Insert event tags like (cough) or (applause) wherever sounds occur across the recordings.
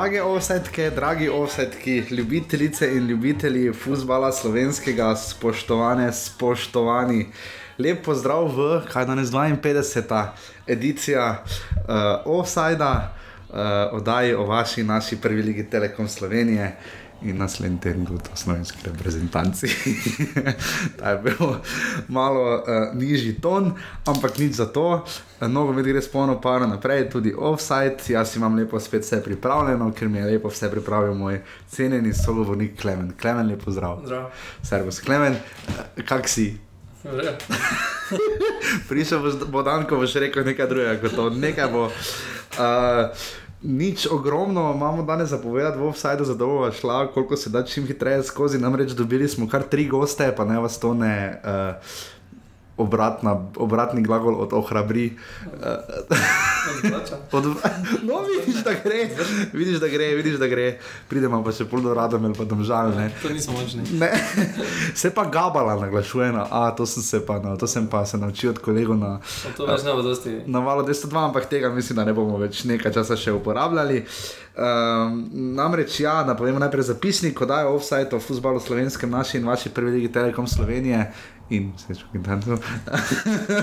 Drage offsetke, dragi offsetki, ljubitelice in ljubitelji futbola slovenskega, spoštovane, spoštovani. Lep pozdrav v, kaj danes 52. edicija uh, Offsida, uh, oddaji o vaši, naši prvi ligi Telekom Slovenije in naslednji teden tudi o slovenski reprezentanci. (laughs) Ta je bil malo uh, nižji ton, ampak nič za to. Mnogo mi gre spolno par naprej, tudi offside. Jaz imam lepo spet vse pripravljeno, ker mi je lepo vse pripravil moj cenjeni sogovornik Klemen. Klemen, lepo zdrav. Zdrav. Servus, Klemen, kak si? (laughs) Prišel boš, bo dan, ko boš rekel nekaj drugega, kot to. Nekaj bo. Uh, Nič ogromno imamo danes zapovedati, v offsajdu za dolgo šla, koliko se da čim hitreje skozi. Namreč dobili smo kar tri goste, pa ne vas to ne. Uh, Obratna, obratni glagol od ohrabri. (laughs) Od, no, vidiš, da gre, vidiš, da gre, vidiš, da gre. Pridemo pa še pol do rada, ali pa domžal. To nismo možni. Ne. Se pa gabala naglašuje, no. a to sem se pa, no, to sem pa se naučil od kolegov na, To več ne bo dosti. na valu 202, ampak tega mislim, da ne bomo več nekaj časa še uporabljali. Um, namreč, ja, napovemo najprej zapisnik, ko dajo offside o futbalu slovenskem, naši in vaši prvi ligi Telekom Slovenije. In se čutim, da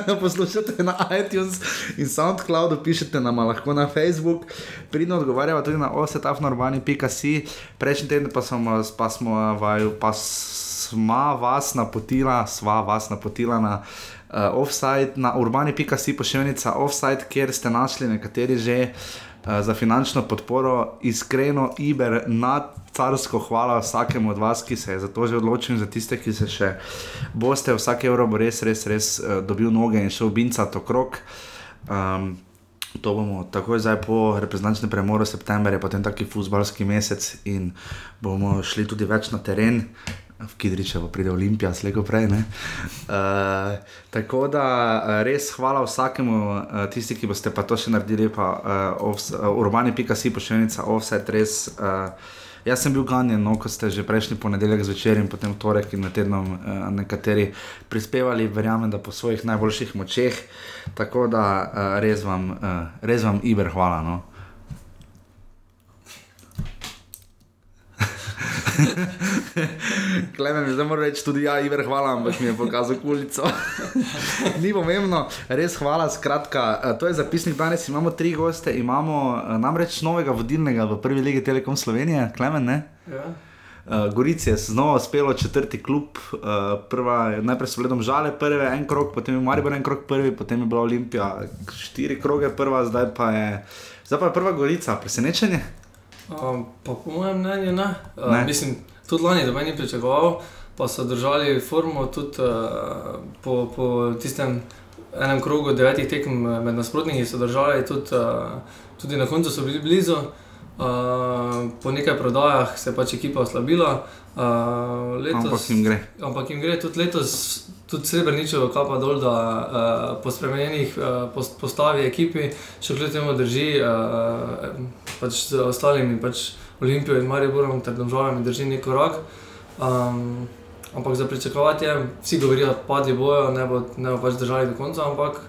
to poslušate na iTunes in SoundCloudu, pišete nam lahko na Facebook, pridno odgovarjamo tudi na osetafnorbani.si. Prejšnji teden pa smo, pa smo vaju, pa sva vas napotila, sva vas napotila na uh, offside, na urbani.si pošiljnica offside, kjer ste našli nekateri že uh, za finančno podporo, iskreno, Iber, nad carsko hvala vsakemu od vas, ki se je za to že odločil, in za tiste, ki se še boste, vsak evro bo res, res, res uh, dobil noge in šel bincat okrog. Um, To bomo takoj zdaj po reprezentančnem premoru, september je potem taki futbalski mesec in bomo šli tudi več na teren. V Kidričevo pride Olimpija, slejko prej. Uh, tako da eh, res hvala vsakemu, uh, tisti, ki boste pa to še naredili, pa uh, uh, urbani.si pošiljnica offset, res. Uh, Jaz sem bil ganjen, no, ko ste že prejšnji ponedeljek zvečer in potem torek in na tednom uh, nekateri prispevali, verjamem, da po svojih najboljših močeh. Tako da uh, res vam, uh, res vam Iber, hvala. No. Klemen, zdaj moram reči tudi ja, Iver, hvala, ampak mi je pokazal kulico. (laughs) Ni pomembno, res hvala. Skratka, eh, to je zapisnik danes, imamo tri goste, imamo eh, namreč novega vodilnega v prvi legi Telekom Slovenije, Klemen. Ne? Ja. Uh, Gorici je znova uspelo četrti klub, uh, prva, najprej so gledali žale, prve en krok, potem je Maribor en krok prvi, potem je bila Olimpija štiri kroge prva, zdaj pa je, zdaj pa je prva Gorica, presenečenje. Um, pa po mojem mnenju ne. Uh, Ne. Mislim, tudi lani, da me ni pričakoval, pa so držali formo tudi uh, po, po tistem enem krogu devetih tekem eh, med nasprotniki, so držali tudi, uh, tudi na koncu so bili blizu. Uh, po nekaj prodajah se je pač ekipa oslabila. Uh, letos, Ampak jim gre. Ampak jim gre tudi letos, tudi srebrničevo kapa dol, da uh, po spremenjenih uh, post, postavi ekipi še kljub temu drži, uh, pač z ostalimi, pač Olimpijo in Mariborom ter državami drži neki korak. Um, ampak za pričakovati je, vsi govorijo, da padli bojo, ne bo, ne bo pač držali do konca, ampak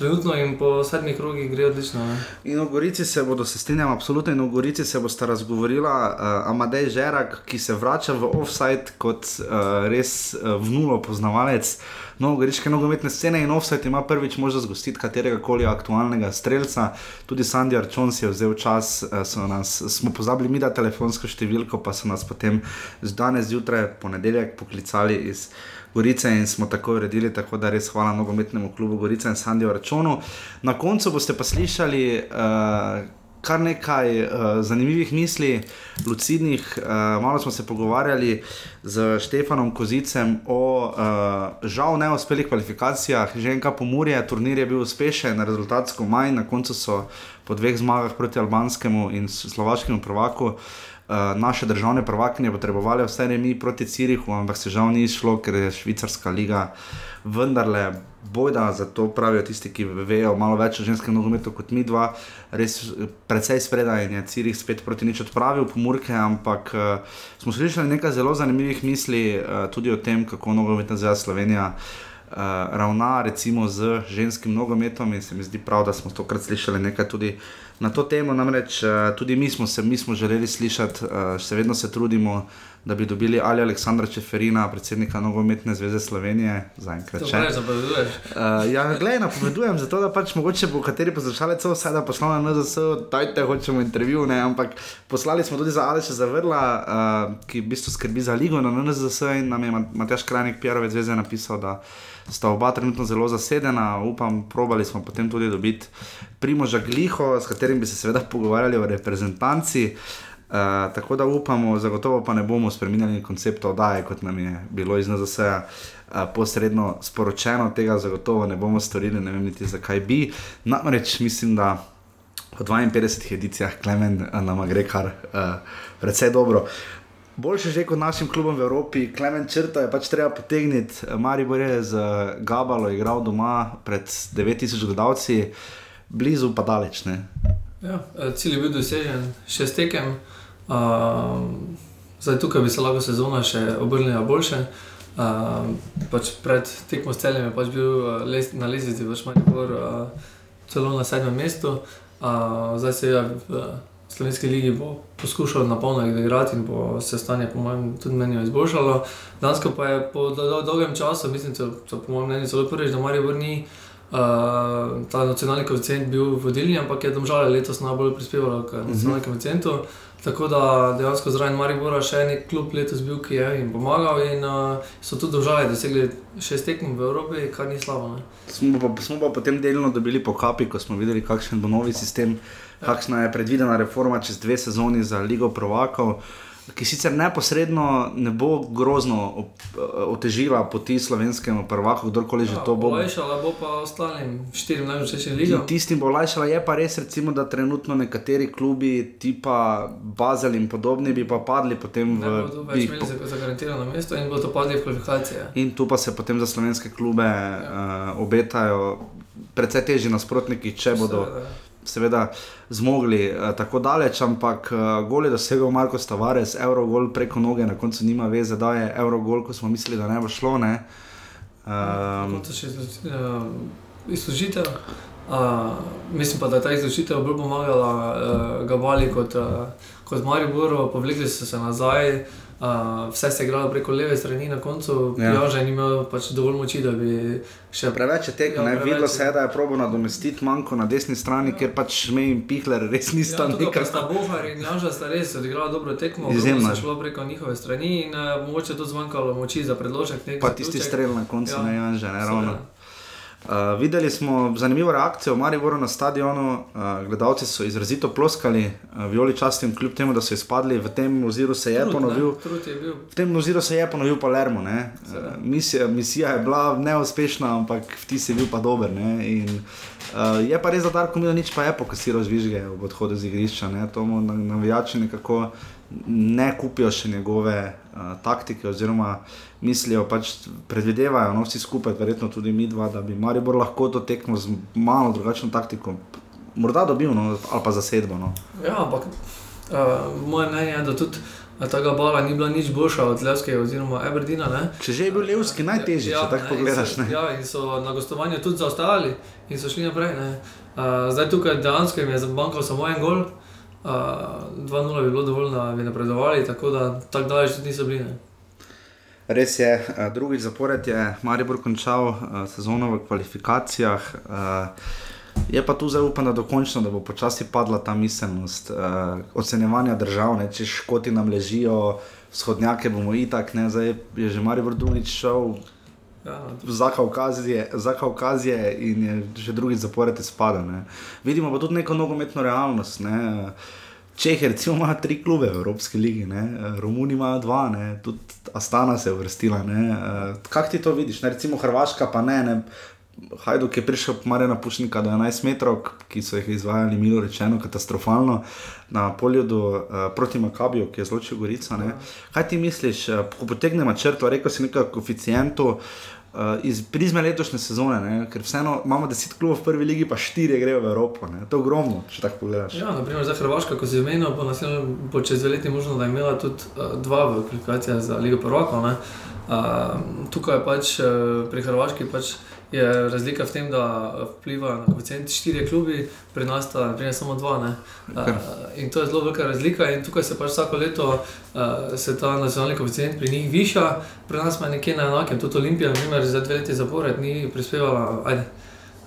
trenutno jim po sedmih krogih gre odlično. Ne? In v Gorici se bodo, se strinjam, absolutno, in v Gorici se bosta razgovorila uh, Amadej Žerak, ki se vrača v offside kot uh, res uh, vnulo poznavalec novogoriške nogometne scene in offside ima prvič možnost gostiti katerega koli aktualnega streljca. Tudi Sandy Arčon si je vzel čas, uh, nas, smo pozabili mi da telefonsko številko, pa so nas potem danes zjutraj, ponedeljek, poklicali iz. Gorice in smo tako uredili, tako da res hvala nogometnemu klubu Gorica in Sandiju Računu. Na koncu boste pa slišali uh, kar nekaj uh, zanimivih misli, lucidnih. Uh, malo smo se pogovarjali z Štefanom Kozicem o uh, žal neuspelih kvalifikacijah, že enkrat pomorje, turnir je bil uspešen, rezultatsko manj, na koncu so po dveh zmagah proti albanskemu in slovaškemu prvaku. Uh, naše državne prvakinje potrebovali vse remi proti Cirihu, ampak se žal ni šlo, ker je švicarska liga vendarle bojda, zato pravijo tisti, ki vejo malo več o ženskem nogometu kot mi dva, res eh, precej spredaj in je Cirih spet proti nič odpravil pomorke, ampak uh, smo slišali nekaj zelo zanimivih misli uh, tudi o tem, kako nogometna zveza Slovenija uh, ravna recimo z ženskim nogometom in se mi zdi prav, da smo tokrat slišali nekaj tudi na to temo. Namreč uh, tudi mi smo se mi smo želeli slišati, uh, še vedno se trudimo, da bi dobili ali Aleksandra Čeferina, predsednika Nogometne zveze Slovenije, zaenkrat še. Ne, zapoveduješ. Uh, ja, gledaj, napovedujem, zato da pač mogoče bo kateri poslušalec vse da poslal na NZS, dajte, hočemo intervju, ne, ampak poslali smo tudi za Aleša Zavrla, uh, ki v bistvu skrbi za ligo na NZS in nam je Matjaš Krajnik Pjarovec zveze napisal, da sta oba trenutno zelo zasedena, upam, probali smo potem tudi dobiti Primoža Gliho, s katerim bi se seveda pogovarjali o reprezentanci. Uh, tako da upamo, zagotovo pa ne bomo spremenili koncepta oddaje, kot nam je bilo iz NZS uh, eh, posredno sporočeno, tega zagotovo ne bomo storili, ne vem niti zakaj bi. Namreč mislim, da v 52 edicijah Klemen uh, nam gre kar uh, precej dobro. Boljše že kot našim klubom v Evropi, Klemen Črta je pač treba potegniti, Maribor je z Gabalo igral doma pred 9000 gledalci, blizu pa daleč. Ja, cilj je bil dosežen, šest tekem. Um, zdaj, tukaj bi se lahko sezona še obrnila boljše. Um, pač pred tekmo s celem je pač bil uh, les, na Leziji, pač Maribor, uh, celo na sedmem mestu. Uh, zdaj se je v Slovenski ligi poskušal na polno igrati in bo se stanje, po mojem, tudi meni izboljšalo. Danes pa je po dolgem času, mislim, da je po mojem mnenju zelo prvič, da Maribor ni. Uh, ta nacionalni koeficient bil vodilni, ampak je domžal letos najbolj prispeval k nacionalnemu koeficientu. Uh -huh. Tako da dejansko zraven Maribora še en klub letos bil, ki je jim pomagal in uh, so tudi države dosegli šest tekmov v Evropi, kar ni slabo. Smo pa, smo pa potem delno dobili po kapi, ko smo videli, kakšen bo novi sistem, ja. Kakšna je predvidena reforma čez dve sezoni za Ligo Provakov ki sicer neposredno ne bo grozno otežila poti slovenskemu prvaku, kdorkoli že ja, to bo. Olajšala bo pa ostalim štirim najmočnejšim ligam. Tistim bo olajšala, je pa res, recimo, da trenutno nekateri klubi, tipa Bazel in podobni, bi pa padli potem v. Ne bodo več imeli za zagarantirano mesto in bodo padli v kvalifikacije. In tu pa se potem za slovenske klube ja. uh, obetajo precej težji nasprotniki, če bodo. Seveda seveda zmogli uh, tako daleč, ampak uh, gol je dosegel Marko Stavares, Eurogol preko noge, na koncu nima veze, da je Eurogol, ko smo mislili, da ne bo šlo. Ne? Um, to je še uh, izložitev. Uh, mislim pa, da je ta izložitev bolj pomagala uh, Gabali kot, uh, kot Mariboru, povlekli so se nazaj. Uh, vse se je igralo preko leve strani, na koncu ja. Jože ni imel pač dovolj moči, da bi še. Preveč je tega, ja, videlo se je, da je probo nadomestiti manjko na desni strani, ja. ker pač Šmej in Pihler res nista ja, nekaj. Sta Bohar in Jože sta res odigrala dobro tekmo, se je šlo preko njihove strani in uh, mogoče tudi zmanjkalo moči za predložek. Pa tisti strel na koncu, ja. ne Jože, ne ravno. Seveda. Uh, videli smo zanimivo reakcijo v Mariboru na stadionu, uh, gledalci so izrazito ploskali, uh, violi častim, kljub temu, da so izpadli, v tem oziru se je trud, ponovil. Je v tem oziru se je ponovil Palermo. Uh, misija, misija je bila neuspešna, ampak vtis je bil pa dober. In, uh, je pa res, da Darko Milanič pa je pokasiral žvižge v odhodu z igrišča, ne? to mu navijači nekako ne kupijo še njegove uh, taktike, oziroma mislijo, pač predvidevajo, no, vsi skupaj, verjetno tudi mi dva, da bi Maribor lahko to tekmo z malo drugačno taktiko, morda dobil, no, ali pa zasedbo. No. Ja, ampak uh, moje mnenje je, da tudi. Ta gabala ni bila nič boljša od Levskega oziroma Eberdina. Ne? Če že je bil Levski najtežji, ja, če tako pogledaš. So, ja, in so na gostovanju tudi zaostajali in so šli naprej. Uh, zdaj tukaj dejansko jim je zabankal samo en gol, 2-0 bi bilo dovolj, da bi napredovali, tako da tako daleč tudi niso bili. Ne. Res je, drugič zapored je Maribor končal sezono v kvalifikacijah. Je pa tu zdaj upam, da dokončno, da bo počasi padla ta miselnost ocenjevanja držav, ne, če škoti nam ležijo, vzhodnjake bomo itak, ne, zdaj je že Maribor drugič šel. Ja, za Kaukazije, za Kaukazije in je že drugi zapored izpadel. Vidimo pa tudi neko nogometno realnost. Ne? Čehi, recimo, ima tri klube v Evropski ligi, ne? Romuni imajo dva, ne? tudi Astana se je vrstila. Kaj ti to vidiš? Ne? Recimo Hrvaška pa ne. ne? Hajduk je prišel Marjana Pušnika do 11 metrov, ki so jih izvajali, milo rečeno, katastrofalno na polju do, uh, proti Makabiju, ki je zločil Gorica. Ne? Kaj ti misliš, ko potegnemo črto, rekel si nekaj koeficientov. Uh, iz prizme letošnje sezone, ne? ker vseeno imamo deset klubov v prvi ligi, pa štiri grejo v Evropo. Ne? To je ogromno, če tako pogledaš. Ja, naprimer za Hrvaško, ko si zmenil, bo, bo čez dve leti možno, da je imela tudi uh, dva v kvalifikacijah za Ligo Prvaka. Uh, tukaj pač uh, pri Hrvaški pač je razlika v tem, da vpliva na koeficient štiri klubi, pri nas pa pride samo dva. Uh, in to je zelo velika razlika. In tukaj se pač vsako leto uh, se ta nacionalni koeficient pri njih viša, pri nas pa je nekje na enakem. Tudi Olimpija, naprimer, za dve leti zapored ni prispevala. Ajde.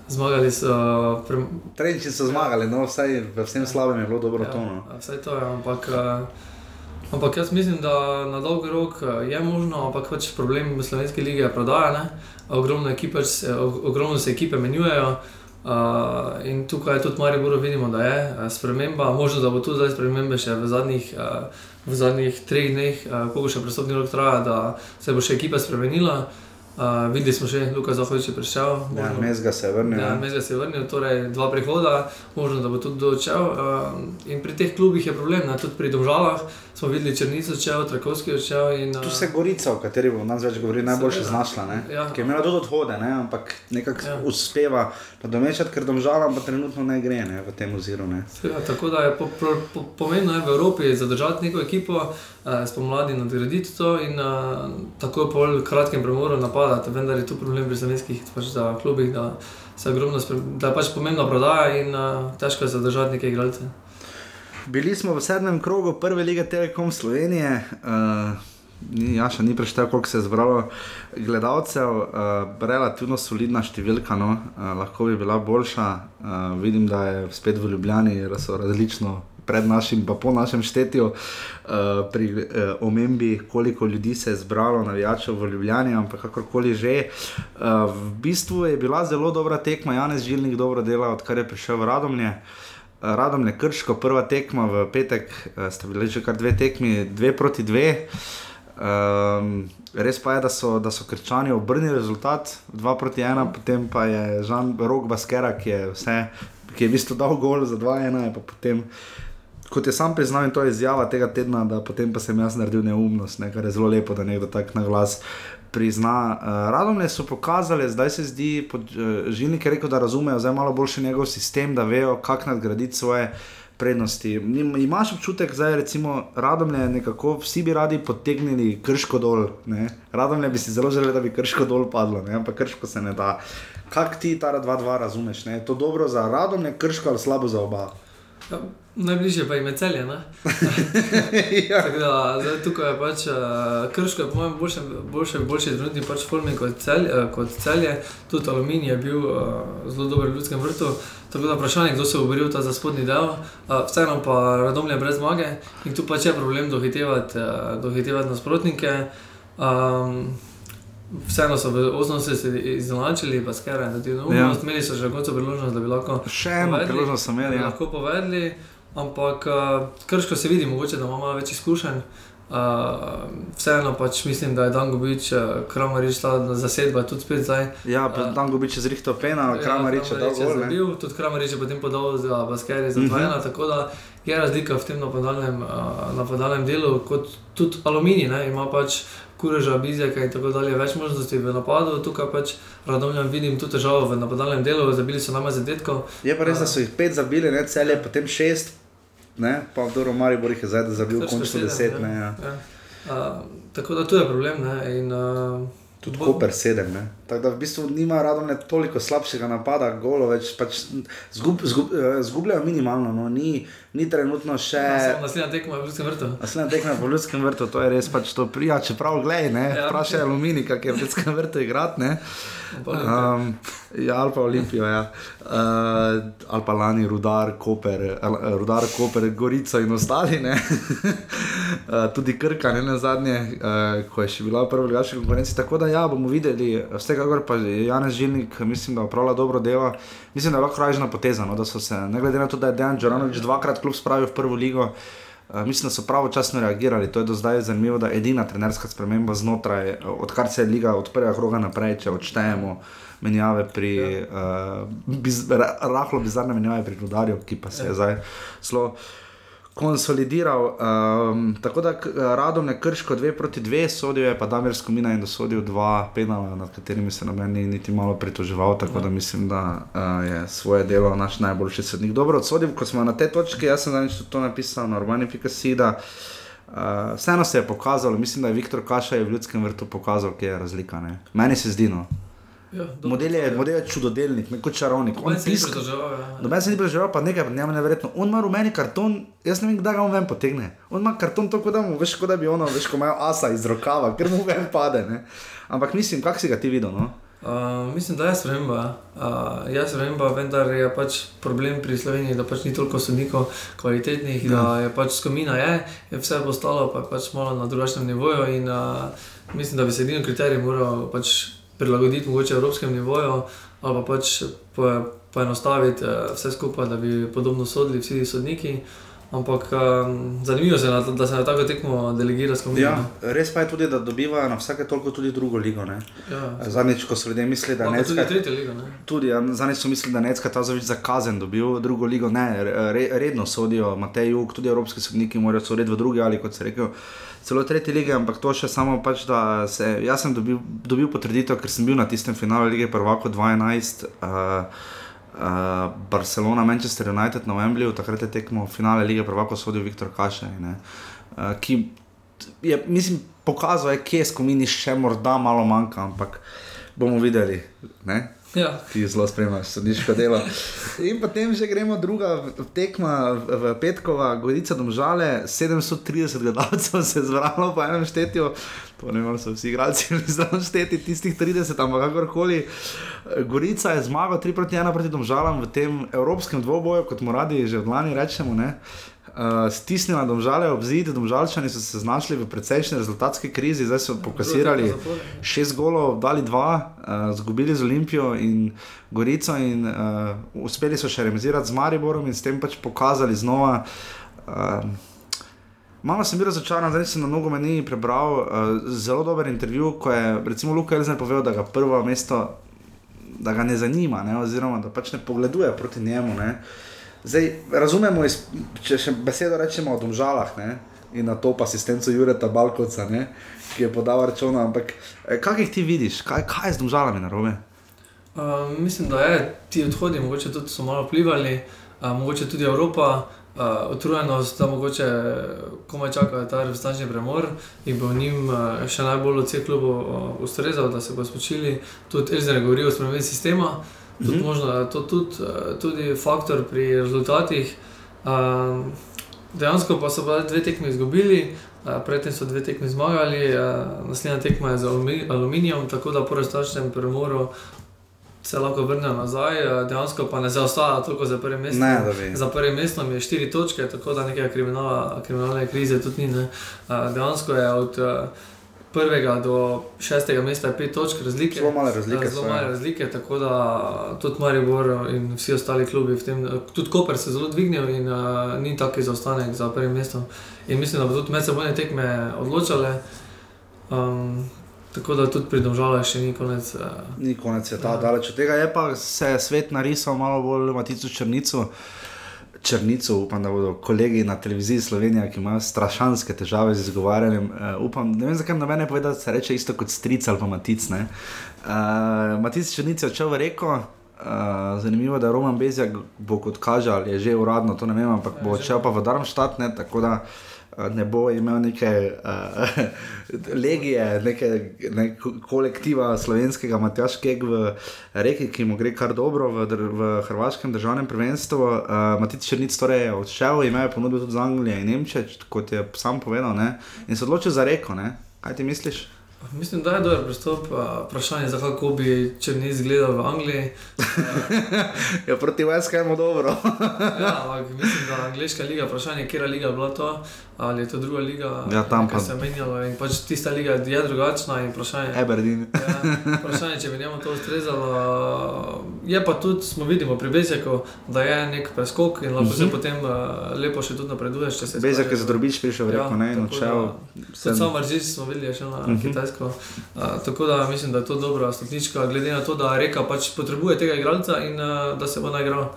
Zmagali so. Pre... Trenči so zmagali, no, vsaj v vsem slabem je bilo dobro ja, tono. Vse to je, ampak. Uh, Ampak jaz mislim, da na dolgi rok eh, je možno, ampak pač problem v slovenski lige je prodaja. Ogromno, ekipe, ogromno se ekipe menjujejo. Uh, in tukaj tudi Marijo Boro vidimo, da je sprememba, možno da bo tudi zdaj spremembe še v zadnjih, uh, v zadnjih treh dneh, uh, koliko še prestopni rok traja, da se bo še ekipa spremenila. Uh, videli smo že, Luka Zahovič je prišel. Ja, Mezga se je vrnil. Ja, Mezga se je vrnil, torej dva prihoda, možno da bo tudi dočel. Uh, in pri teh klubih je problem, ne? tudi pri Domžalah smo videli Črnico, Čev, Trakovski odšel. In, uh, tu se Gorica, o kateri bomo nas več govorili, najboljše znašla. Ja. Ki je imela tudi odhode, ne? ampak nekako ja. uspeva nadomeščati, ker Domžalam pa trenutno ne gre ne? v tem oziru. Ja, tako da je po, po, po, pomembno je v Evropi zadržati neko ekipo, uh, spomladi nadgraditi to in uh, tako po kratkem premoru napadati vendar je tu problem pri slovenskih pač klubih, da ogromno da je pač pomembna prodaja in uh, težko je zadržati neke igralce. Bili smo v sedmem krogu prve lige Telekom Slovenije. Uh... Jaša ni preštel, koliko se je zbralo gledalcev, uh, relativno solidna številka, no, uh, lahko bi bila boljša. Uh, vidim, da je spet v Ljubljani, različno pred našim, pa po našem štetju, uh, pri uh, omembi, koliko ljudi se je zbralo, navijačev v Ljubljani, ampak kakorkoli že. Uh, v bistvu je bila zelo dobra tekma, Janez Žilnik dobro dela, odkar je prišel v Radomlje. Radom je krško, prva tekma v petek, sta bili že kar dve tekmi, dve proti dve. Um, res pa je, da so, da so krčani obrnili rezultat, dva proti ena, potem pa je Žan Rok Baskera, ki je, vse, ki je v bistvu dal gol za dva ena, pa potem kot je sam priznal, to je izjava tega tedna, da potem pa sem jaz naredil neumnost, ne, kar je zelo lepo, da nekdo tako na glas prizna. Uh, Radomne so pokazali, zdaj se zdi, pod, uh, Žilnik je rekel, da razumejo zdaj malo boljši njegov sistem, da vejo, kako nadgraditi svoje. Prednosti. Imáš občutek, da je radomlje nekako vsi bi radi potegnili krško dol. Ne? Radomlje bi si zelo želeli, da bi krško dol padlo, ne? ampak krško se ne da. Kaj ti ta dva, dva razumeš? Ne? Je to dobro za radomlje, krško ali slabo za oba? Najbližje pa je celje. (laughs) ja. da, zdaj, tukaj je pač uh, krško, je po mojem boljše, boljše, boljše trenutni pač formi kot, cel, uh, kot celje. Tudi aluminij je bil uh, zelo dober v ljudskem vrtu. Tako da vprašanje, kdo se bo boril za spodnji del. Uh, vseeno pa radomlje brez zmage in tu pač je problem dohitevati, uh, dohitevati nasprotnike. Um, Vseeno so v osnovi se izenačili, pa skrajno, da ti je dobro. Ja. Imeli so že konco priložnost, da bi lahko. Še eno priložnost smo imeli. Ja. Lahko povedali. Ampak uh, krško se vidi, mogoče da ima malo več izkušenj. Uh, vseeno pač mislim, da je Dan Gobič, uh, Kramarič, ta zasedba tudi spet zdaj. Ja, uh, Dan Gobič je zrihtel pena, Kramarič ja, je dal zabil, tudi Kramarič je potem podal za Baskeri za 2-1, uh -huh. tako da je razlika v tem napadalnem, uh, napadalnem delu, kot tudi Aluminij, ne, ima pač kureža, bizjaka in tako dalje, več možnosti v napadu, tukaj pač radomljam vidim tu težavo v napadalnem delu, zabili so nama zadetkov. Je pa res, da so jih pet zabili, ne celje, potem šest ne? pa v Doru Mari bo jih zdaj zabil končno deset. Ne, ja. Ja. Uh, tako da tu je problem. Ne, in, uh, Tudi bo... Koper sedem. Tako da v bistvu nima radom ne toliko slabšega napada, golo več, pač zgub, zgub, zgubljajo minimalno. No. Ni, ni trenutno še. Naslednja tekma v Ljudskem vrtu. Naslednja tekma v Ljudskem vrtu, to je res pač to prija, čeprav gledaj, ja, vprašaj aluminij, kak je v Ljudskem vrtu igrati. Um, ja, ali pa Olimpijo, ja. uh, ali pa lani Rudar, Koper, uh, Rudar, Koper, Gorica in ostali. uh, (laughs) tudi Krka, ne na zadnje, uh, ko je še bila prva drugačna konkurenca. Tako da ja, bomo videli, vsekakor pa Janez Žilnik, mislim, da upravlja dobro delo. Mislim, da je lahko ražna poteza, no, da so se, ne glede na to, da je Dejan Džoranovič dvakrat klub spravil v prvo ligo. Uh, mislim, da so pravočasno reagirali. To je do zdaj zanimivo, da je edina trenerska sprememba znotraj, uh, odkar se je liga od prvega kroga naprej, če odštejemo menjave pri, ja. uh, biz, rahlo bizarne menjave pri Rudarju, ki pa se je zdaj zelo konsolidiral. Um, tako da radom ne krško dve proti dve, sodijo je pa Damir Skomina in dosodil dva penala, nad katerimi se na meni niti malo pritoževal, tako ja. da mislim, da uh, je svoje delo naš najboljši sodnik. Dobro, odsodil, ko smo na te točke, jaz sem zadnjič to napisal na urbani.com. Uh, vseeno se je pokazalo, mislim, da je Viktor Kaša v ljudskem vrtu pokazal, kje je razlika. Ne? Meni se zdi, no. Ja, dobro, Model je, je. model je čudodelnik, ne kot čarovnik. On Noben se ja. Noben se ni preživel, pa nekaj, njemu je neverjetno. On ima rumeni karton, jaz ne vem, kdaj ga on ven potegne. On ima karton tako, da mu veš, kot da bi ono, veš, ko imajo asa iz rokava, ker mu ven pade. Ne? Ampak mislim, kak si ga ti videl? No? Uh, mislim, da je sprememba. Uh, je sprememba, vendar je pač problem pri Sloveniji, da pač ni toliko sodnikov kvalitetnih, ja. da je pač skomina je, je vse postalo pa je pač malo na drugačnem nivoju. In, uh, mislim, da bi se edino kriterij moral pač prilagoditi mogoče evropskemu nivoju ali pa pač po, poenostaviti uh, vse skupaj, da bi podobno sodili vsi sodniki. Ampak um, zanimivo je, na- da se na tako tekmo delegira skomina. Ja, res pa je tudi, da dobivajo na vsake toliko tudi drugo ligo. Ne? ja. Zadnjič, ko so ljudje mislili, da ne tudi tretjo ligo. Ne? Tudi, ja, zadnjič so mislili, da je Necka Tazovič za kazen dobil drugo ligo. Ne, re, redno sodijo, Matej Jug, tudi evropski sodniki morajo soditi v drugi ali kot se rekel. Celo tretje lige, ampak to še samo pač, da se. Jaz sem dobil, dobil potrditev, ker sem bil na tistem finalu lige Prvako 2011, uh, uh, Barcelona, Manchester United na Wembleyu, takrat je tekmo finale lige Prvako sodil Viktor Kašaj, uh, ki je, mislim, pokazal, je, kje skomini še morda malo manjka, ampak bomo videli. Ne? Ja. Ti zelo spremljaš, sodniško delo. In potem že gremo druga tekma v Petkova, Gorica Domžale, 730 gledalcev se je zbralo po enem štetju. To ne ali so vsi igralci (laughs) bili zraven šteti tistih 30, ampak kakorkoli. Gorica je zmagal 3 proti 1 proti Domžalam v tem evropskem dvoboju, kot mu radi že od lani rečemo. Ne? Uh, stisnila domžale ob zid, domžalčani so se znašli v precejšnji rezultatski krizi, zdaj so pokasirali šest golov, dali dva, uh, zgubili z Olimpijo in Gorico, in uh, uspeli so še remisirati z Mariborom in s tem pač pokazali znova. Uh, Malo sem bil razočaran, zdaj sem na mnogo meni prebral uh, zelo dober intervju, ko je recimo Luka Elzner povedal, da ga prvo mesto, da ga ne zanima, ne, oziroma da pač ne pogleduje proti njemu. Ne. Zdaj razumemo, iz, če še besedo rečemo o domžalah ne, in na to pa asistenco Jureta Balkovca, ne, ki je podal računa, ampak eh, kaj jih ti vidiš, kaj, kaj je z domžalami narobe? Uh, mislim, da je ti odhodi, mogoče tudi so malo vplivali, uh, mogoče tudi Evropa, uh, utrujenost, da mogoče komaj čakajo ta reprezentančni premor in bo njim uh, še najbolj od vseh klubov uh, ustrezal, da se bodo spočili. Tudi Elzer je govoril o spremembi sistema, tudi Mhm. možno, je to tudi, tudi faktor pri rezultatih. Um, dejansko pa so pa dve tekmi izgubili. Predtem so dve tekmi zmagali, naslednja tekma je z alumi- aluminijem, tako da po raztačnem premoru se lahko vrnejo nazaj, dejansko pa ne zaostaja toliko za prvim mestom. Ne. Za prvim mestom je štiri točke, tako da nekega kriminala, kriminalne krize tudi ni. Ne. Dejansko je od prvega do šestega mesta je pet točk razlike. Zelo male razlike Zelo ja. male razlike, tako da tudi Maribor in vsi ostali klubi, v tem, tudi Koper se je zelo dvignil in uh, ni taki zaostanek za prvim mestom. In mislim, da bo tudi medsebojne tekme odločale. Um, tako da tudi pri Domžalah še ni konec. Uh, Ni konec sveta, Ja. daleč od tega je pa se je svet narisal malo bolj Matico Črnico. Črnico, upam, da bodo kolegi na televiziji Slovenija, ki imajo strašanske težave z izgovarjanjem. Uh, upam, ne vem, zakaj noben ne pove, da se reče isto kot stric ali pa matic. Uh, matic Črnic je odšel v reko. Uh, zanimivo je, da Roman Bezjak bo kot kaže, ali je že uradno, to ne vem, ampak bo odšel pa v Darmstadt, ne, tako da uh, ne bo imel neke uh, (laughs) legije, neke ne, ko- kolektiva slovenskega Matjaš Keg v reki, ki mu gre kar dobro v, v hrvaškem državnem prvenstvu. Uh, Matic Črnic torej je odšel, imel je ponudbo tudi za Anglijo in Nemčijo, kot je sam povedal, ne, in se odločil za reko. Ne. Kaj ti misliš? Mislim, da je dober pristop. Uh, vprašanje je, zakaj bi če ni izgledal v Angliji. (laughs) Ja, proti West Hamu dobro. (laughs) Ja, ampak mislim, da angliška liga, vprašanje je, kera liga je bila to, ali je to druga liga, Ja, tam pa- se je menjalo in pač tista liga je drugačna in vprašanje. Aberdeen. Ja, vprašanje, če bi njemu to ustrezalo. Je pa tudi, smo vidimo pri Bezeku, da je nek preskok in lahko se Mhm. potem uh, lepo še tudi napreduješ. če se Bezjak je za drobič prišel v reko, ne, in odšel. Tudi sam Aržič smo videli, je šel na uh Mhm. -huh. Kitajsko. Uh, tako da mislim, da je to dobra stopnička, glede na to, da Reka pač potrebuje tega igralca in uh, da se bo naigral.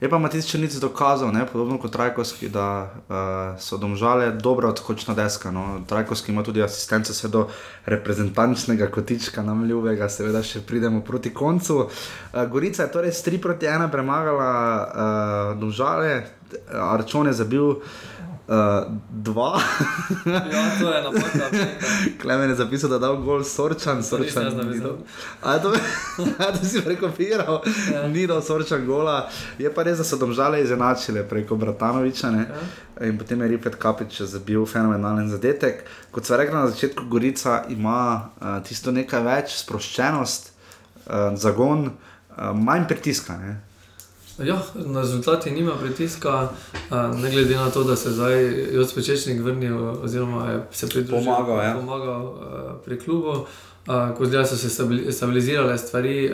Je pa Matic Črnic dokazal, ne, podobno kot Trajkovski, da uh, so domžale dobra odskočna deska. No. Trajkovski ima tudi asistence vse do reprezentančnega kotička, nam ljubega, seveda še pridemo proti koncu. Uh, Gorica je torej s 3 proti 1 premagala uh, domžale, Arčon je zabil Uh, dva. ja, to je napaka. Klemen je zapisal, da je dal gol sorčan, sorčan. A to, (laughs) to si prekopiral, ja. ni dal sorčan gola. Je pa res, da so domžale izenačile preko Bratanoviča. Ja. In potem je Ripet Kapič zabil fenomenalen zadetek. Kot sem rekel na začetku, Gorica ima uh, tisto nekaj več, sproščenost, uh, zagon, uh, manj pritiska. Ne? Ja, na rezultate nima pritiska, ne glede na to, da se je zdaj Jod Pečečnik vrnil, oziroma se pridružil pomagal, ja. pomagal pri klubu. Ko zdaj so se stabilizirale stvari,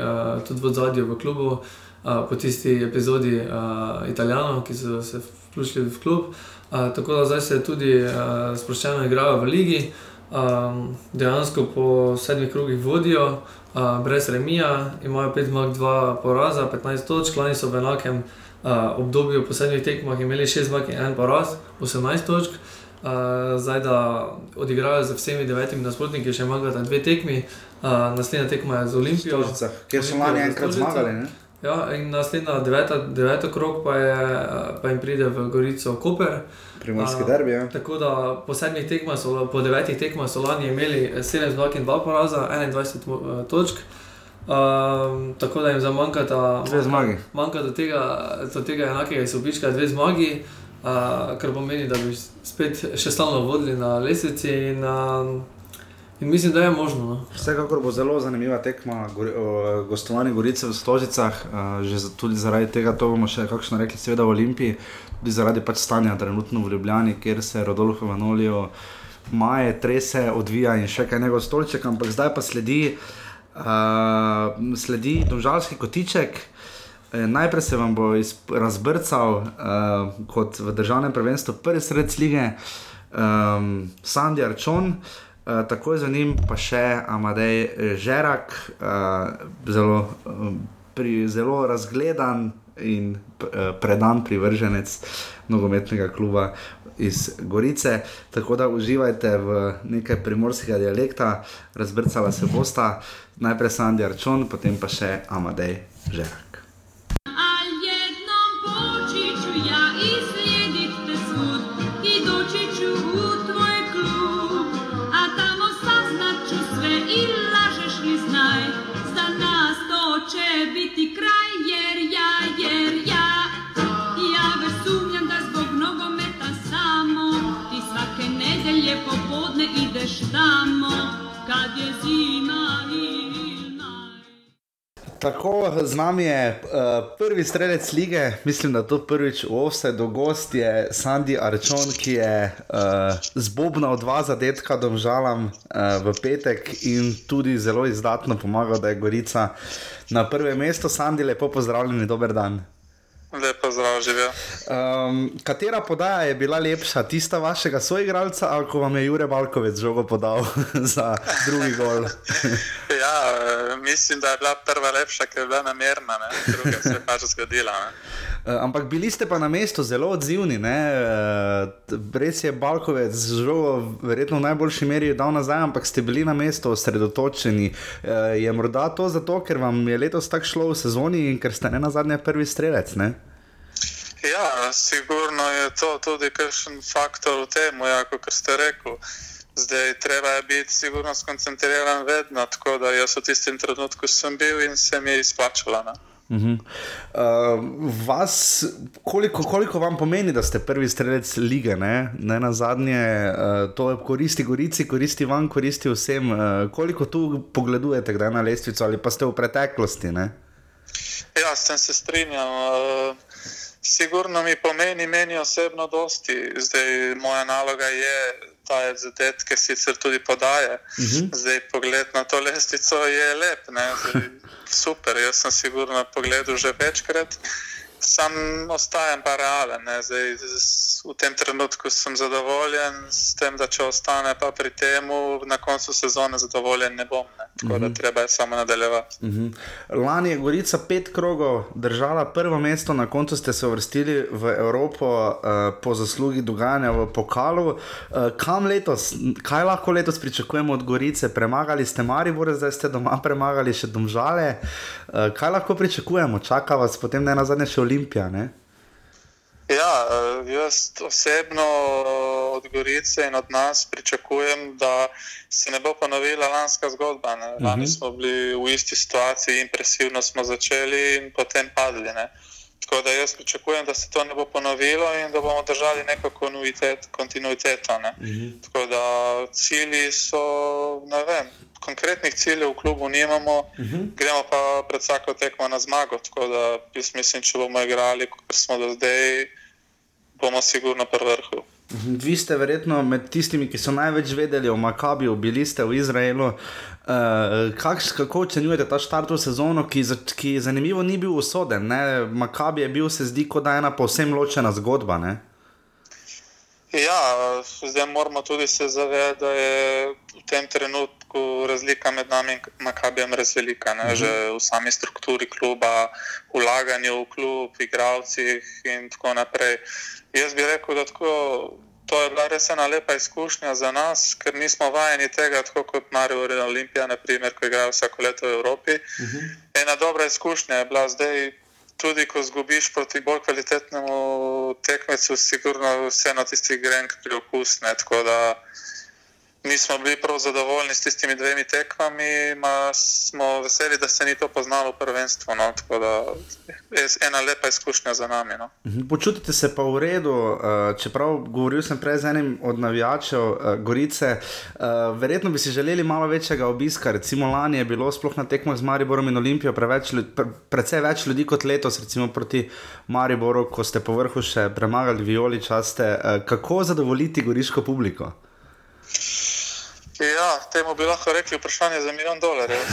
tudi v zadju v klubu, po tisti epizodi Italijanov, ki so se vključili v klub. Tako da zdaj se tudi sproščeno igrajo v ligi, dejansko po sedmih krugih vodijo uh, brez remija, imajo 5 zmag, 2 poraza, 15 točk, lani so v enakem uh, obdobju po sedmih tekmah imeli 6 zmag in 1 poraz, 18 točk. Uh, zdaj, da odigrajo z vsemi devetimi nasprotniki, še tam dve tekmi, uh, naslednja tekma je z Olimpijo. Stožica, kjer so lani enkrat zmagali. Ne? Ja, in naslednja deveta, deveta krok pa, je, pa jim pride v Gorico Koper. Primorski derbi. Ja. Tako da po sedmih tekmah, so, po devetih tekmah so lani imeli 7 zmag in 2 poraza, 21 točk. Um, tako da jim zamanjkata dve zmagi. Manjka do tega, do tega enakega izkupička, dve zmagi, uh, kar pomeni, da bi spet še stalno vodili na lesici. In, uh, In mislim, da je možno. No. Vsekakor bo zelo zanimiva tekma, gostovanje Gorice v Stožicah, že tudi zaradi tega, to bomo še kakšno rekli, seveda v Olimpiji, tudi zaradi pač stanja trenutno v Ljubljani, kjer se Rodolfo Vanolijo maje, trese, odvija in še kaj njegov stolček, ampak zdaj pa sledi, uh, sledi domžalski kotiček. E, najprej se vam bo razbrcal uh, kot v državnem prvenstvu prvi sred lige, um, Sandy Arčon. Uh, takoj za njim pa še Amadej Žerak, uh, zelo, uh, pri, zelo razgledan in uh, predan privrženec nogometnega kluba iz Gorice. Tako da uživajte v nekaj primorskega dialekta, razbrcala se bosta najprej Sandy Arčon, potem pa še Amadej Žerak. Tako, z nami je uh, prvi strelec lige, mislim, da to prvič v Ovsedu gost je Sandy Arčon, ki je uh, zbobnal dva zadetka domžalam uh, v petek in tudi zelo izdatno pomagal, da je Gorica na prvem mestu. Sandy, lepo pozdravljeni, dober dan. Lepo zdrav, živijo. Um, katera podaja je bila lepša, tista vašega soigralca ali ko vam je Jure Balkovec žogo podal (laughs) za drugi gol? (laughs) ja, eh, mislim, da je bila prva lepša, ker je bila namerna, ne? druga se je pač zgodila. Uh, ampak bili ste pa na mestu zelo odzivni. Uh, res je Balkovec žogo verjetno v najboljši meri dal nazaj, ampak ste bili na mestu osredotočeni. Uh, je morda to zato, ker vam je letos tako šlo v sezoni in ker ste ne na zadnje prvi strelec? Ne? Ja, sigurno je to tudi kakšen faktor v tem, ja, kot ste rekli. Zdaj, treba je biti sigurno skoncentriran vedno, tako da jaz v tistem trenutku sem bil in se mi je izplačala. Uh -huh. uh, vas, koliko, koliko vam pomeni, da ste prvi strelec lige? Ne, ne na zadnje, uh, to koristi Gorici, koristi vam, koristi vsem. Uh, koliko tu pogledujete, kdaj na lestvico ali pa ste v preteklosti? Ne? Ja, s tem se strinjam. Uh, Sigurno mi pomeni, meni osebno, dosti. Zdaj, moja naloga je, da je zadetke sicer tudi podaje. Uh mhm. -huh. Zdaj, pogled na to lestvico je lep, Zdaj, super. Jaz sem sigurno pogledal že večkrat sam ostajam pa realen. Zdaj, v tem trenutku sem zadovoljen s tem, da če ostane pa pri tem, na koncu sezone zadovoljen ne bom. Ne. Tako da mhm. treba je samo nadaljevati. Uh mhm. -huh. Lani je Gorica pet krogov držala prvo mesto, na koncu ste se vrstili v Evropo uh, po zaslugi dogajanja v Pokalu. Uh, kam letos, kaj lahko letos pričakujemo od Gorice? Premagali ste Maribor, zdaj ste doma (laughs) premagali še Domžale. Uh, kaj lahko pričakujemo? Čaka vas potem ne na zadnje še Olimpija. Ne? Ja, jaz osebno od Gorice in od nas pričakujem, da se ne bo ponovila lanska zgodba. Ne. Lani uh mhm. -huh. smo bili v isti situaciji, impresivno smo začeli in potem padli. Ne. Tako da jaz pričakujem, da se to ne bo ponovilo in da bomo držali neko kontinuiteto. Ne. Uh mhm. -huh. Tako da cilji so, ne vem, konkretnih ciljev v klubu nimamo, uh mhm. -huh. gremo pa pred vsako tekmo na zmago. Tako da jaz mislim, če bomo igrali, kot smo do zdaj, bomo sigurno pri vrhu. Mhm. Vi ste verjetno med tistimi, ki so največ vedeli o Makabiju, bili ste v Izraelu. Uh, kak, kako ocenjujete ta štart v sezono, ki, ki zanimivo ni bil usoden? Ne? Makabi je bil, se zdi, kot da je ena povsem ločena zgodba. Ne? Ja, zdaj moramo tudi se zavedati, da je v tem trenutku razlika med nami in Makabijem res velika. Uh mhm. -huh. Že v sami strukturi kluba, vlaganju v klub, igravcih in tako naprej. Jaz bi rekel, da tako, to je bila res ena lepa izkušnja za nas, ker nismo vajeni tega, tako kot Marijo Rena Olimpija, naprimer, ko igrajo vsako leto v Evropi. Uh mhm. -huh. Ena dobra izkušnja je bila zdaj tudi ko zgubiš proti bolj kvalitetnemu tekmecu, sigurno vseeno tisti grenk pri okusne. Tako da Mi smo bili prav zadovoljni s tistimi dvemi tekmami, ma smo veseli, da se ni to poznalo v prvenstvу. No? Tako da je ena lepa izkušnja za nami. No? Mhm. Počutite se pa v redu, eh, čeprav govoril sem prej z enim od navijačev uh, Gorice. Uh, verjetno bi si želeli malo večjega obiska. Recimo lani je bilo sploh na tekmah z Mariborom in Olimpijo preveč, pre, precej več ljudi kot letos, recimo proti Mariboru, ko ste po vrhu še premagali Violi časte. Kako zadovoljiti goriško publiko? Ja, temu bi lahko rekli vprašanje za milijon dolarjev. (laughs)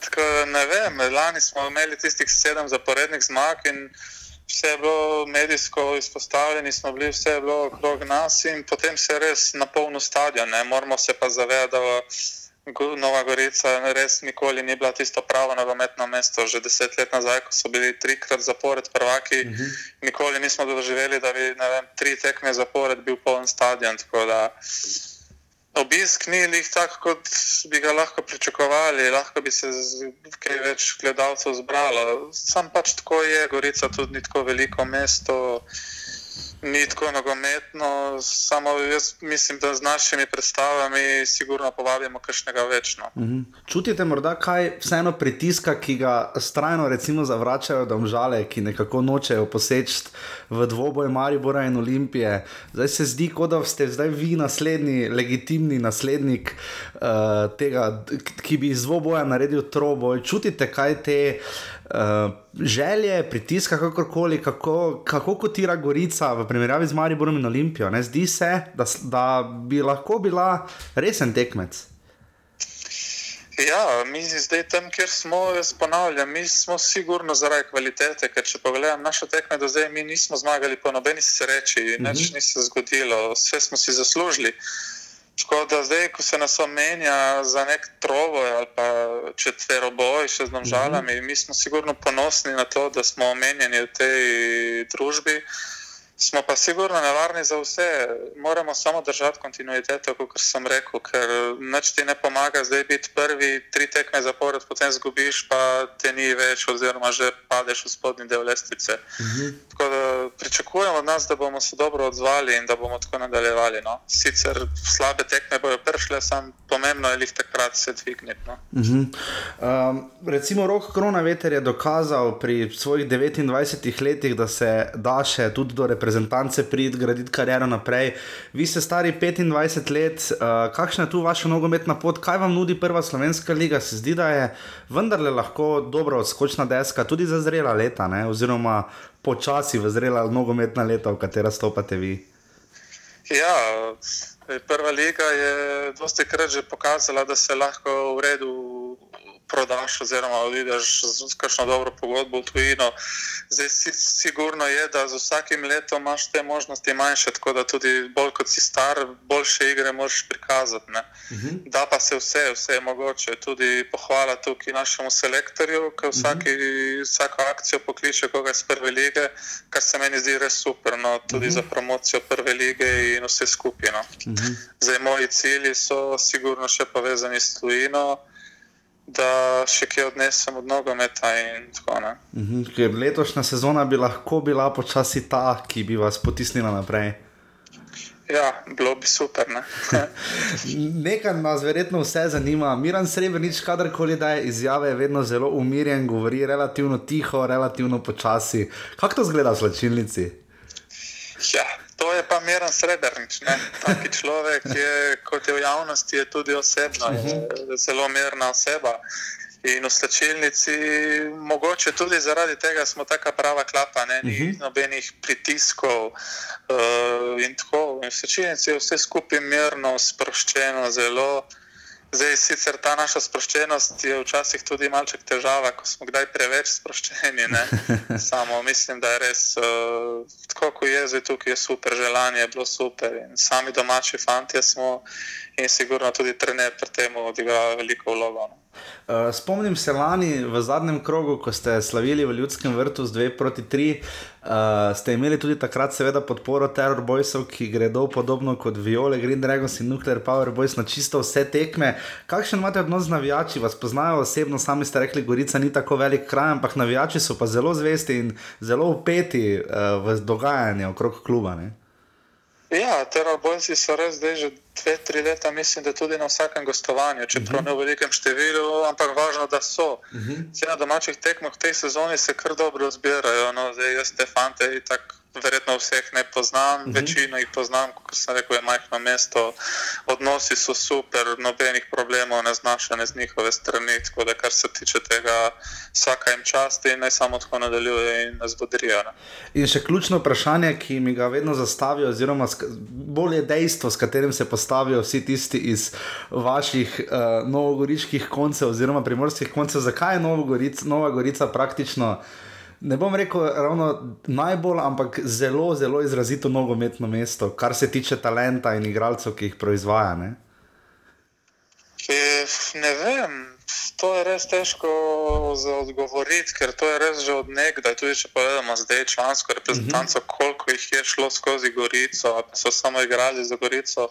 Tako, ne vem, lani smo imeli tistih sedem zaporednih zmag in vse je bilo medijsko izpostavljeno, smo bili vse bilo okrog nas in potem se je res napolnil stadion. Ne. Moramo se pa zavedati, da Nova Gorica res nikoli ni bila tisto pravo nogometno mesto. Že deset let nazaj, ko so bili trikrat zapored prvaki, uh mhm. -huh. nikoli nismo doživeli, da bi vem, tri tekme zapored bil poln stadion. Tako da Obisk ni njih tako, kot bi ga lahko pričakovali, lahko bi se kaj več gledalcev zbralo. Sam pač tako je, Gorica tudi ni tako veliko mesto ni tako nogometno, samo jaz mislim, da z našimi predstavami sigurno povabimo kakšnega večno. Mhm. Čutite morda kaj vseeno pritiska, ki ga strajno recimo zavračajo domžale, ki nekako nočejo poseči v dvoboj Maribora in Olimpije. Zdaj se zdi, kot da ste zdaj vi naslednji, legitimni naslednik uh, tega, ki bi iz dvoboja naredil troboj. Čutite kaj te uh, želje, pritiska, kakorkoli, kako, kako kotira Gorica v primerjavi z Mariborom in Olimpijo. Ne? Zdi se, da, da bi lahko bila resen tekmec. Ja, mi zdaj tam, kjer smo, jaz ponavljam, mi smo sigurno zaradi kvalitete, ker če pogledam naše tekme do zdaj, mi nismo zmagali po nobeni sreči, nič mhm. -huh. ni se zgodilo, vse smo si zaslužili. Uh, Tako da zdaj, ko se nas omenja za nek trovoj ali pa četveroboj še z nožalami, mm -hmm. mi smo sigurno ponosni na to, da smo omenjeni v tej družbi. Smo pa sigurno nevarni za vse. Moramo samo držati kontinuiteto, kot sem rekel, ker nič ti ne pomaga, zdaj biti prvi, tri tekme zapored, potem zgubiš, pa te ni več, oziroma že padeš v spodnji del lestvice. Mhm. Tako da pričakujem od nas, da bomo se dobro odzvali in da bomo tako nadaljevali. No. Sicer slabe tekme bojo prišle, samo pomembno je jih takrat se dvigniti. No. Uh -huh. um, recimo, rok Krona Veter je dokazal pri svojih 29 letih, da se da še tudi do reprezentacije reprezentance prid, graditi kariero naprej. Vi ste stari 25 let, uh, kakšna je tu vaša nogometna pot, kaj vam nudi prva slovenska liga? Se zdi, da je vendarle lahko dobro skočna deska tudi za zrela leta, ne? oziroma počasi v zrela nogometna leta, v katera stopate vi. Ja, prva liga je dosti krat že pokazala, da se lahko v redu prodaš, oziroma odideš z kakšno dobro pogodbo v tujino. Zdaj si sigurno je, da z vsakim letom imaš te možnosti manjše, tako da tudi bolj kot si star, boljše igre moraš prikazati. Uh mhm. -huh. Da pa se vse, vse je mogoče. Tudi pohvala tukaj našemu selektorju, ki vsaki, uh -huh. vsako akcijo pokliče koga iz prve lige, kar se meni zdi res super. No, tudi uh -huh. za promocijo prve lige in vse skupino. Uh -huh. Zdaj moji cilji so sigurno še povezani s tujino da še kje odnesem od nogometa. Mhm, ker letošnja sezona bi lahko bila počasi ta, ki bi vas potisnila naprej. Ja, bilo bi super. Ne? (laughs) Nekaj nas verjetno vse zanima. Miran Srebrenic, kadarkoli da je izjave, je vedno zelo umirjen, govori relativno tiho, relativno počasi. Kako to zgleda v slačilnici? Ja, to je pa Miran Srebrenic. Taki človek je, kot je v javnosti, je tudi osebno, je mhm. zelo mirna oseba. In v slčilnici, mogoče tudi zaradi tega, smo tako prava klapa, ne? ni uh mhm. -huh. nobenih pritiskov. Uh, in tako, in v slčilnici je vse skupaj mirno, sproščeno, zelo. Zdaj, sicer ta naša sproščenost je včasih tudi malček težava, ko smo kdaj preveč sproščeni. (laughs) Samo mislim, da je res uh, tako, kot je zdaj tukaj, je super, želanje je bilo super. In sami domači fanti smo in sigurno tudi trener pri tem odigrajo veliko vlogo. Uh, spomnim se lani v zadnjem krogu, ko ste slavili v Ljudskem vrtu z 2 proti 3. Uh, ste imeli tudi takrat, seveda, podporo Terror Boysov, ki gredo podobno kot Viole, Green Dragons in Nuclear Power Boys na čisto vse tekme. Kakšen imate odnos z navijači, vas poznajo osebno, sami ste rekli, Gorica ni tako velik kraj, ampak navijači so pa zelo zvesti in zelo upeti uh, v dogajanje okrog kluba. Ne? Ja, terorboljci so res zdaj že dve, tri leta, mislim, da tudi na vsakem gostovanju, čeprav uh mhm. -huh. ne v velikem številu, ampak važno, da so. Uh mhm. -huh. Na domačih tekmah v tej sezoni se kar dobro zbirajo, no, zdaj jaz te fante in tako verjetno vseh ne poznam, uh mhm. -huh. večino jih poznam, kot sem rekel, je majhno mesto, odnosi so super, nobenih problemov ne znašane z njihove strani. Tako da, kar se tiče tega, vsaka jim čast in naj samo tako nadaljuje in nas bodrijo. In še ključno vprašanje, ki mi ga vedno zastavijo, oziroma bolje dejstvo, s katerim se postavijo vsi tisti iz vaših uh, novogoriških koncev, oziroma primorskih koncev, zakaj je Nova Gorica praktično ne bom rekel ravno najbolj, ampak zelo, zelo izrazito nogometno mesto, kar se tiče talenta in igralcev, ki jih proizvaja. Ne, e, ne vem. To je res težko za odgovoriti, ker to je res že od nekdaj. Tudi če pogledamo zdaj člansko reprezentanco, uh mhm. -huh. koliko jih je šlo skozi Gorico, ali so samo igrali za Gorico.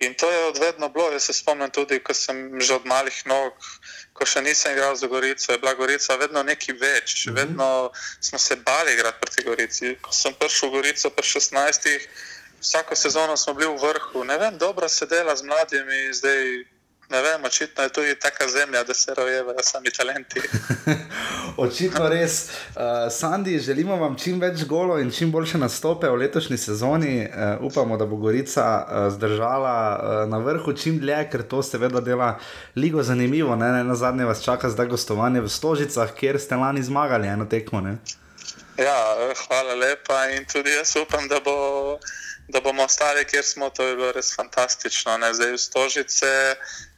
In to je odvedno bilo. Jaz se spomnim tudi, ko sem že od malih nog ko še nisem igral za Gorico, je bila Gorica vedno nekaj več. Mm -hmm. Vedno smo se bali igrati proti Gorici. Ko sem prišel v Gorico pri 16, vsako sezono smo bili v vrhu. Ne vem, dobro se dela z mladimi, zdaj Ne vem, očitno je tudi taka zemlja, da se rojevajo sami talenti. (laughs) očitno res. Uh, Sandi, želimo vam čim več golo in čim boljše nastope v letošnji sezoni. Uh, upamo, da bo Gorica uh, zdržala uh, na vrhu čim dlje, ker to seveda dela ligo zanimivo. Ne? Ne, na zadnje vas čaka zdaj gostovanje v Stožicah, kjer ste lani zmagali eno tekmo. Ne? Ja, hvala lepa in tudi jaz upam, da, bo, da bomo ostali, kjer smo. To je bilo res fantastično. Ne? Zdaj v Stožice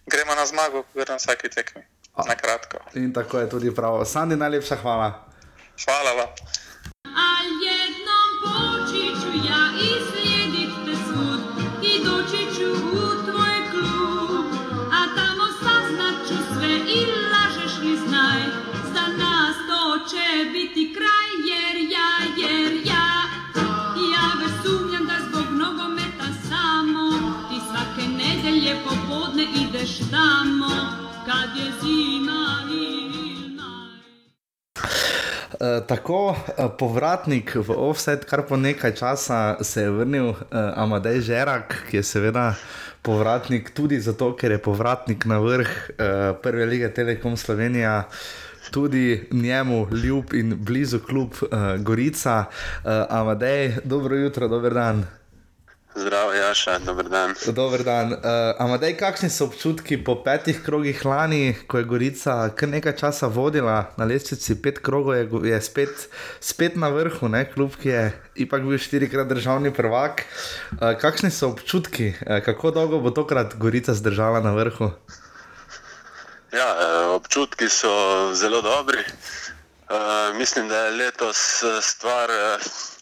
gremo na zmago, kot na vsaki tekmi. Na kratko. In tako je tudi prav. Sandi, najlepša hvala. Hvala vam. Biti kraj, jer ja, jer ja, ja, več sumnjam, da zbog nogometa samo ti svake nedelje popoldne ideš tamo, kad je Uh, tako, uh, povratnik v offset, kar po nekaj časa se je vrnil uh, Amadej Žerak, ki je seveda povratnik tudi zato, ker je povratnik na vrh uh, prve lige Telekom Slovenija. Tudi njemu ljub in blizu klub uh, Gorica, uh, Amadej, dobro jutro, dober dan. Zdravo, Jaša, dober dan. Dober dan. Uh, Amadej, kakšni so občutki po petih krogih lani, ko je Gorica kar nekaj časa vodila na lestvici, pet krogov je, je spet, spet na vrhu, ne? kljub ki je ipak bil štirikrat državni prvak. Uh, kakšni so občutki, uh, kako dolgo bo tokrat Gorica zdržala na vrhu? Ja, občutki so zelo dobri. Uh, mislim, da je letos stvar. Uh,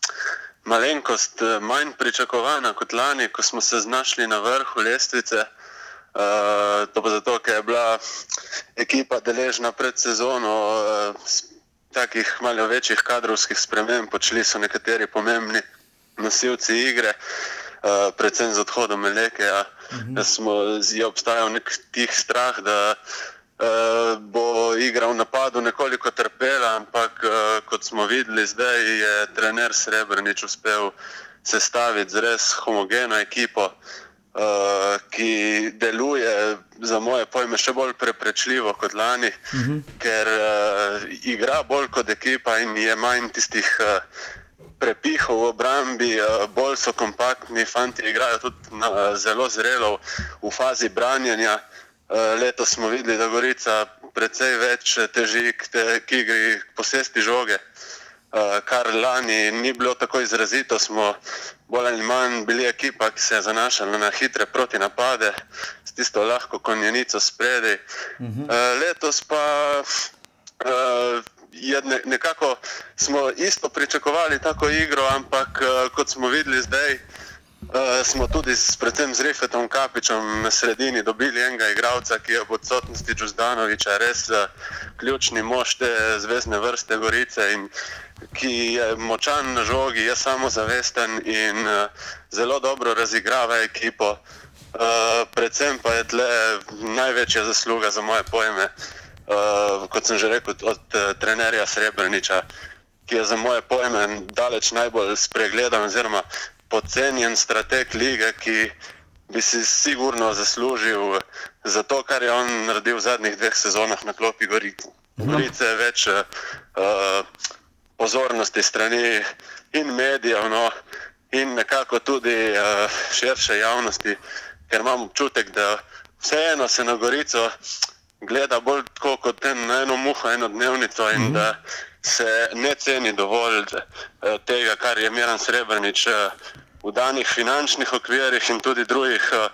malenkost eh, manj pričakovana kot lani, ko smo se znašli na vrhu lestvice. Uh, to pa zato, ker je bila ekipa deležna pred sezono uh, takih malo večjih kadrovskih sprememb, počeli so nekateri pomembni nosilci igre, uh, predvsem z odhodom Meleke. Uh -huh. Smo, je obstajal nek tih strah, da uh, bo igra v napadu nekoliko trpela, ampak uh, kot smo videli, zdaj je trener Srebrenic uspel sestaviti z res homogeno ekipo, uh, ki deluje za moje pojme še bolj preprečljivo kot lani, uh -huh. ker uh, igra bolj kot ekipa in je manj tistih. Uh, Prepihov v obrambi, bolj so kompaktni, fanti igrajo tudi na, zelo zrelo v fazi branjenja. Eh, letos smo videli, da Gorica precej več teži k, te, k igri, k posesti žoge, eh, kar lani ni bilo tako izrazito. Smo bolj ali manj bili ekipa, ki se je zanašala na hitre proti napade, s tisto lahko konjenico spredi. Mhm. Eh, letos pa je nekako smo isto pričakovali tako igro, ampak kot smo videli zdaj. Uh, smo tudi s, predvsem z Refetom Kapičem na sredini dobili enega igralca, ki je v odsotnosti Džuzdanoviča res uh, ključni mož te zvezdne vrste Gorice in ki je močan na žogi, je samozavesten in uh, zelo dobro razigrava ekipo. Uh, predvsem pa je tle največja zasluga za moje pojme, uh, kot sem že rekel, od uh, trenerja Srebrniča, ki je za moje pojme daleč najbolj spregledan oziroma podcenjen strateg lige, ki bi si sigurno zaslužil za to, kar je on naredil v zadnjih dveh sezonah na klopi Gorice. Mhm. Gorice je več uh, pozornosti strani in medijev, no, in nekako tudi uh, širše javnosti, ker imam občutek, da vseeno se na Gorico gleda bolj kot na eno muho, eno dnevnico in mm -hmm. da se ne ceni dovolj uh, tega, kar je Miran Srebrenic uh, v danih finančnih okvirih in tudi drugih uh,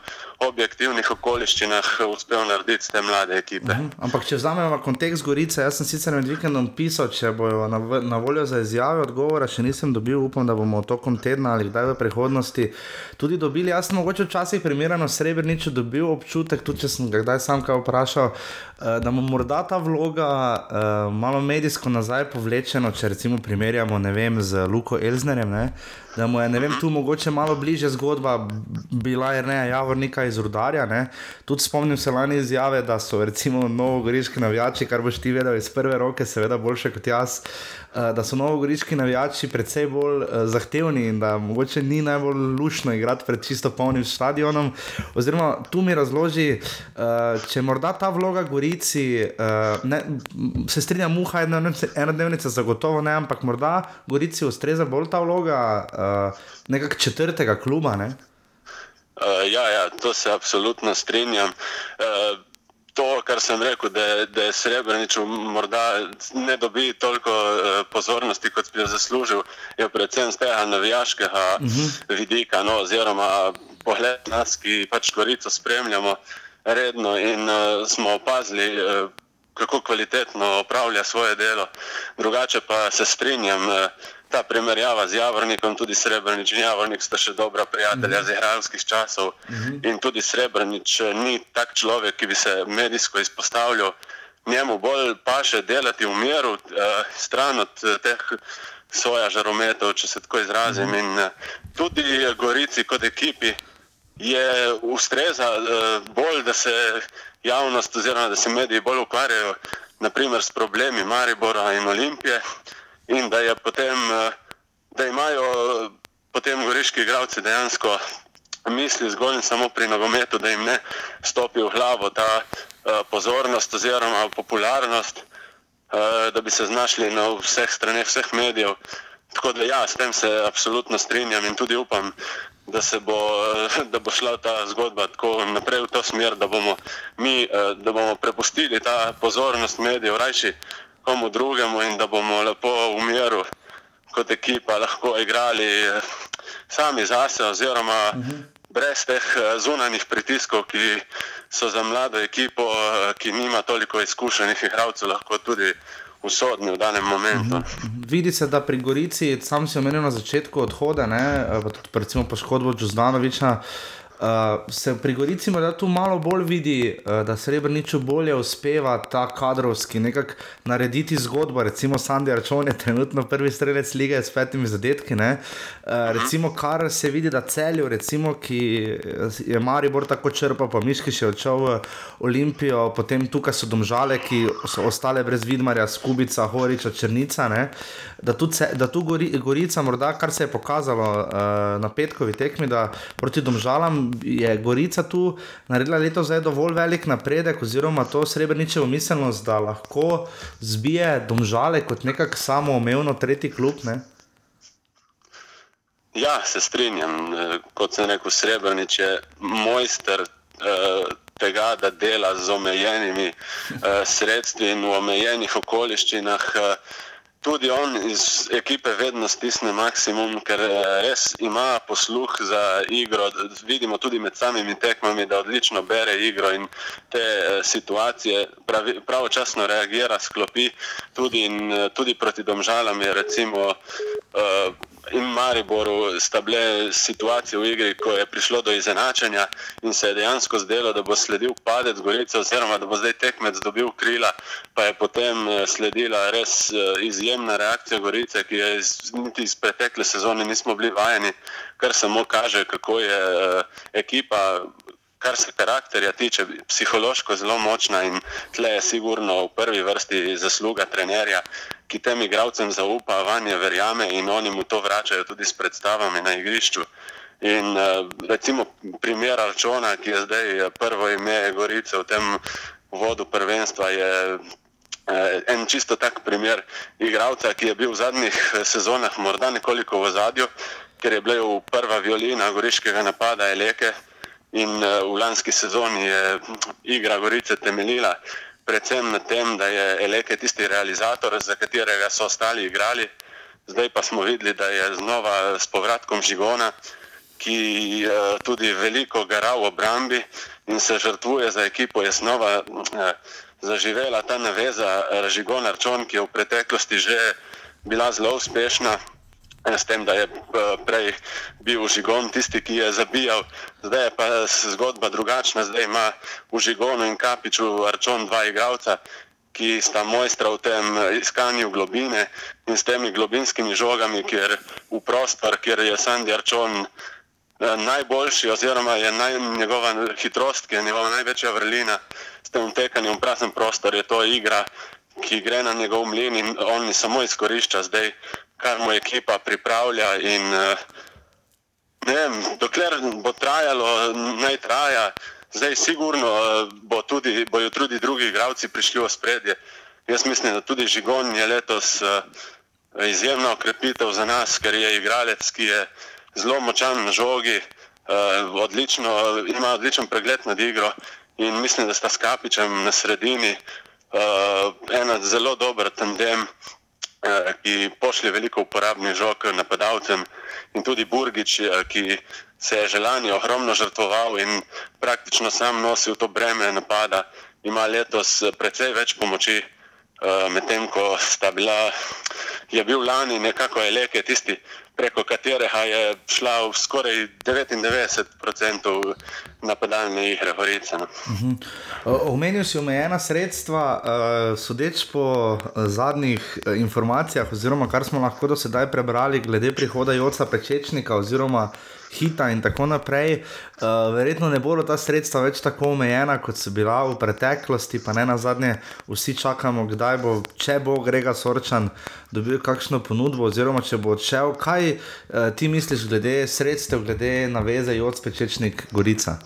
objektivnih okoliščinah uspel narediti te mlade ekipe. Mhm. Ampak, če vzamemo kontekst Gorice, jaz sem sicer med vikendom pisal, če bojo na, na voljo za izjave, odgovora še nisem dobil, upam, da bomo tokom tedna ali kdaj v prihodnosti tudi dobili. Jaz sem mogoče včasih primerjeno srebrničo dobil občutek, tudi če sem ga kdaj sam kaj vprašal, uh, da mu morda ta vloga uh, malo medijsko nazaj povlečeno, če recimo primerjamo vem, z Luko Elznerjem. Ne? Da mu je vem, tu mogoče malo bliže zgodba bila, jer ne, Javornika iz Rudarja. Ne. Tudi spomnim se lani izjave, da so recimo novogoriški navijači, kar boš ti vedel iz prve roke, seveda boljše kot jaz. Uh, da so novogoriški navijači precej bolj uh, zahtevni in da mogoče ni najbolj lušno igrati pred čisto polnim stadionom. Oziroma, tu mi razloži, uh, če morda ta vloga Gorici, ne, se strinja, muha ena dnevnica, zagotovo ne, ampak morda Gorici ustreza bolj ta vloga nekakšnega četrtega kluba. Ne? Uh, ja, ja, to se absolutno strinjam. Uh, to, kar sem rekel, da, da je Srebrenic morda ne dobi toliko uh, pozornosti, kot bi jo zaslužil, je predvsem z tega navijaškega uh mhm. -huh. vidika, no, oziroma pogled nas, ki pač Gorico spremljamo redno in uh, smo opazili. Uh, Kako kvalitetno opravlja svoje delo, drugače pa se strinjam, ta primerjava z Javornikom, tudi Srebrenic in Javornik sta še dobra prijatelja mm -hmm. z igralskih časov. Mm -hmm. In tudi Srebrenic eh, ni tak človek, ki bi se medijsko izpostavljal. Njemu bolj paše delati v miru, eh, stran od eh, teh soja žarometov, če se tako izrazim. Mm -hmm. In tudi Gorici kot ekipi je ustreza bolj, da se javnost oziroma da se mediji bolj ukvarjajo naprimer s problemi Maribora in Olimpije in da, potem, eh, da imajo potem goriški igravci dejansko misli zgolj in samo pri nogometu, da jim ne stopi v glavo ta uh, pozornost oziroma popularnost, da bi se znašli na vseh straneh, vseh medijev. Tako da ja, s tem se absolutno strinjam in tudi upam, da, bo, da bo šla ta zgodba tako naprej v to smer, da bomo mi da bomo prepustili ta pozornost medijev rajši komu drugemu in da bomo lepo v miru kot ekipa lahko igrali eh, sami zase oziroma uh mhm. -huh. brez teh eh, zunanjih pritiskov, ki so za mlado ekipo, eh, ki nima toliko izkušenih igralcev, lahko tudi usodni v danem momentu. Uh mhm. -huh. Vidi se, da pri Gorici, sam si omenil na začetku odhoda, ne, pa tudi recimo poškodbo Džuzdanoviča, Uh, se pri Gorici morda tu malo bolj vidi, uh, da Srebrniču bolje uspeva ta kadrovski nekako narediti zgodbo. Recimo Sandy Arčon je trenutno prvi strelec lige s petimi zadetki. Uh, recimo kar se vidi, da celju, recimo, ki je Maribor tako črpa, pa Miški še odšel v Olimpijo, potem tukaj so domžale, ki so ostale brez vidmarja, Skubica, Horiča, Črnica. Ne? Da tu, da tu gori, Gorica, morda kar se je pokazalo uh, na petkovi tekmi, da proti domžalam je Gorica tu naredila letos dovolj velik napredek, oziroma to srebrničevo miselnost, da lahko zbije domžale kot nekako samoumevno tretji klub. Ne? Ja, se strinjam. Kot sem rekel, Srebrenic je mojster uh, tega, da dela z omejenimi uh, sredstvi in v omejenih okoliščinah. Uh, tudi on iz ekipe vedno stisne maksimum, ker eh, res ima posluh za igro. Vidimo tudi med samimi tekmami, da odlično bere igro in te eh, situacije pravi, pravočasno reagira, sklopi. Tudi, in, eh, tudi proti domžalam je recimo. Uh, in Mariboru sta bile situacije v igri, ko je prišlo do izenačenja in se je dejansko zdelo, da bo sledil padec Gorice, oziroma da bo zdaj tekmec dobil krila, pa je potem eh, sledila res eh, izjemna reakcija Gorice, ki je iz, niti iz pretekle sezone nismo bili vajeni, kar samo kaže, kako je eh, ekipa. Kar se karakterja tiče, psihološko zelo močna in tle je sigurno v prvi vrsti zasluga trenerja, ki tem igravcem zaupa, vanje verjame in oni mu to vračajo tudi s predstavami na igrišču. In uh, recimo primer Arčona, ki je zdaj eh, prvo ime Gorice v tem vodu prvenstva, je uh, en čisto tak primer igravca, ki je bil v zadnjih sezonah morda nekoliko v zadju, ker je bil prva violina goriškega napada Eleke in v lanski sezoni je igra Gorice temeljila predvsem na tem, da je Eleke tisti realizator, za katerega so ostali igrali. Zdaj pa smo videli, da je znova s povratkom Žigona, ki uh, tudi veliko gara v obrambi in se žrtvuje za ekipo, je znova uh, zaživela ta naveza Žigona Arčon, ki je v preteklosti že bila zelo uspešna. S tem, da je eh, prej bil Žigon tisti, ki je zabijal, zdaj je pa zgodba drugačna. Zdaj ima v Žigonu in Kapiču Arčon dva igralca, ki sta mojstra v tem iskanju globine in s temi globinskimi žogami, kjer v prostor, kjer je Sandy Arčon eh, najboljši, oziroma je naj, njegova hitrost, ki je njegova največja vrlina, s tem tekanjem v prazen prostor, je to igra, ki gre na njegov mlin in on samo izkorišča zdaj kar mu ekipa pripravlja. In, eh, vem, dokler bo trajalo, naj traja, zdaj sigurno eh, bo tudi, bojo tudi drugi igravci prišli v spredje. Jaz mislim, da tudi Žigon je letos eh, izjemna okrepitev za nas, ker je igralec, ki je zelo močan na žogi, odlično, ima odličen pregled nad igro in mislim, da sta s Kapičem na sredini ena zelo dober tandem. Eh, ki pošlje veliko uporabnih žog napadalcem, in tudi Burgič, eh, ki se je želanje ogromno žrtvoval in praktično sam nosil to breme napada, ima letos precej več pomoči, eh, medtem ko sta bila, je bil lani nekako Eleke tisti, preko katerega je šla v skoraj 99% napadalne igre, Horice. No. Uh, omenil si omejena sredstva, uh, sodeč po uh, zadnjih uh, informacijah, oziroma kar smo lahko do sedaj prebrali, glede prihoda Joca Pečečnika, oziroma hita in tako naprej. Uh, verjetno ne bodo ta sredstva več tako omejena, kot so bila v preteklosti, pa ne na zadnje, vsi čakamo, kdaj bo, če bo Grega Sorčan dobil kakšno ponudbo, oziroma če bo odšel. Kaj uh, ti misliš glede sredstev, glede naveze Joc Pečečnik Gorica?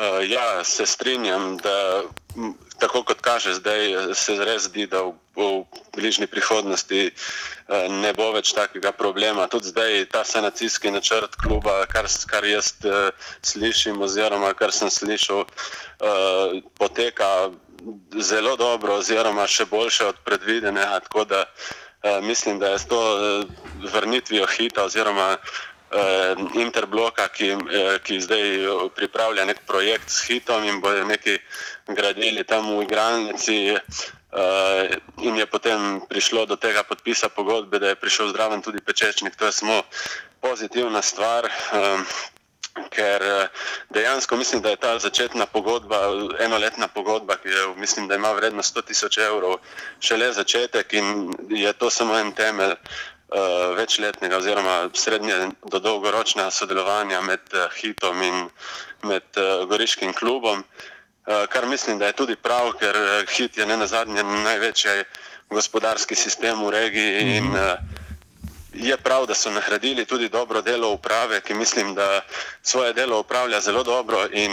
Uh, ja, se strinjam, da tako kot kaže, zdaj se res zdi, da v, v bližnji prihodnosti uh, ne bo več takega problema. Tudi zdaj ta sanacijski načrt kluba, kar, kar jaz uh, slišim, oziroma kar sem slišal, poteka zelo dobro, oziroma še boljše od predvidenega. Tako da mislim, da je s to vrnitvijo hita oziroma Interbloka, ki, uh, ki zdaj pripravlja nek projekt s hitom in bojo neki gradili tam v igralnici. Uh, in je potem prišlo do tega podpisa pogodbe, da je prišel zdraven tudi pečečnik. To je samo pozitivna stvar. Uh, ker eh, dejansko mislim, da je ta začetna pogodba, enoletna pogodba, ki je, mislim, da ima vrednost 100 tisoč evrov, šele začetek in je to samo en temelj večletnega oziroma srednje do dolgoročnega sodelovanja med uh, Hitom in med uh, Goriškim klubom, kar mislim, da je tudi prav, ker Hit je ne na zadnje največji gospodarski sistem v regiji mm in uh, je prav, da so nahradili tudi dobro delo uprave, ki mislim, da svoje delo upravlja zelo dobro in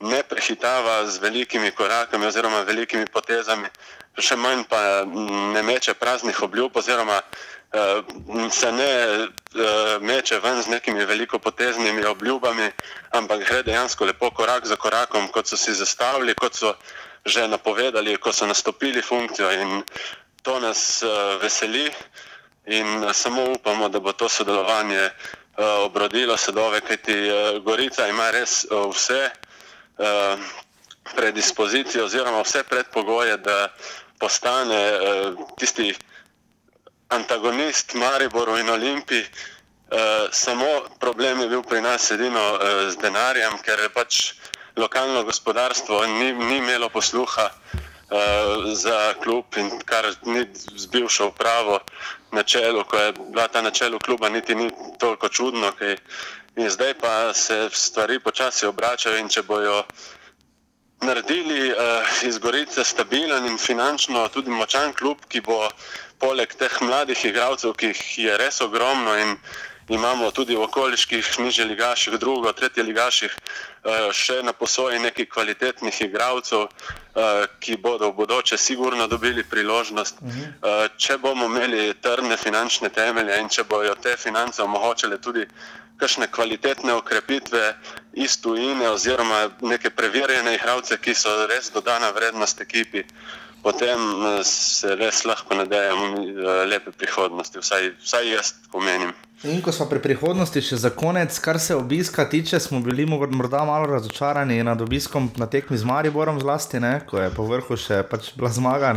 ne prehitava z velikimi korakami oziroma velikimi potezami, še manj pa ne meče praznih obljub oziroma uh, se ne uh, meče ven z nekimi velikopoteznimi obljubami, ampak gre dejansko lepo korak za korakom, kot so si zastavili, kot so že napovedali, ko so nastopili funkcijo. In to nas uh, veseli in samo upamo, da bo to sodelovanje obrodilo sadove, kajti Gorica ima res vse predispozicijo oziroma vse predpogoje, da postane tisti antagonist Mariboru in Olimpiji. Uh, samo problem je bil pri nas edino uh, z denarjem, ker je pač lokalno gospodarstvo ni, ni imelo posluha uh, za klub in kar ni zbivšo upravo na čelu, ko je bila ta na čelu kluba, niti ni toliko čudno. Kaj, in zdaj pa se stvari počasi obračajo in če bojo naredili uh, iz Gorice stabilen in finančno tudi močan klub, ki bo poleg teh mladih igralcev, ki jih je res ogromno in imamo tudi v okoliških nižjih ligaših, drugo, tretje ligaših, eh, še na posoji nekih kvalitetnih igralcev, eh, ki bodo v bodoče sigurno dobili priložnost. Mhm. Eh, če bomo imeli trdne finančne temelje in če bojo te finance omogočile tudi kakšne kvalitetne okrepitve iz tujine oziroma neke preverjene igralce, ki so res dodana vrednost ekipi potem eh, se res lahko nadejamo eh, lepe prihodnosti, vsaj, vsaj jaz pomenim. In ko smo pri prihodnosti, še za konec, kar se obiska tiče, smo bili morda malo razočarani nad obiskom na tekmi z Mariborom, zlasti, ne, ko je po vrhu še pač bila zmaga.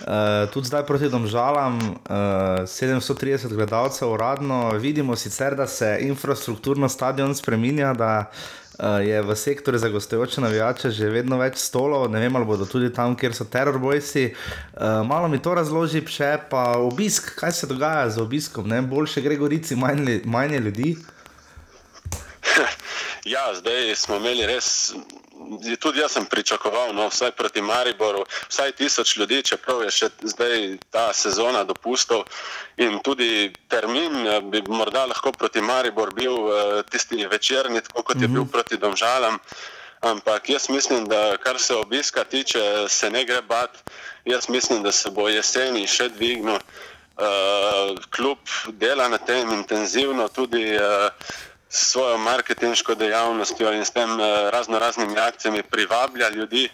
Uh, tudi zdaj proti domžalam, uh, 730 gledalcev uradno, vidimo sicer, da se infrastrukturno stadion spremenja, da uh, je v sektorju za gostujoče navijače že vedno več stolov, ne vem, ali bodo tudi tam, kjer so terorbojci. Uh, malo mi to razloži, še pa obisk, kaj se dogaja z obiskom, ne? boljše gre gorici, manj, manj ljudi. (laughs) Ja, zdaj smo imeli res tudi jaz sem pričakoval, no, vsaj proti Mariboru, vsaj tisoč ljudi, čeprav je še zdaj ta sezona dopustov. In tudi termin eh, bi morda lahko proti Mariboru bil uh, tisti večerni, tako kot je bil mhm. proti Domžalam. Ampak jaz mislim, da kar se obiska tiče, se ne gre bat. Jaz mislim, da se bo jeseni še dvignil. Uh, kljub dela na tem intenzivno, tudi uh, s svojo marketinško dejavnostjo in s tem eh, razno raznimi akcijami privablja ljudi.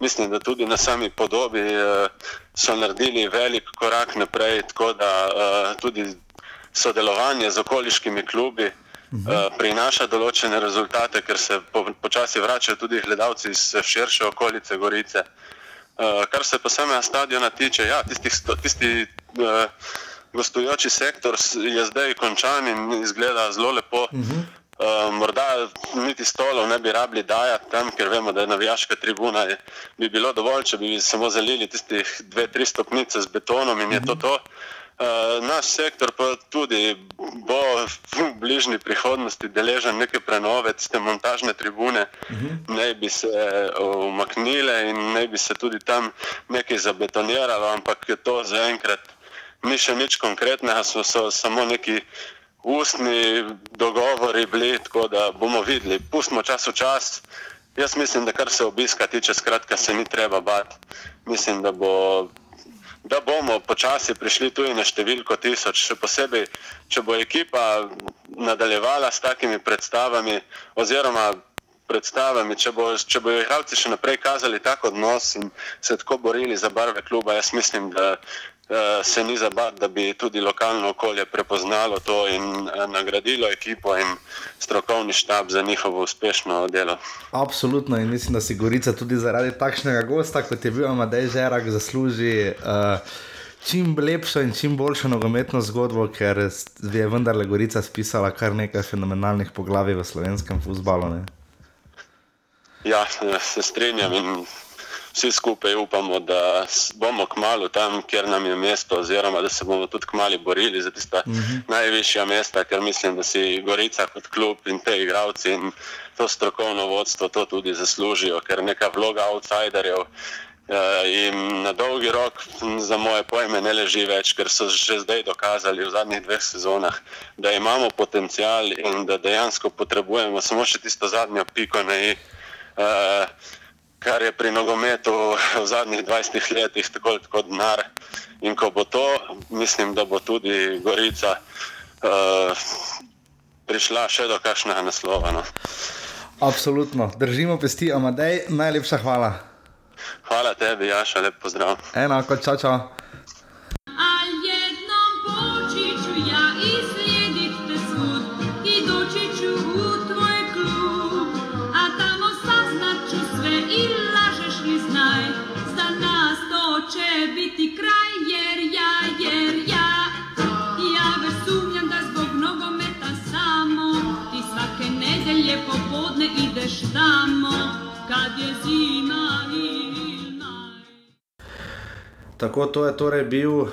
Mislim, da tudi na sami podobi eh, so naredili velik korak naprej, tako da eh, tudi sodelovanje z okoliškimi klubi prinaša določene rezultate, ker se počasi vračajo tudi gledalci iz širše okolice Gorice. Kar se pa samega stadiona tiče, ja, tisti, tisti gostujoči sektor je zdaj končan in izgleda zelo lepo. Uh -huh. uh, morda niti stolov ne bi rabili dajati tam, ker vemo, da je navijaška tribuna. Je, bi bilo dovolj, če bi samo zalili tistih dve, tri stopnice z betonom in uh -huh. je to to. Uh, naš sektor pa tudi bo v bližnji prihodnosti deležen neke prenove, tiste montažne tribune, uh -huh. ne bi se umaknile in ne bi se tudi tam nekaj zabetoniralo, ampak je to zaenkrat ni še nič konkretnega, so, so samo neki ustni dogovori bili, tako da bomo videli. Pustimo čas v čas. Jaz mislim, da kar se obiska tiče, skratka, se ni treba bati. Mislim, da, bo, da bomo počasi prišli tudi na številko tisoč. Še posebej, če bo ekipa nadaljevala s takimi predstavami, oziroma predstavami, če, bo, če bojo igralci še naprej kazali tako odnos in se tako borili za barve kluba, jaz mislim, da se ni zabat, da bi tudi lokalno okolje prepoznalo to in eh, nagradilo ekipo in strokovni štab za njihovo uspešno delo. Absolutno in mislim, da si Gorica tudi zaradi takšnega gosta, kot je bil Amadej Žerak, zasluži. Uh, čim lepšo in čim boljšo nogometno zgodbo, ker je vendarle Gorica spisala kar nekaj fenomenalnih poglavij v slovenskem futbalu. Ja, se strinjam in vsi skupaj upamo, da bomo kmalo tam, kjer nam je mesto, oziroma da se bomo tudi kmalo borili za tista uh mhm. -huh. najvišja mesta, ker mislim, da si Gorica kot klub in te igravci in to strokovno vodstvo to tudi zaslužijo, ker neka vloga outsiderjev. In na dolgi rok, za moje pojme, ne leži več, ker so že zdaj dokazali v zadnjih dveh sezonah, da imamo potencial in da dejansko potrebujemo samo še tisto zadnjo piko na i kar je pri nogometu v zadnjih 20 letih tako kot denar. In ko bo to, mislim, da bo tudi Gorica uh, prišla še do kakšnega naslova. No. Absolutno, držimo pesti, Amadej, najlepša hvala. Hvala tebi, Jaša, lep pozdrav. Enako, čau, čau. Tako to je torej bil uh,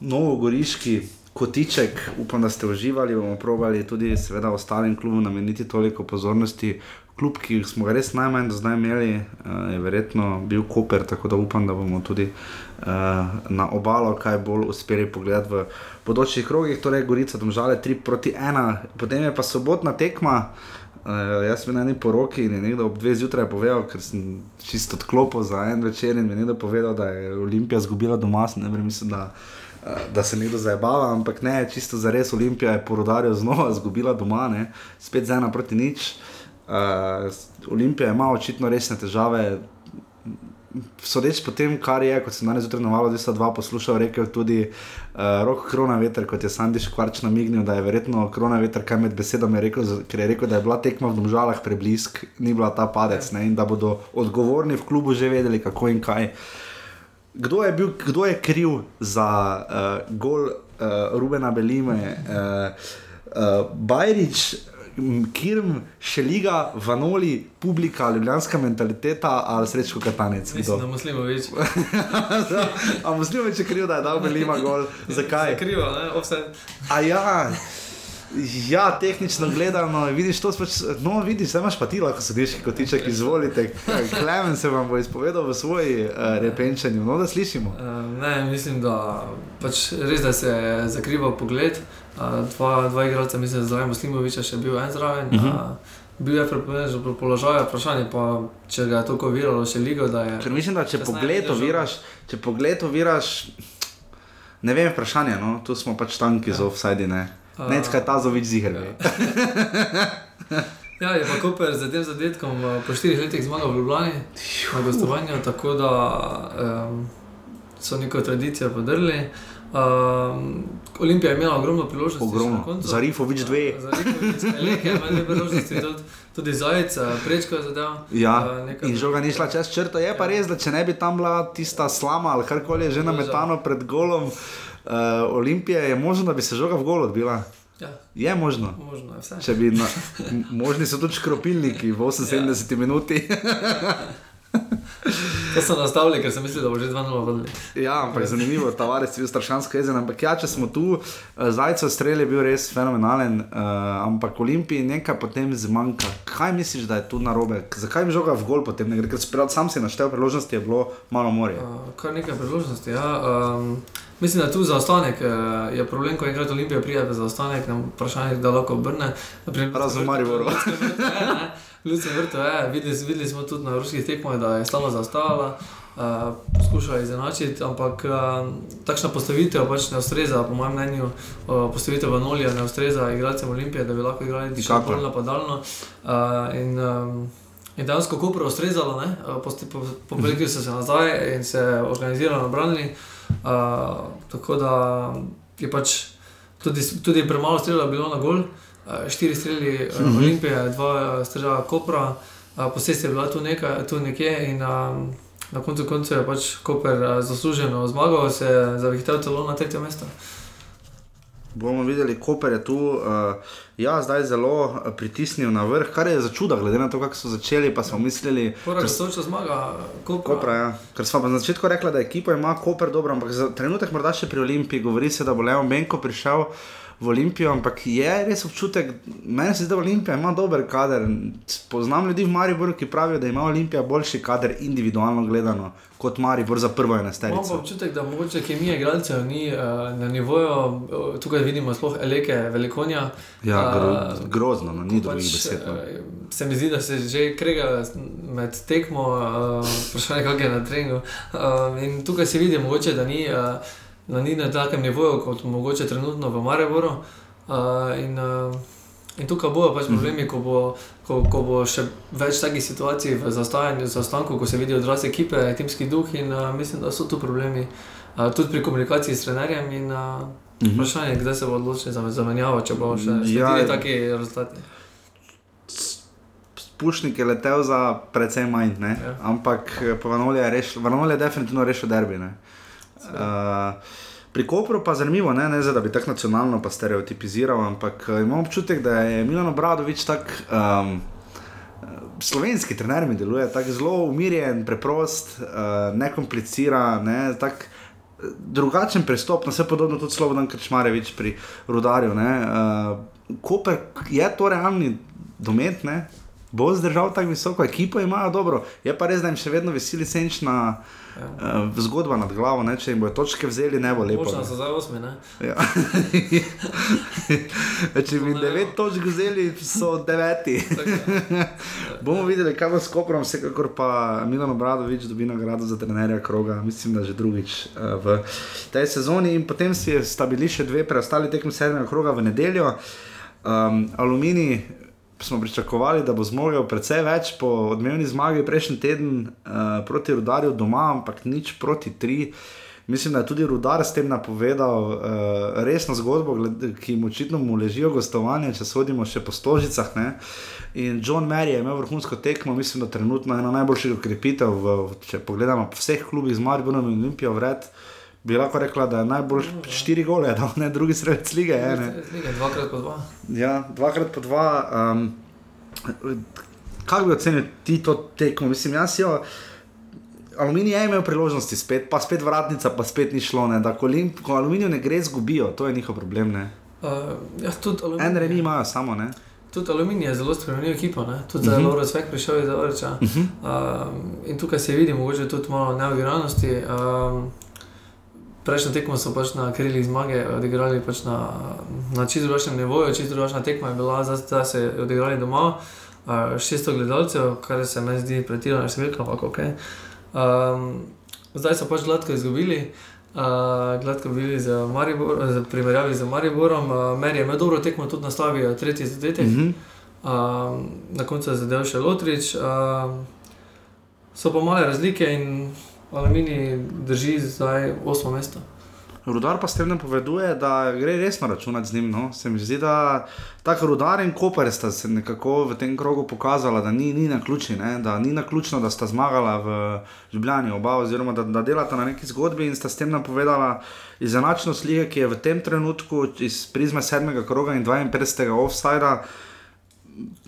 novogoriški kotiček, upam, da ste uživali, bomo provali tudi, seveda, ostalim klubom nameniti toliko pozornosti. Klub, ki smo ga res najmanj do zdaj imeli, uh, je verjetno bil Koper, tako da upam, da bomo tudi uh, na obalo kaj bolj uspeli pogledati v bodočih krogih. Torej, Gorica, domžale 3 proti 1, potem je pa sobotna tekma. Uh, jaz sem na eni poroki in je nekdo ob dveh zjutraj povedal, ker sem čisto odklopil za en večer in mi je nekdo povedal, da je Olimpija izgubila doma. Ne vem, mislim, da, uh, da se nekdo zabava, ampak ne, čisto za res Olimpija je porodarjo znova izgubila doma, ne? spet za ena proti nič. Uh, Olimpija ima očitno resne težave, sodeč po tem, kar je, kot sem danes zjutraj navalo, da so dva poslušal, rekel tudi uh, rok korona veter, kot je Sandiš Kvarč namignil, da je verjetno korona veter, kaj med besedami rekel, ker je rekel, da je bila tekma v domžalah preblisk, ni bila ta padec ne, in da bodo odgovorni v klubu že vedeli, kako in kaj. Kdo je, bil, kdo je kriv za uh, gol uh, Rubena Belime, uh, uh, Bajrič? Kirm, še liga, vanoli, publika, ljubljanska mentaliteta ali srečko katanec. Mislim, da muslimo več. (laughs) A muslimo več je kriv, da je dal Belima gol. Zakaj? Krivo, ne, vse. A ja. Ja, tehnično gledano, vidiš to, spač, no, vidiš, zdaj imaš pa ti lahko sediš, kot tiček, izvolite. Klemen se vam bo izpovedal v svoji uh, repenčanju, no, da slišimo. Uh, ne, mislim, da pač res, da se je zakrival pogled dva, dva igralca, mislim, da je Muslimovič še bil en zraven. Uh -huh. a, bil je prepovedan po položaju, vprašanje pa, če ga je toliko viralo še ligo. Ker mislim, da če pogled oviraš, če pogled oviraš, ne vem, vprašanje, no, tu smo pač tanki ja. za offside, ne. Uh, Nekaj ta zovič ziger. Ja. ja, je pa Koper z tem zadetkom po štirih letih zmagal v Ljubljani na gostovanju, tako da um, so neko tradicijo podrli. Um, Olimpija je imela ogromno priložnosti. Ogromno. Za Rifovič dve. Za Rifovič dve priložnosti. Tudi, tudi Zajec, prečko je zadeval. Ja, uh, in žoga ni šla čez črto. Je pa res, da če ne bi tam bila tista slama ali karkoli je že nametano pred golom uh, Olimpije, je možno, da bi se žoga v gol odbila. Ja. Je možno. možno je na, možni so tudi škropilniki v 78 ja. minuti. (laughs) To so nastavili, ker sem mislil, da bo že 2-0 vodili. Ja, ampak zanimivo, ta varec je bil strašansko jezen. Ampak ja, če smo tu, eh, zajcev strelj je bil res fenomenalen, uh, ampak Olimpiji nekaj potem zmanjka. Kaj misliš, da je tu narobe? Zakaj mi žoga v gol potem? Ne, ker spred, sam si naštel priložnosti, je bilo malo morja. Uh, kar nekaj priložnosti, ja. Um, Mislim, da tu za ostanek je problem, ko enkrat Olimpija pride za ostanek, nam vprašanje, da lahko obrne. Razen Marijo. Ljudje (laughs) vrtu, je, videli, videli smo tudi na ruskih tekmah, da je stalno zastavala, uh, poskušala izenačiti, ampak uh, takšna postavitev pač ne ustreza, po mojem mnenju, uh, postavitev v Nolija ne ustreza igralcem Olimpije, da bi lahko igrali še bolj napadalno. Uh, in, um, In dejansko, ko je ustrezalo, popeljali so se nazaj in se organizirali, branili. Uh, tako da je pač tudi, tudi premalo strela bilo na gol. Uh, Eh, štiri streli uh, mhm. Olimpije, dva uh, streljala Kopra, uh, posest je bila tu, nekaj, tu nekje. In, um, na koncu koncev je pač Koper uh, zasluženo zmagal, se je zavihtel celo na tretje mesto. Bomo videli, Koper je tu, uh, ja, zdaj zelo pritisnil na vrh, kar je za čudo, glede na to, kako so začeli. Pa smo mislili, da se točno zmaga, Koper. Kopra, ja. Ker smo na začetku rekli, da ekipa ima Koper dobro, ampak za trenutek morda še pri Olimpiji govori se, da bo Leon Benko prišel v Olimpijo, ampak je res občutek, meni se zdi, da Olimpija ima dober kader. Poznam ljudi v Mariboru, ki pravijo, da ima Olimpija boljši kader individualno gledano kot Maribor za prvo enesterico. Imam občutek, da mogoče kemija igralcev ni uh, na nivoju, tukaj vidimo sploh eleke velikonja. Ja, gro, uh, grozno, no, ni pač, drugih besed. No. Se mi zdi, da se že krega med tekmo, uh, vprašanje, kako je na treningu. Uh, in tukaj se vidi, mogoče, da ni. Uh, ni na takem nivoju, kot mogoče trenutno v Marevoru. Uh, in, uh, in tukaj bojo pač mhm. problemi, ko bo, ko, ko bo še več takih situacij v zaostanku, ko se vidijo odrasle ekipe, timski duh in uh, mislim, da so tu problemi uh, tudi pri komunikaciji s trenerjem. In, uh, mhm. Vprašanje je, kdaj se bo odločil za zamenjavo, če bo še ja, taki rezultati. Pušnik je letel za precej manj, ja. ampak Vanolje je, je definitivno rešil derbi. Uh, pri Kopru pa je zanimivo, ne, ne zdaj, da bi tako nacionalno pa stereotipiziral, ampak uh, imam občutek, da je Milan Obradovič tak. Um, Slovenski trener mi deluje tako zelo umirjen, preprost, uh, nekompliciran, ne, tako drugačen pristop, na vse podobno tudi Slobodan Krčmarevič pri Rudarju. Uh, Koper je to realni domet, ne, bo zdržal tako visoko ekipo, imajo dobro, je pa res, da jim še vedno veseli senčna. Uh. Uh, zgodba nad glavo, ne? če jim bodo točke vzeli, ne bo lepo. Možno so zdaj osmi. Ja. (laughs) če bi devet točk vzeli, so deveti. (laughs) Bomo videli, kaj bo s Koprom, vsekakor pa Milan Obradovič dobi nagrado za trenerja kroga, mislim, da že drugič uh, v tej sezoni. In potem sta bili še dve preostali tekmi sedmega kroga v nedeljo. Um, aluminij smo pričakovali, da bo zmogel precej več po odmevni zmagi prejšnji teden uh, proti Rudarju doma, ampak nič proti tri. Mislim, da je tudi Rudar s tem napovedal uh, resno zgodbo, ki mu očitno mu ležijo gostovanje, če sodimo še po stožicah. Ne? In John Mary je imel vrhunsko tekmo, mislim, da trenutno ena najboljših ukrepitev, če pogledamo po vseh klubih z Mariborom in Olimpijo vred bi lahko rekla, da je najbolj štiri gole, da ne drugi sredec lige. Je, ne. Dvakrat po dva. Ja, dvakrat po dva. Um, Kaj bi ocenil ti to tekmo? Mislim, jaz jo. Aluminij je imel priložnosti, spet, pa spet vratnica, pa spet ni šlo. Ne, da, ko, lim, ko aluminij ne gre, zgubijo, to je njihov problem. Uh, ja, en remi imajo samo. Ne. Tudi aluminij je zelo spremenil ekipo, ne? tudi uh -huh. zelo razvek prišel iz Orča. Uh -huh. uh, in tukaj se vidi, mogoče tudi malo neogranosti. Uh, Prejšnjo tekmo so pač na krilih zmage odigrali pač na, na čisto drugačnem nivoju, čisto drugačna tekma je bila, zdaj, zdaj se je odigrali doma, uh, 600 gledalcev, kar se mi zdi pretirano, številka, ampak ok. Um, zdaj so pač gladko izgubili, uh, gladko bili za Maribor, za primerjavi z Mariborom, uh, meni je imel dobro tekmo, tudi nastavil tretji zadetek, mm -hmm. uh, na koncu je zadev še Lotrič. Uh, so pa male razlike in Aluminij drži zdaj osmo mesto. Rudar pa s tem napoveduje, da gre resno računati z njim. No? Se mi zdi, da tako rudar in koper sta se nekako v tem krogu pokazala, da ni, ni na ključi, ne? da ni na ključno, da sta zmagala v Ljubljani oba, oziroma da, da delata na neki zgodbi in sta s tem napovedala izenačnost lige, ki je v tem trenutku iz prizme sedmega kroga in 52. offsajda.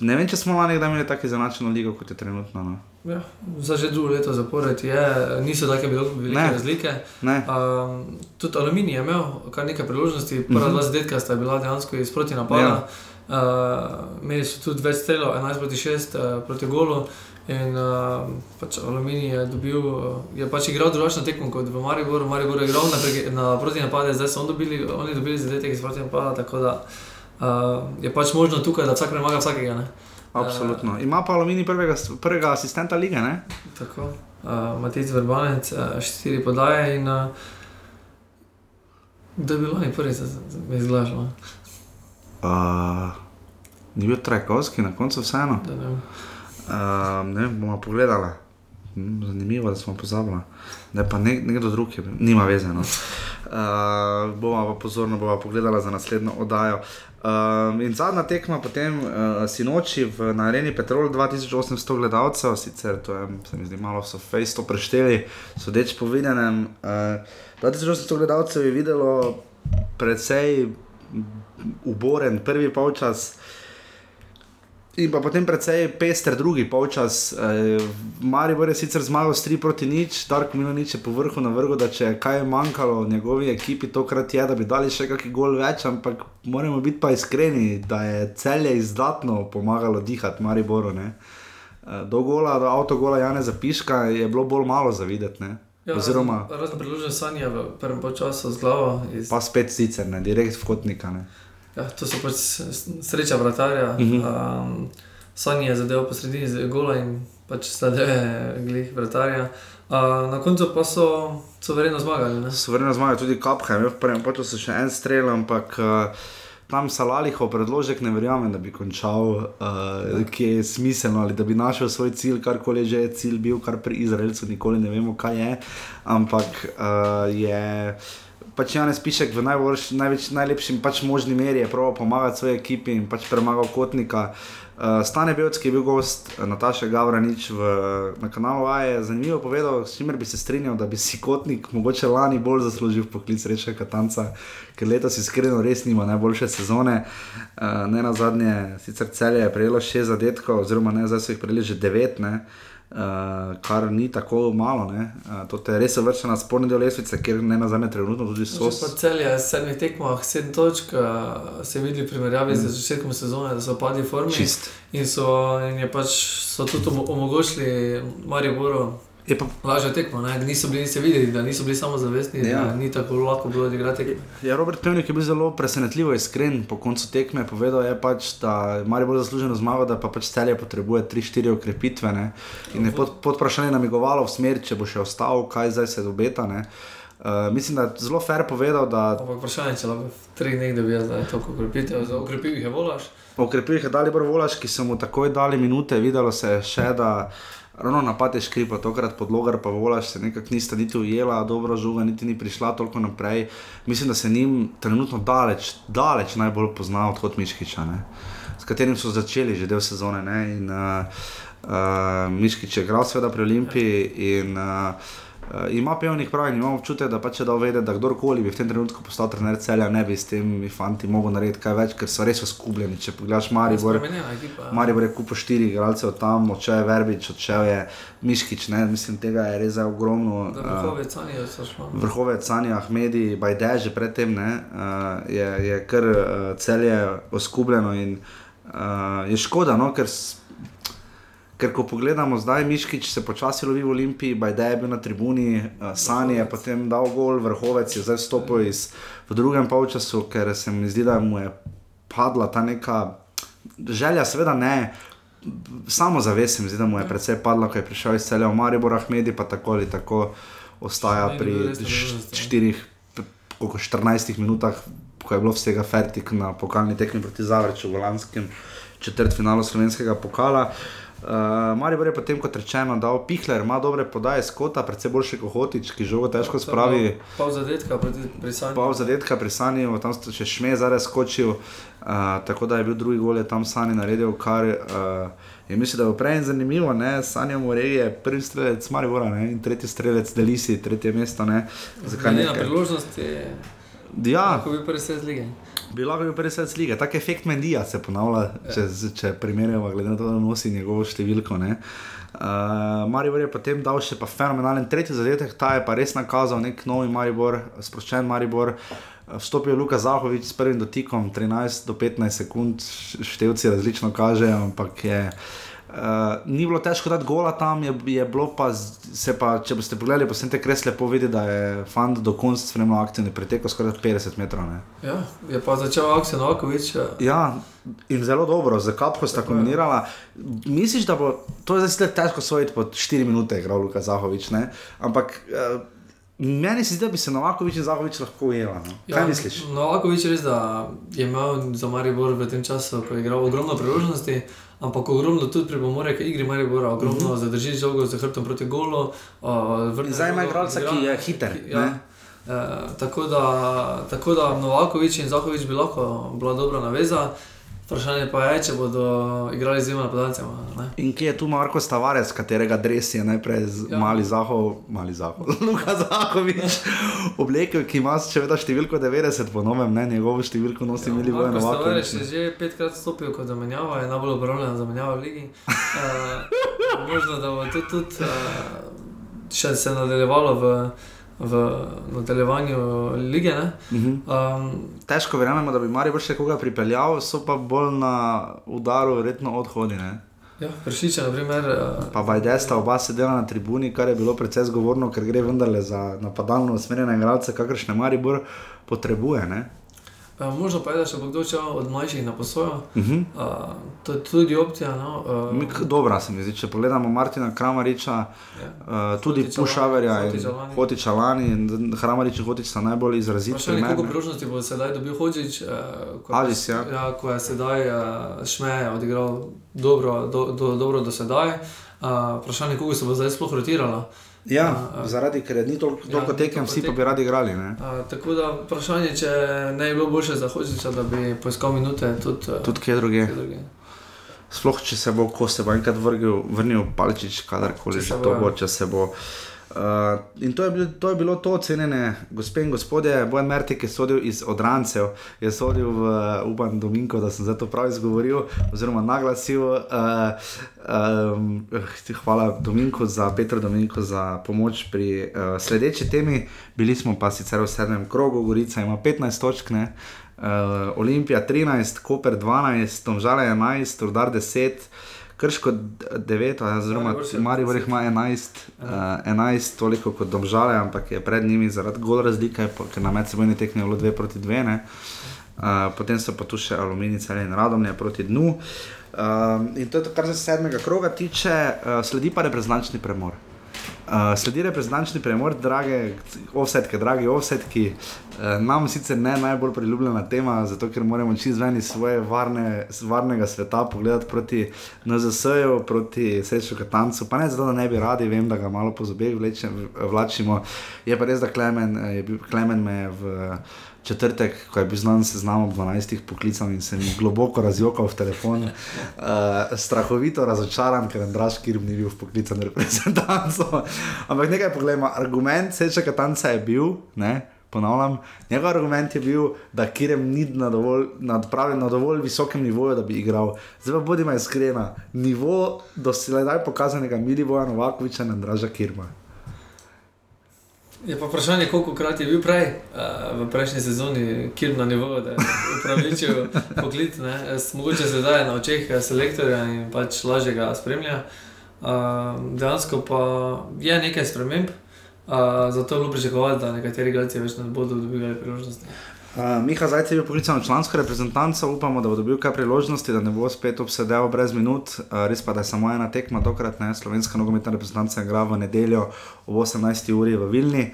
Ne vem, če smo lani imeli tako izenačeno ligo, kot je trenutno. No? Ja, za že drugo leto zapored je, niso tako velike ne. razlike. Um, tudi aluminij je imel kar nekaj priložnosti, prva mhm. -huh. dva zadetka sta bila dejansko iz proti napada. Ja. Uh, imeli so tudi več strelov, 11 proti 6 uh, proti golu. In uh, pač aluminij je dobil, uh, je pač igral drugačno tekmo kot v Mariboru. Maribor je igral na, na proti napade, zdaj so on dobili, oni dobili zadetek iz proti napada. Tako da uh, je pač možno tukaj, da vsak premaga vsakega. Ne? Absolutno. Ima pa aluminij prvega, prvega asistenta lige. Ne? Tako, uh, Matic Vrbanec, uh, štiri podaje in uh, kdo je bil oni prvi, da se mi izglašal. Uh, ni bil Trajkovski na koncu vseeno. Ne, uh, ne bomo pogledali. Hm, zanimivo, da smo pozabili. Ne pa ne, nekdo drug, je, nima veze. No. Uh, bova pa pozorno bova pogledala za naslednjo oddajo. Um, in zadnja tekma, potem uh, sinoči v Areni Petrol 2800 gledalcev, sicer to je, se mi zdi, malo so face to prešteli, sodeč po videnem. Uh, 2800 gledalcev je videlo precej uboren prvi polčas. In pa potem precej pester drugi polčas. Eh, Mari bo sicer zmagal s 3 proti nič, Dark Milanič je po vrhu na vrhu, da če kaj je manjkalo njegovi ekipi, tokrat je, da bi dali še kakšen gol več, ampak moramo biti pa iskreni, da je celje izdatno pomagalo dihati Mariboru. Ne? Eh, do gola, do avtogola Jana Zapiška je bilo bolj malo za videti. Ja, Oziroma, razno priložene sanje v prvem času z glavo. Iz... Pa spet sicer, ne, direkt v kotnika. Ne. Ja, to so pač sreča vratarja. Uh -huh. um, Sanje je zadeval po sredini z gola in pač slede glih vratarja. Uh, na koncu pa so sovereno zmagali. Sovereno zmagali tudi Kapha, v prvem času še en strel, ampak. Uh, tam Salalihov predložek, ne verjamem, da bi končal, uh, ki je smiselno ali da bi našel svoj cilj, karkoli že je cilj bil, kar pri Izraelcu nikoli ne vemo, kaj je. Ampak uh, je. Pač Janes Pišek v najbolj, najlepši, pač možni meri je pravil pomagati svoji ekipi in pač premagal kotnika. Uh, Uh, Stane Belski je bil gost eh, Nataša Gavranič v, na kanalu A. Je zanimivo povedal, s čimer bi se strinjal, da bi si kotnik mogoče lani bolj zaslužil poklic reče Katanca, ker letos iskreno res nima najboljše sezone. Uh, ne na zadnje, sicer celje je prejelo šest zadetkov, oziroma ne, zdaj so jih prejeli že devet. Ne. Uh, kar ni tako malo. Uh, to je res vrča na sporni del lesvice, kjer ne na zadnje trenutno tudi so. Če pa celje s sedmimi tekmami, sedem točk, uh, se vidi v primerjavi mm. z začetkom sezone, da so padli formi. Čist. In so, in pač, so tudi omogočili Mariboru Je pa lažje tekmo, niso bili se videli, da niso bili samo zavestni, ja. da ni tako lahko bilo odigrati. Ja, Robert Pevnik je bil zelo presenetljivo iskren po koncu tekme. Povedal je pač, da bolj zasluženo zmago, da pa pač celje potrebuje 3-4 okrepitve. Ne? In je pod, pod vprašanje namigovalo v smer, če bo še ostal, kaj zdaj se obeta. Uh, mislim, da je zelo fair povedal. Da... Vprašanje je, če lahko tri da bi jaz zdaj toliko okrepitev, okrepil jih je volaš. Okrepil jih je dali bolj volaš, ki so mu takoj dali minute, videlo se je še, da. Ravno napad je škripa, tokrat podlogar pa volaš, se nekako nista niti ujela, dobro žuga, niti ni prišla toliko naprej. Mislim, da se njim trenutno daleč, daleč najbolj pozna odhod Miškiča, ne? s katerim so začeli že del sezone. Ne? In uh, uh, Miškič je igral seveda pri Olimpiji in uh, Uh, ima pevnih prav in imamo občutek, da pač dal vedeti, da kdorkoli bi v tem trenutku postal trener celja, ne bi s temi fanti mogel narediti kaj več, ker so res oskubljeni. Če pogledaš Maribor, Maribor je kupo štiri igralce od tam, odšel je Verbič, odšel je Miškič, ne? mislim, tega je res ogromno. Uh, vrhove Cani Ahmedi, Bajde že predtem, uh, je, je kar uh, celje oskubljeno in uh, je škoda, no? ker Ker ko pogledamo zdaj, Miškič se počasi lovi v Olimpiji, Bajde je bil na tribuni, uh, Sani je potem dal gol, vrhovec je zdaj stopil iz, v drugem polčasu, ker se mi zdi, da mu je padla ta neka želja, seveda ne. Samo zavest zdi, da mu je predvsej padlo, ko je prišel iz celja v Maribor, Ahmedi pa tako ali tako ostaja pri 4, koliko 14 minutah, ko je bilo vsega fertik na pokalni tekmi proti Zavrču v lanskem četrtfinalu slovenskega pokala. Uh, Uh, eh, Mari je potem, kot rečeno, dal Pihler, ima dobre podaje, skota, predvsem boljši kot Hotič, ki žogo težko spravi. Pol zadetka pri Sanju. Pol zadetka pri Sanju, tam ste še šme zdaj skočil, uh, tako da je bil drugi gol, je tam Sanji naredil, kar uh, je mislim, da je prej zanimivo, ne, Sanjo Morej je prvi strelec Marivora, ne, in tretji strelec Delisi, tretje mesto, ne. Zakaj ne? Na priložnosti je. Ja. Kako bi prvi strelec lige? Bi lahko bil presec lige. Tak efekt Mendija se ponavlja, če, če primerjamo, glede na to, da nosi njegovo številko. Uh, Maribor je potem dal še fenomenalen tretji zadetek, ta je pa res nakazal nek novi Maribor, sproščen Maribor. Vstopil je Luka Zahovič s prvim dotikom, 13 do 15 sekund, števci različno kažejo, ampak je. Uh, ni bilo težko dati gola tam, je, je bilo pa, pa, če boste pogledali, pa se te kresle povedi, da je fant do konca spremljal akcijo, pretekel skoraj 50 metrov. Ne. Ja, je pa začel akcijo na oko več. Ja, in zelo dobro, za kapko sta kombinirala. Misliš, da bo to zdaj težko svojiti po 4 minute, igral Luka Zahovič, ne? ampak. Uh, Meni se zdi, da bi se Novakovič in Zahovič lahko ujela. No? Kaj ja, misliš? Novakovič je res, da je imel za Maribor v tem času, ko je igral ogromno priložnosti. Ampak ogromno tudi pripomore, ki igri Marijo Bora, ogromno uh mhm. -huh. zadrži žogo za hrbtom proti golu. Uh, Zdaj ima igralca, ki je hiter. Ja. tako, da, tako da Novakovič in Zahovič bi lahko bila dobra naveza. Vprašanje pa je, če bodo igrali z dvema napadalcema. In kje je tu Marko Stavares, katerega dres je najprej ja. mali zahod, mali zahod, (laughs) Luka Zahovič, oblekel, ki ima še vedno številko 90, po novem, ne njegovo številko nosi ja, Mili Vojno. Stavares je že petkrat stopil kot zamenjava, je najbolj obravnavan zamenjava v ligi. Uh, možno, da bo tudi, tudi uh, še se nadaljevalo v v nadaljevanju lige. Uh -huh. um, Težko verjamemo, da bi Marijo še koga pripeljal, so pa bolj na udaru, verjetno odhodi. Ne? Ja, Pršiče, na primer. Uh, pa Bajdesta, oba sedela na tribuni, kar je bilo precej zgovorno, ker gre vendarle za napadalno usmerjene igralce, kakršne Maribor potrebuje. Ne? Uh, možno pa je, da še bo kdo šel od mlajših na posojo. Uh -huh. uh, to je tudi opcija. No? Uh, Dobro, se mi zdi, če pogledamo Martina Kramariča, ja. uh, tudi Pušaverja in Hotiča Lani, Kramarič in Hotič sta najbolj izraziti. Še nekaj priložnosti bo sedaj dobil Hotič, uh, ko, Alis, ja. ja, ko je sedaj uh, Šmeje odigral dobro do, do, dobro do sedaj. Uh, vprašanje, koga se bo zdaj sploh rotiralo. Ja, a, a, zaradi tega, ker ni toliko ja, tekem, vsi pa bi radi igrali. A, tako da vprašanje, če ne bi bilo boljše za hočice, da bi poiskal minute tudi, tudi kje druge. Sploh, če se bo, ko se bo enkrat vrgel, vrnil palčič, kadarkoli že to bo, če se bo. Uh, in to je, bil, to je bilo to, cenjene gospe in gospodje, Bojan Mertik je sodil iz Odrancev, je sodil v Upan Dominko, da sem zdaj to prav izgovoril, oziroma naglasil. Uh, um, hvala Dominku za, Petru Dominku za pomoč pri uh, sledeči temi. Bili smo pa sicer v sedmem krogu, Gorica ima 15 točk? Uh, Olimpija 13, Koper 12, Tomžale 11, Rudar 10. Krško 9, oziroma Marijo Vrh ima 11, uh, 11, toliko kot domžale, ampak je pred njimi zaradi gol razlike, ker na medsebojni tekmi je bilo 2 proti 2. Uh, potem so pa tu še aluminij, cel in radomlje proti dnu. Uh, in to je to, kar se sedmega kroga tiče, uh, sledi pa reprezentančni premor. Uh, sledi reprezentančni premor, drage offsetke, dragi offsetki. Uh, nam sicer ne najbolj priljubljena tema, zato ker moramo čez ven iz svoje varne, varnega sveta pogledati proti NZS-ju, proti Sreču Katancu. Pa ne zato, da ne bi radi, vem, da ga malo po zobeh vlačimo. Je pa res, da Klemen, je bil, Klemen me v četrtek, ko je bil znan seznam ob 12. poklical in se mi globoko razjokal v telefon, uh, strahovito razočaran, ker Andraš Kirm ni bil v poklican reprezentanco. (laughs) Ampak nekaj pogledamo, argument Seča Katanca je bil, ne, ponavljam, njegov argument je bil, da Kirm ni na dovolj, nadpravljen na dovolj visokem nivoju, da bi igral. Zdaj pa bodimo iskreni, nivo do sedaj pokazanega Milivoja Novakoviča in Andraža Kirma. Je pa vprašanje, koliko krat je bil prej, uh, v prejšnji sezoni, kjer na nivoju, da je upravičil poklic. Mogoče se zdaj na očeh selektorja in pač lažje ga spremlja. Uh, dejansko pa je nekaj sprememb, uh, zato je bilo pričakovati, da nekateri gledalci več ne bodo dobivali priložnosti. Uh, Miha Zajec je bil poklican v člansko reprezentanco, upamo, da bo dobil kaj priložnosti, da ne bo spet obsedel brez minut. Uh, res pa, da je samo ena tekma, tokrat ne, slovenska nogometna reprezentanca igra v nedeljo ob 18. uri v Vilni.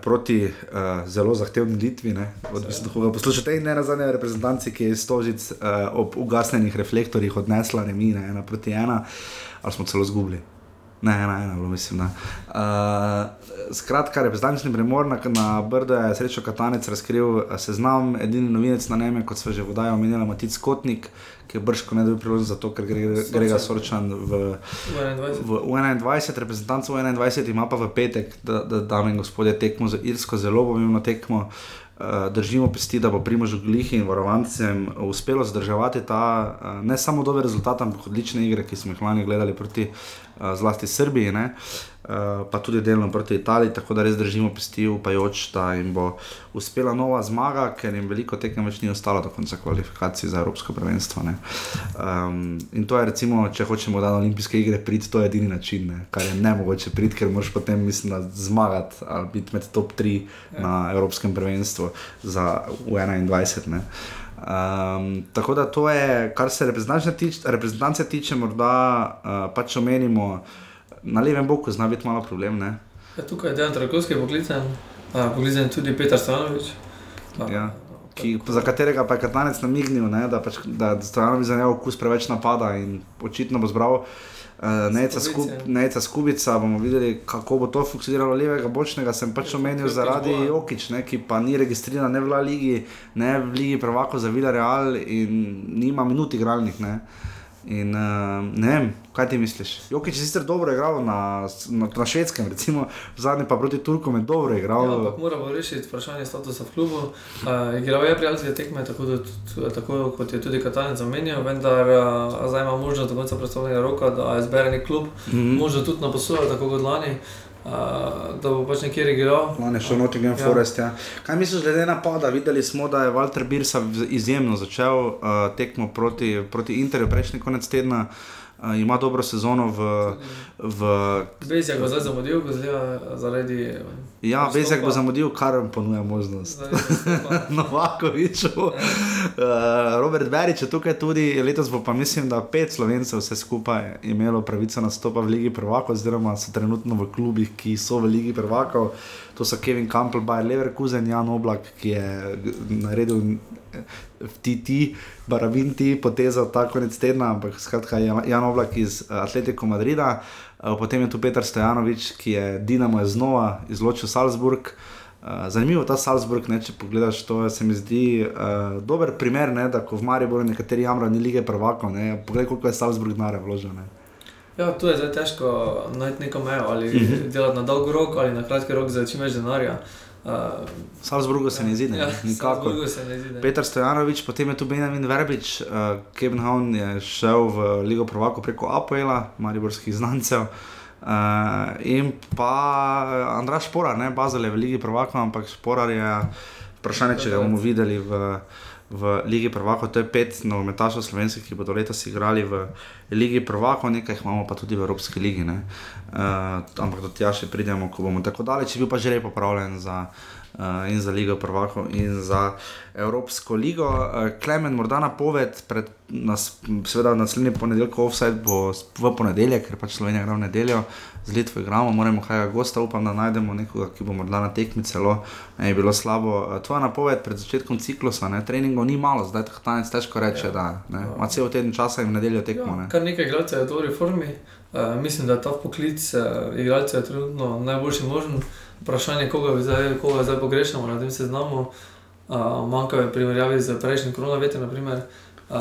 Proti uh, zelo zahtevni Litvi, odvisno od tega, kako poslušate, in ne na zadnje reprezentanci, ki je stožic uh, ob ugasnenih reflektorjih odnesla remine, ena proti ena, ali smo celo zgubili. Ne, ena, ena, bilo, mislim. Uh, skratka, reprezentančni premor na, na Brdo je srečo Katanec razkril seznam, edini novinec na Neme, kot so že vodaj omenjali, Matic Kotnik, ki je brško ne dobil priložnost za to, ker gre, gre ga Sorčan v, v, v 21, reprezentanc v 21 ima pa v petek, da, da dame in gospodje tekmo za Irsko, zelo pomembno tekmo. Uh, držimo pesti, da bo Primožu Glihi in varovancem uspelo zdržati ta uh, ne samo dober rezultat, ampak odlične igre, ki smo jih lani gledali proti uh, zlasti Srbiji. Uh, Eh, pa tudi delno proti Italiji, tako da res držimo pesti, upajoč, da jim bo uspela nova zmaga, ker jim veliko tekem več ni ostalo do konca kvalifikacij za Evropsko prvenstvo. Um, in to je, recimo, če hočemo, da na olimpijske igre priti, to je edini način, ne? kar je ne mogoče priti, ker moraš potem, mislim, zmagati ali biti med top 3 ja. na Evropskem prvenstvu za 21. Um, tako da to je, kar se reprezentance tiče, morda uh, pač omenimo na levem boku zna biti malo problem. Ja, tukaj je Dejan Trakovski poklican, poklican tudi Petr Stanovič. Ja. ki, za katerega pa je Katanec namignil, ne, da, pač, da Stojanovič za njega okus preveč napada in očitno bo zbral. Uh, Nejca pozicije. skubica, bomo videli, kako bo to funkcioniralo. Levega bočnega sem pač omenil zaradi Jokič, ne, ki pa ni registriran ne v La Ligi, ne v Ligi Prvako za Villarreal in nima minut igralnih. Ne. In uh, ne vem, kaj ti misliš? Jokič je sicer dobro igral na, na, na švedskem, recimo, zadnji pa proti Turkom je dobro igral. Ja, ampak moramo rešiti vprašanje statusa v klubu. Uh, igral je prijateljske tekme, tako, da, tudi- tako kot je tudi Katanec zamenjal, vendar uh, zdaj ima možnost do konca predstavljenega roka, da izbere nek klub, mm. -hmm. možno tudi na posluju, tako kot lani, uh, da bo pač nekjer igral. On je šel Nottingham Ja. Forest. Ja. Kaj misliš, glede na pada? Videli smo, da je Walter Birsa izjemno začel uh, tekmo proti, proti Interju prejšnji konec tedna. Uh, ima dobro sezono v. v Bezjak bo zdaj zamudil, ko zlija zaradi. ja, nastopa. Bezjak bo zamudil, kar mu ponuja možnost. (laughs) Novakoviču. Uh, Robert Berič je tukaj tudi, letos bo pa mislim, da pet slovencev vse skupaj imelo pravico nastopa v Ligi Prvakov, oziroma so trenutno v klubih, ki so v Ligi Prvakov. To so Kevin Campbell, Bayer Leverkusen, Jan Oblak, ki je naredil eh, TT, Barabinti, potezo ta konec tedna, ampak skratka Jan Oblak iz eh, Atletico Madrida. Eh, Potem je tu Petar Stojanovič, ki je Dinamo je znova izločil Salzburg. Zanimivo je ta Salzburg, ne, če pogledaš to, se mi zdi uh, dober primer, ne, da ko v Mariboru nekateri jamrajo, ni lige prvako. Ne, poglej, koliko je Salzburg denarja vložil. Ja, tu je zdaj težko najti neko mejo ali uh Mhm. -huh. delati na dolg rok ali na kratki rok za čim več denarja. Uh, Salzburgu se ne zdi, ja, ne, (laughs) nikakor. Se ne zdi. ne. Petar Stojanovič, potem je tu Benjamin Verbič, uh, Kevin Haun je šel v Ligo Prvako preko Apoela, mariborskih znancev. Uh, in pa eh, Andraš Šporar, ne Bazel je v Ligi Prvako, ampak Šporar je vprašanje, če ga bomo videli v, v Ligi Prvako. To je pet nogometašov slovenskih, ki bodo letos igrali v Ligi Prvako, nekaj imamo pa tudi v Evropski ligi. ne. Uh, ampak do tja še pridemo, ko bomo tako daleč. Bil pa že res popravljen za. Uh, in za Ligo Prvakov, in za Evropsko ligo. Uh, Klemen, morda napoved, pred nas, seveda naslednji ponedeljek, offside bo v ponedeljek, ker pač Slovenija igra v nedeljo, z Litvo igramo, moramo kaj gosta, upam, da najdemo nekoga, ki bo morda na tekmi celo, ne bi bilo slabo. Uh, tvoja napoved pred začetkom ciklusa, ne, treningov ni malo, zdaj tanec težko reče, da ne, ima cel teden časa in v nedeljo tekmo. Ja, Ne. kar nekaj igralcev je v dobri formi. Uh, mislim, da ta poklic uh, igralcev je trenutno najboljši možen. Vprašanje, koga, zdaj, koga zdaj pogrešamo na tem seznamu. Uh, manjka je primerjavi z prejšnjim koronavirjem, naprimer. Uh,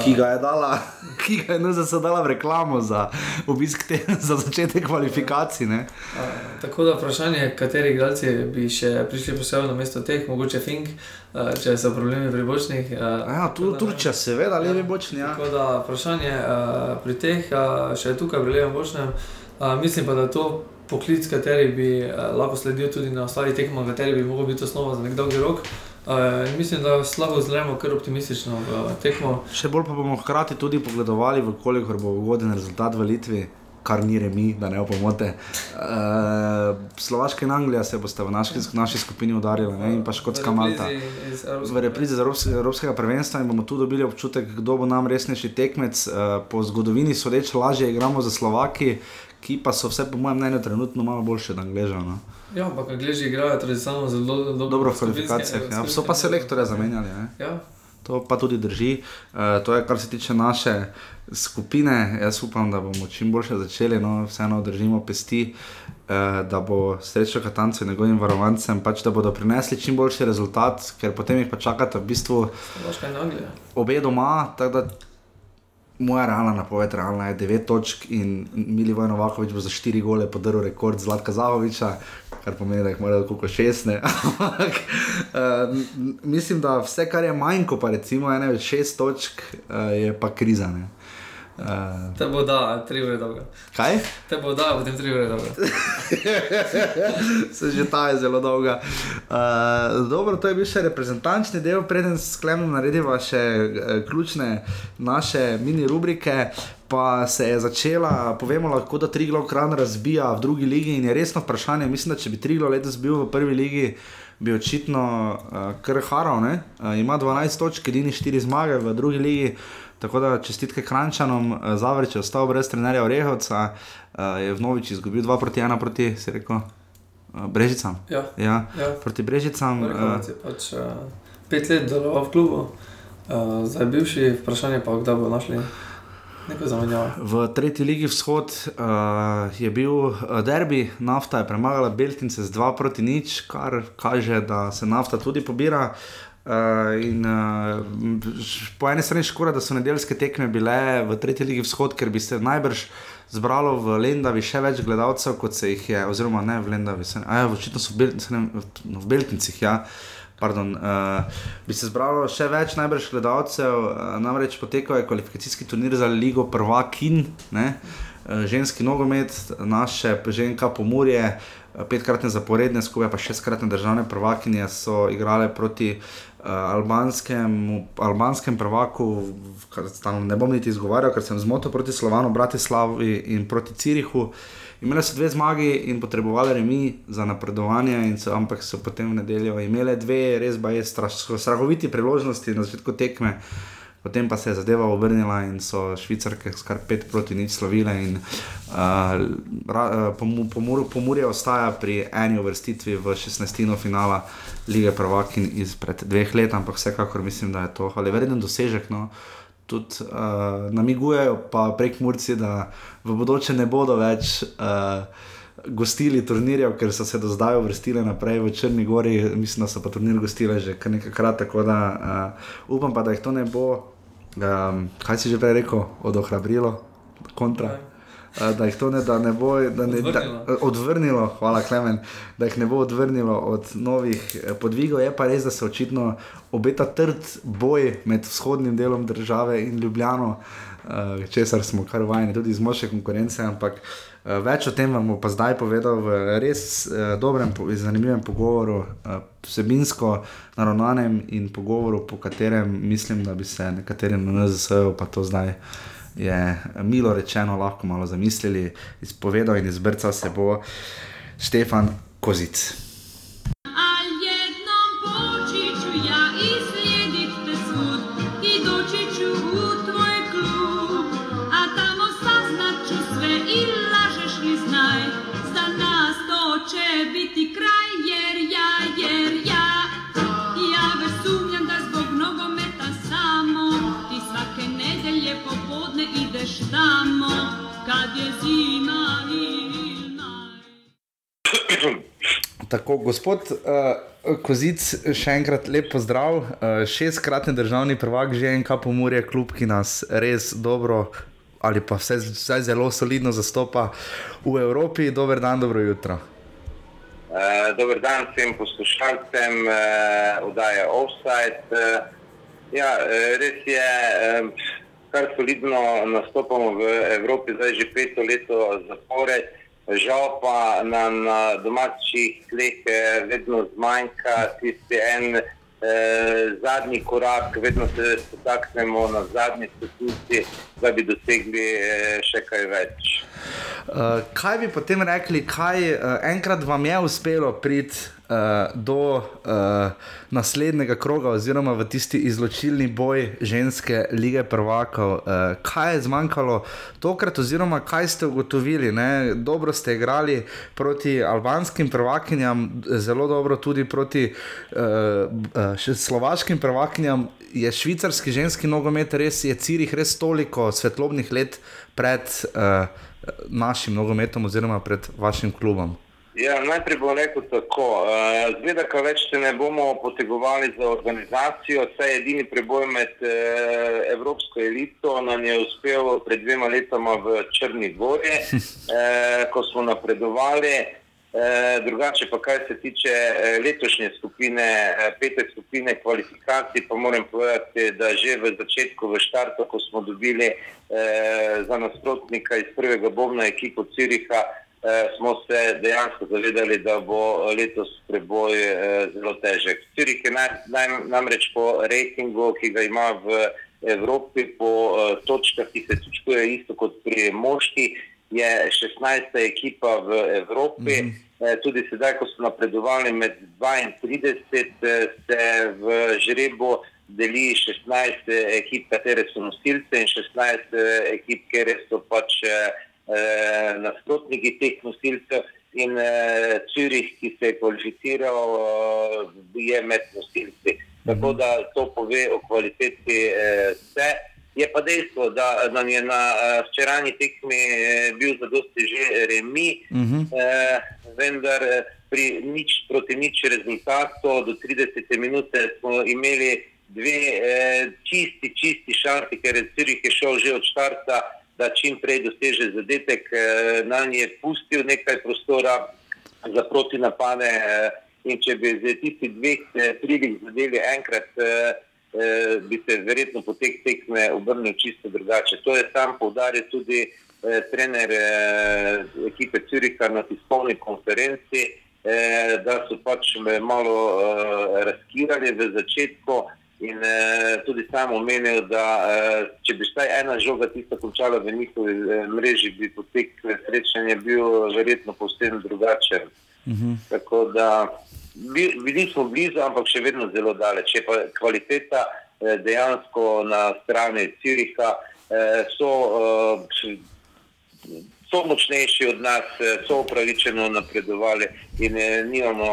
Ki ga je dala, (laughs) ki ga je NZS dala v reklamo za obisk te, (laughs) za začetek kvalifikacij. Ne? Uh, tako da vprašanje, kateri igralci bi še prišli posebej na mesto teh, mogoče Fink, uh, če so problemi pri bočnih. Ja, tu Turčija, seveda, levi bočni. Ja. Tako da vprašanje uh, pri teh, uh, še tukaj pri levem bočnem, uh, mislim pa, da je to poklic, kateri bi uh, lahko sledil tudi na ostalih tekmah, kateri bi lahko bil osnova za nek dolgi rok. Uh, mislim, da lahko zremo kar optimistično uh, tekmo. Še bolj pa bomo hkrati tudi pogledovali, koliko bo ugoden rezultat v Litvi. Kar ni remi, da ne opomote. Uh, Slovaška in Anglija se boste v naši, naši skupini udarili, ne? in pa Škotska V Malta. reprizi iz Evropske V reprizi Evropskega, Evropskega prvenstva in bomo tu dobili občutek, kdo bo nam resnejši tekmec. Uh, po zgodovini sodeč lažje igramo za Slovaki, ki pa so vse, po mojem mnenju, trenutno malo boljše od Angležev. No? Ja, ampak Angliži igrajo tradicionalno zelo dobro. Dobro v kvalifikacijah. Ja. So pa selektorja zamenjali. Ne? Ja, To pa tudi drži. Uh, to je, kar se tiče naše skupine. Jaz upam, da bomo čim boljše začeli, no, vseeno držimo pesti, uh, da bo srečo Katancu in njegovim varovancem, pač, da bodo prinesli čim boljši rezultat, ker potem jih pa čakata v bistvu obe doma. tako da Moja realna napoved realna je 9 točk in Mili Vojnovakovič bo za 4 gole podaril rekord Zlatka Zahoviča, kar pomeni, da jih mora kot 6. ne. (laughs) Ampak uh, mislim, da vse, kar je manj kot pa recimo 6 točk, uh, je pa kriza. Ne. Uh, Te bo da, tri ure dolgo. kaj? Te bo da, potem tri ure dolgo. (laughs) se že ta je zelo dolga. Uh, dobro, to je bil še reprezentančni del, preden sklenem narediva še uh, ključne naše mini rubrike. Pa se je začela, povemo lahko, da Triglav kran razbija v drugi ligi in je resno vprašanje. Mislim, da če bi Triglav letos bil v prvi ligi, bi očitno uh, kar haral. Uh, ima 12 točk, edini 4 zmage v drugi ligi. Tako da čestitke Krančanom, uh, Zavrč je ostal brez trenerja Orehovca, uh, je Vnovič izgubil 2 proti 1 proti, si rekel. Uh, Brežicam. Ja, Ja, ja. proti Brežicam. Vrhovec je pač pet let deloval v klubu, zdaj bivši, vprašanje pa, kdaj bodo našli. V tretji ligi vzhod uh, je bil derbi, nafta je premagala Beltince z 2 proti nič, kar kaže, da se nafta tudi pobira. Uh, in, uh, po eni strani škoda, da so nedeljske tekme bile v tretji ligi vzhod, ker bi se najbrž zbralo v Lendavi še več gledalcev, kot se jih je, oziroma ne v Lendavi, ampak ja, očitno so v, Bel, v Beltincih. Ja. Pardon, uh, bi se zbralo še več najbrž gledalcev, uh, namreč potekal je kvalifikacijski turnir za Ligo Prvakin, ne? Uh, ženski nogomet, naše ženka Pomorje, petkratne zaporedne, skupaj pa šestkratne državne prvakinje so igrale proti uh, albanskem, albanskem prvaku, ne bom niti izgovarjal, ker sem zmotil proti Slovanu, Bratislavi in proti Cirihu. Imeli so dve zmagi in potrebovali remi za napredovanje, so, ampak so potem v nedeljo imeli dve res baje strahoviti priložnosti na začetku tekme. Potem pa se je zadeva obrnila in so švicarke skar pet proti nič slovile. In, uh, Pomorje ostaja pri eni uvrstitvi v 16. finala lige Prvakin izpred dveh let, ampak vsekakor mislim, da je to ali vreden dosežek. No. Tudi uh, namigujejo pa prek Murci, da v bodoče ne bodo več. Uh, Gostili turnirjev, ker so se do zdaj uvrstili naprej v Črni Gori, mislim, da so pa turnir gostili že kar nekajkrat, tako da uh, upam pa, da jih to ne bo um, kaj si že prej rekel, od ohrabrilo, kontra. Uh, da jih to ne, da ne bo da ne, odvrnilo. Da, odvrnilo, hvala Klemen, da jih ne bo odvrnilo od novih eh, podvigov. Je pa res, da se očitno obeta trd boj med vzhodnim delom države in Ljubljano, česar smo kar vajeni, tudi iz močne konkurence. Ampak več o tem vam bom pa zdaj povedal v res uh, dobrem in zanimivem pogovoru, uh, vsebinsko naravnanem in pogovoru, po katerem mislim, da bi se nekateri na NZS-u pa to zdaj. Je milo rečeno, lahko malo zamislili, izpovedal in izbrcal se bo Štefan Kozic. Tako, gospod uh, Kozic, še enkrat lep pozdrav. Uh, šestkratni državni prvak, že en kap umorje, kljub ki nas res dobro ali pa vse, vse zelo solidno zastopa v Evropi. Dober dan, dobro jutro. Uh, dober dan vsem poslušalcem, uh, oddaja Offside. Uh, ja, res je, uh, kar solidno nastopamo v Evropi, zdaj že peto leto zapored. Žal pa nam na domačih tleh eh, vedno zmanjka tisti en eh, zadnji korak, vedno se potaknemo na zadnji stopnici, da bi dosegli eh, še kaj več. Uh, kaj bi potem rekli, kaj uh, enkrat vam je uspelo priti uh, do uh, naslednjega kroga, oziroma v tisti izločilni boj ženske lige prvakov. Uh, kaj je zmanjkalo tokrat, oziroma kaj ste ugotovili? Ne? Dobro ste igrali proti albanskim prvakinjam, zelo dobro tudi proti uh, uh, slovaškim prvakinjam. Je švicarski ženski nogomet res, je Cirih res toliko svetlobnih let pred uh, našim nogometom, oziroma pred vašim klubom? Ja, najprej bom rekel tako. Eh, zgleda, da več se ne bomo potegovali za organizacijo. Vse edini preboj med eh, evropsko elito nam je uspel pred dvema letoma v Črni Gori, (laughs) eh, ko smo napredovali. Drugače pa, kar se tiče letošnje skupine, pete skupine kvalifikacij, pa moram povedati, da že v začetku, v štartu, ko smo dobili za nasprotnika iz prvega bobna ekipo Ciriha, eh, smo se dejansko zavedali, da bo letos preboj eh, zelo težek. Cirih je naj, naj, namreč po rejtingu, ki ga ima v Evropi, po eh, točkah, ki se točkuje isto kot pri moški, je 16. ekipa v Evropi. Mm -hmm. Tudi sedaj, ko so napredovali med 32, eh, se v žrebu deli 16 ekip, katere so nosilce, in 16 eh, ekip, kjer so pač eh, nasprotniki teh nosilcev in eh, Cirih, ki se je kvalificiral, eh, je med nosilci. tako da to pove o kvaliteti eh, vse. Je pa dejstvo, da nam je na uh, včerajni tekmi uh, bil zadosti že remi, uh -huh. uh, vendar pri nič proti nič rezultatu do 30 minut smo imeli dve uh, čisti, čisti šansi, ker je Cirih je šel že od štarta, da čim prej doseže zadetek. Uh, na njej je pustil nekaj prostora za proti napade uh, in če bi z tisti dveh uh, prilih zadeli enkrat. Eh, bi se verjetno potek tekme obrnil čisto drugače. To je sam povdaril tudi eh, trener eh, ekipe Curiha na tiskovni konferenci, eh, da so pač malo eh, razkirali v začetku. In eh, tudi sam omenil, da eh, če bi vsaj ena žoga tista končala v njihovi eh, mreži, bi potek srečanja bil verjetno povsem drugačen. Uh mhm. -huh. Tako da bili smo blizu, ampak še vedno zelo daleč. Je pa kvaliteta eh, dejansko na strani Ciriha, eh, so, eh, so močnejši od nas, so upravičeno napredovali in nimamo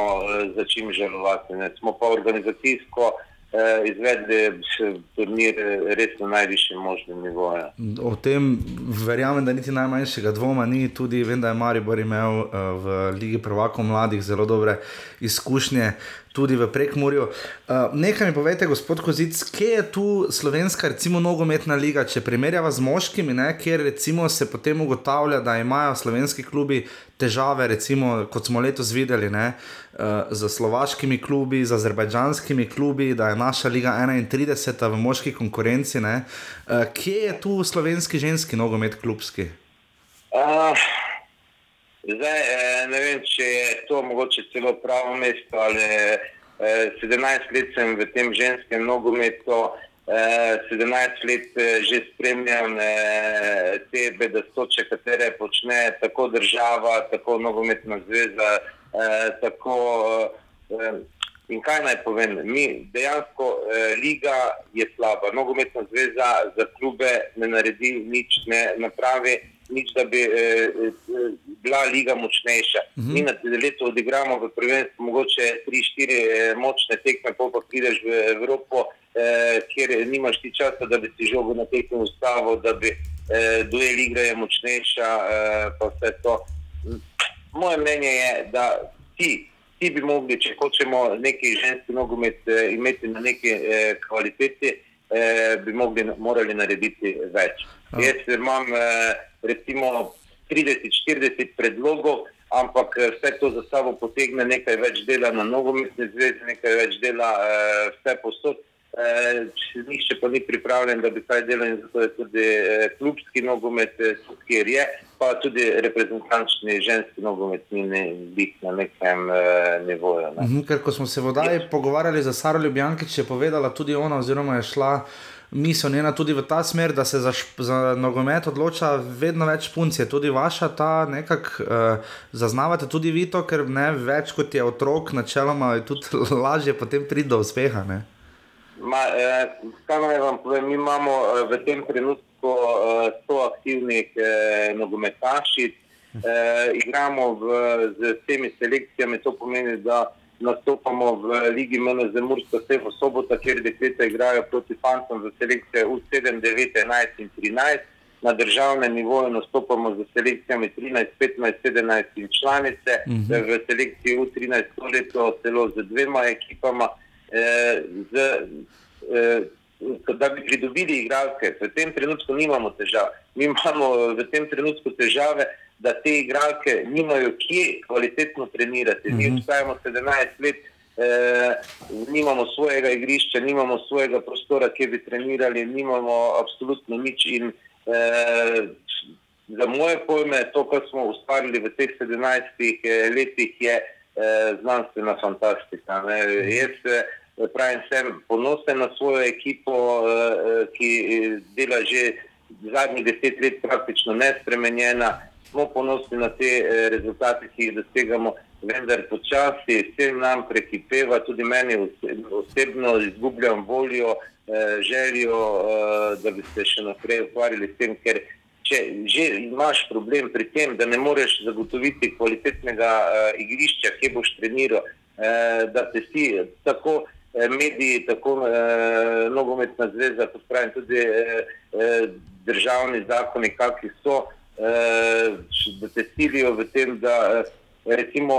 za čim žalovati. Ne. Smo pa organizacijsko. Eh, izvedli turnir res na najvišjem možnem nivoju. O tem verjamem, da niti najmanjšega dvoma ni. Tudi vem, da je Maribor imel uh, v Ligi Prvakov mladih zelo dobre izkušnje. Tudi v Prekmurju. Uh, nekaj mi povete, gospod Kozic, kje je tu slovenska, recimo, nogometna liga, če primerjava z moškimi, ne, kjer se potem ugotavlja, da imajo slovenski klubi težave, recimo, kot smo letos videli, ne, uh, z slovaškimi klubi, z azerbajdžanskimi klubi, da je naša liga 31 v moški konkurenci. Uh, kje je tu slovenski ženski nogomet klubski? Uh, zdaj, eh, ne vem, če je to mogoče celo pravo mesto. Ali, eh, 17 let sem v tem ženskem nogometu. 17 let eh, že spremljam eh, te bedastoče, katere počne tako država, tako nogometna zveza. Eh, tako, in kaj naj povem, mi dejansko liga je slaba, nogometna zveza za klube ne naredi nič, ne napravi nič, da bi bila liga močnejša. Uh mhm. -huh. Mi na leto odigramo v prvenstvu mogoče 3-4 močne tekme, pa pa prideš v Evropo eh, kjer nimaš ti časa, da bi si žogo na tekmo ustavil, da bi eh, duel igre je močnejša. Eh, Moje mnenje je, da ti, ti bi mogli, če hočemo neki ženski nogomet eh, imeti na neki eh, kvaliteti, eh, bi mogli, morali narediti več. Oh. Jaz imam eh, recimo 30-40 predlogov. Ampak eh, vse to za sabo potegne nekaj več dela na nogometni zvezi, nekaj več dela eh, vse posod. Eh, Nihče pa ni pripravljen, da bi kaj delal, in zato je tudi eh, klubski nogomet, eh, kjer je, pa tudi reprezentančni ženski nogomet, ni ne, na nekem eh, nivoju. Ne. Mhm, ker ko smo se vodaj pogovarjali za Saro Ljubjankič, je povedala tudi ona, oziroma je šla. Mi so njena tudi v ta smer, da se za, za nogomet odloča vedno več punc. Je tudi vaša ta nekako uh, zaznavate, tudi vi to, ker ne več kot je otrok, načeloma je tudi (laughs) lažje potem priti do uspeha. Ne? Ma, eh, kaj naj vam povem, mi imamo eh, v tem trenutku eh, 100 aktivnih eh, nogometašic, eh, igramo v, z temi selekcijami, to pomeni, da nastopamo v Ligi MNZ Murska Sevo sobota, kjer dekleta igrajo proti fantom v selekcije U7, 9, 11 in 13. Na državnem nivoju nastopamo z selekcijami 13, 15, 17 in članice, uh mhm. -huh. v selekciji U13 leto celo z dvema ekipama eh, z, eh, da bi pridobili igralke. V tem trenutku nimamo težav. Mi imamo v tem trenutku težave, da te igralke nimajo kje kvalitetno trenirati. Mm -hmm. Mi mhm. obstajamo 17 let. Eh, nimamo svojega igrišča, nimamo svojega prostora, kjer bi trenirali, nimamo absolutno nič. In, eh, za moje pojme, to, kar smo ustvarili v teh 17 eh, letih, je eh, znanstvena fantastika. Ne. Jaz eh, pravim, sem ponosen na svojo ekipo, eh, eh, ki dela že zadnjih deset let praktično nespremenjena. Smo ponosni na te eh, rezultate, ki jih dosegamo, vendar počasi vsem nam prekipeva, tudi meni osebno izgubljam voljo, željo, da bi se še naprej ukvarjali s tem, ker če že imaš problem pri tem, da ne moreš zagotoviti kvalitetnega igrišča, kje boš treniral, da te si tako mediji, tako eh, nogometna zveza, kot pravim, tudi eh, eh, državni zakoni, kakšni so, eh, da te silijo v tem, da eh, recimo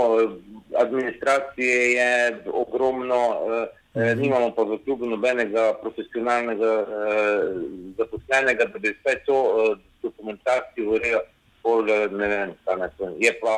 administracije je ogromno. Eh, Eh, nimamo pa v klubu nobenega profesionalnega eh, zaposlenega, da bi vse to eh, dokumentacijo urejal, ne vem, kaj naj to je. pa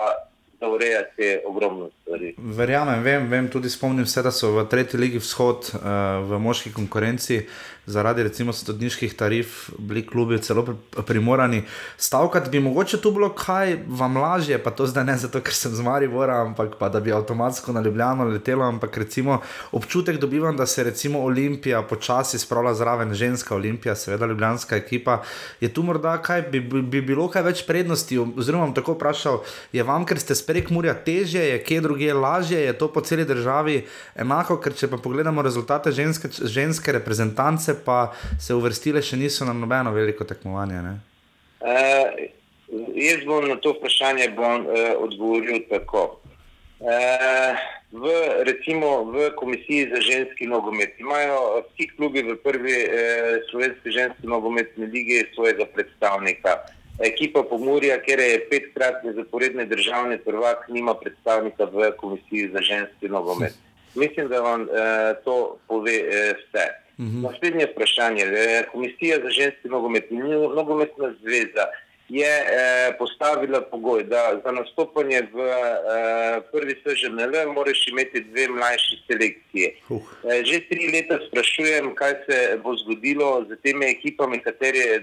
da urejate ogromno stvari. Verjamem, vem, vem, tudi spomnim se, da so v tretji ligi vzhod uh, v moški konkurenci zaradi recimo stotniških tarif bili klubi celo primorani stavkati. Bi mogoče tu bilo kaj vam lažje, pa to zdaj ne zato, ker sem z Maribora, ampak pa da bi avtomatsko na Ljubljano letelo, ampak recimo občutek dobivam, da se recimo Olimpija počasi spravlja zraven, ženska Olimpija, seveda ljubljanska ekipa. Je tu morda kaj, bi, bi, bi bilo kaj več prednosti, oziroma vam tako vprašal, je vam, ker ste prek Murja teže, je kje drugje lažje, je to po celi državi enako, ker če pa pogledamo rezultate ženske, ženske reprezentance, pa se uvrstile še niso na nobeno veliko tekmovanje. Uh, jaz bom na to vprašanje bom, uh, odgovoril tako. Uh, v, recimo v Komisiji za ženski nogomet imajo vsi klubi v prvi eh, slovenski ženski nogometni lige svojega predstavnika. Ekipa Pomorja, ker je petkratni zaporedni državni prvak, nima predstavnika v komisiji za ženski nogomet. Mislim, da vam eh, to pove eh, vse. Mhm. -huh. Naslednje vprašanje. Eh, komisija za ženski nogomet, nogometna zveza, je eh, postavila pogoj, da za nastopanje v eh, prvi SŽNL moraš imeti dve mlajši selekcije. Uh. Eh, že tri leta sprašujem, kaj se bo zgodilo z temi ekipami, kateri eh,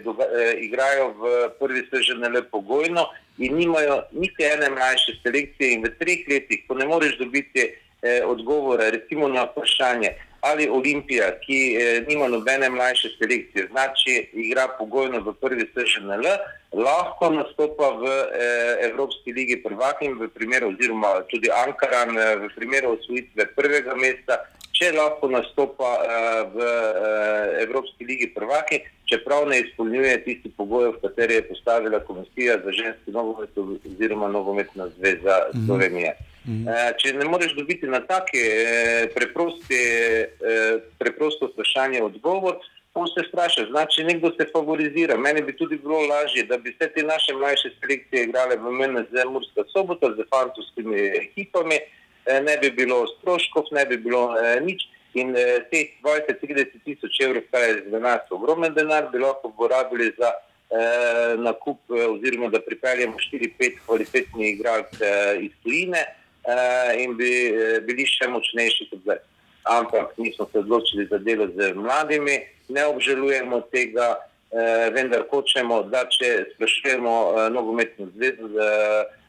igrajo v prvi SŽNL pogojno in nimajo niti ene mlajše selekcije in v treh letih, ko ne moreš dobiti eh, odgovora, recimo na vprašanje ali Olimpija, ki eh, nima nobene mlajše selekcije, znači igra pogojno v prvi SŽNL, lahko nastopa v eh, Evropski ligi prvak in v primeru, oziroma tudi Ankaran eh, v primeru osvojitve prvega mesta, če lahko nastopa eh, v eh, Evropski ligi prvaki, čeprav ne izpolnjuje tisti pogojev, v kateri je postavila Komisija za ženski nogomet oziroma nogometna zveza mhm. Slovenije. Mm -hmm. Mhm. Eh, če ne moreš dobiti na take eh, preproste, eh, preprosto vprašanje odgovor, pa se sprašuje, znači nekdo se favorizira. Meni bi tudi bilo lažje, da bi vse te naše mlajše selekcije igrale v MNZ Murska sobota z fantovskimi ekipami, ne bi bilo stroškov, ne bi bilo nič. In teh 20-30 tisoč evrov, kar je za nas ogromen denar, bi lahko porabili za eh, nakup, oziroma da pripeljemo 4-5 kvalitetnih igralcev eh, iz Tujine uh, in bi uh, bili še močnejši kot zdaj. Ampak mi smo se odločili za delo z mladimi, ne obžalujemo tega, uh, vendar hočemo, da če sprašujemo uh, nogometno zvezo, da,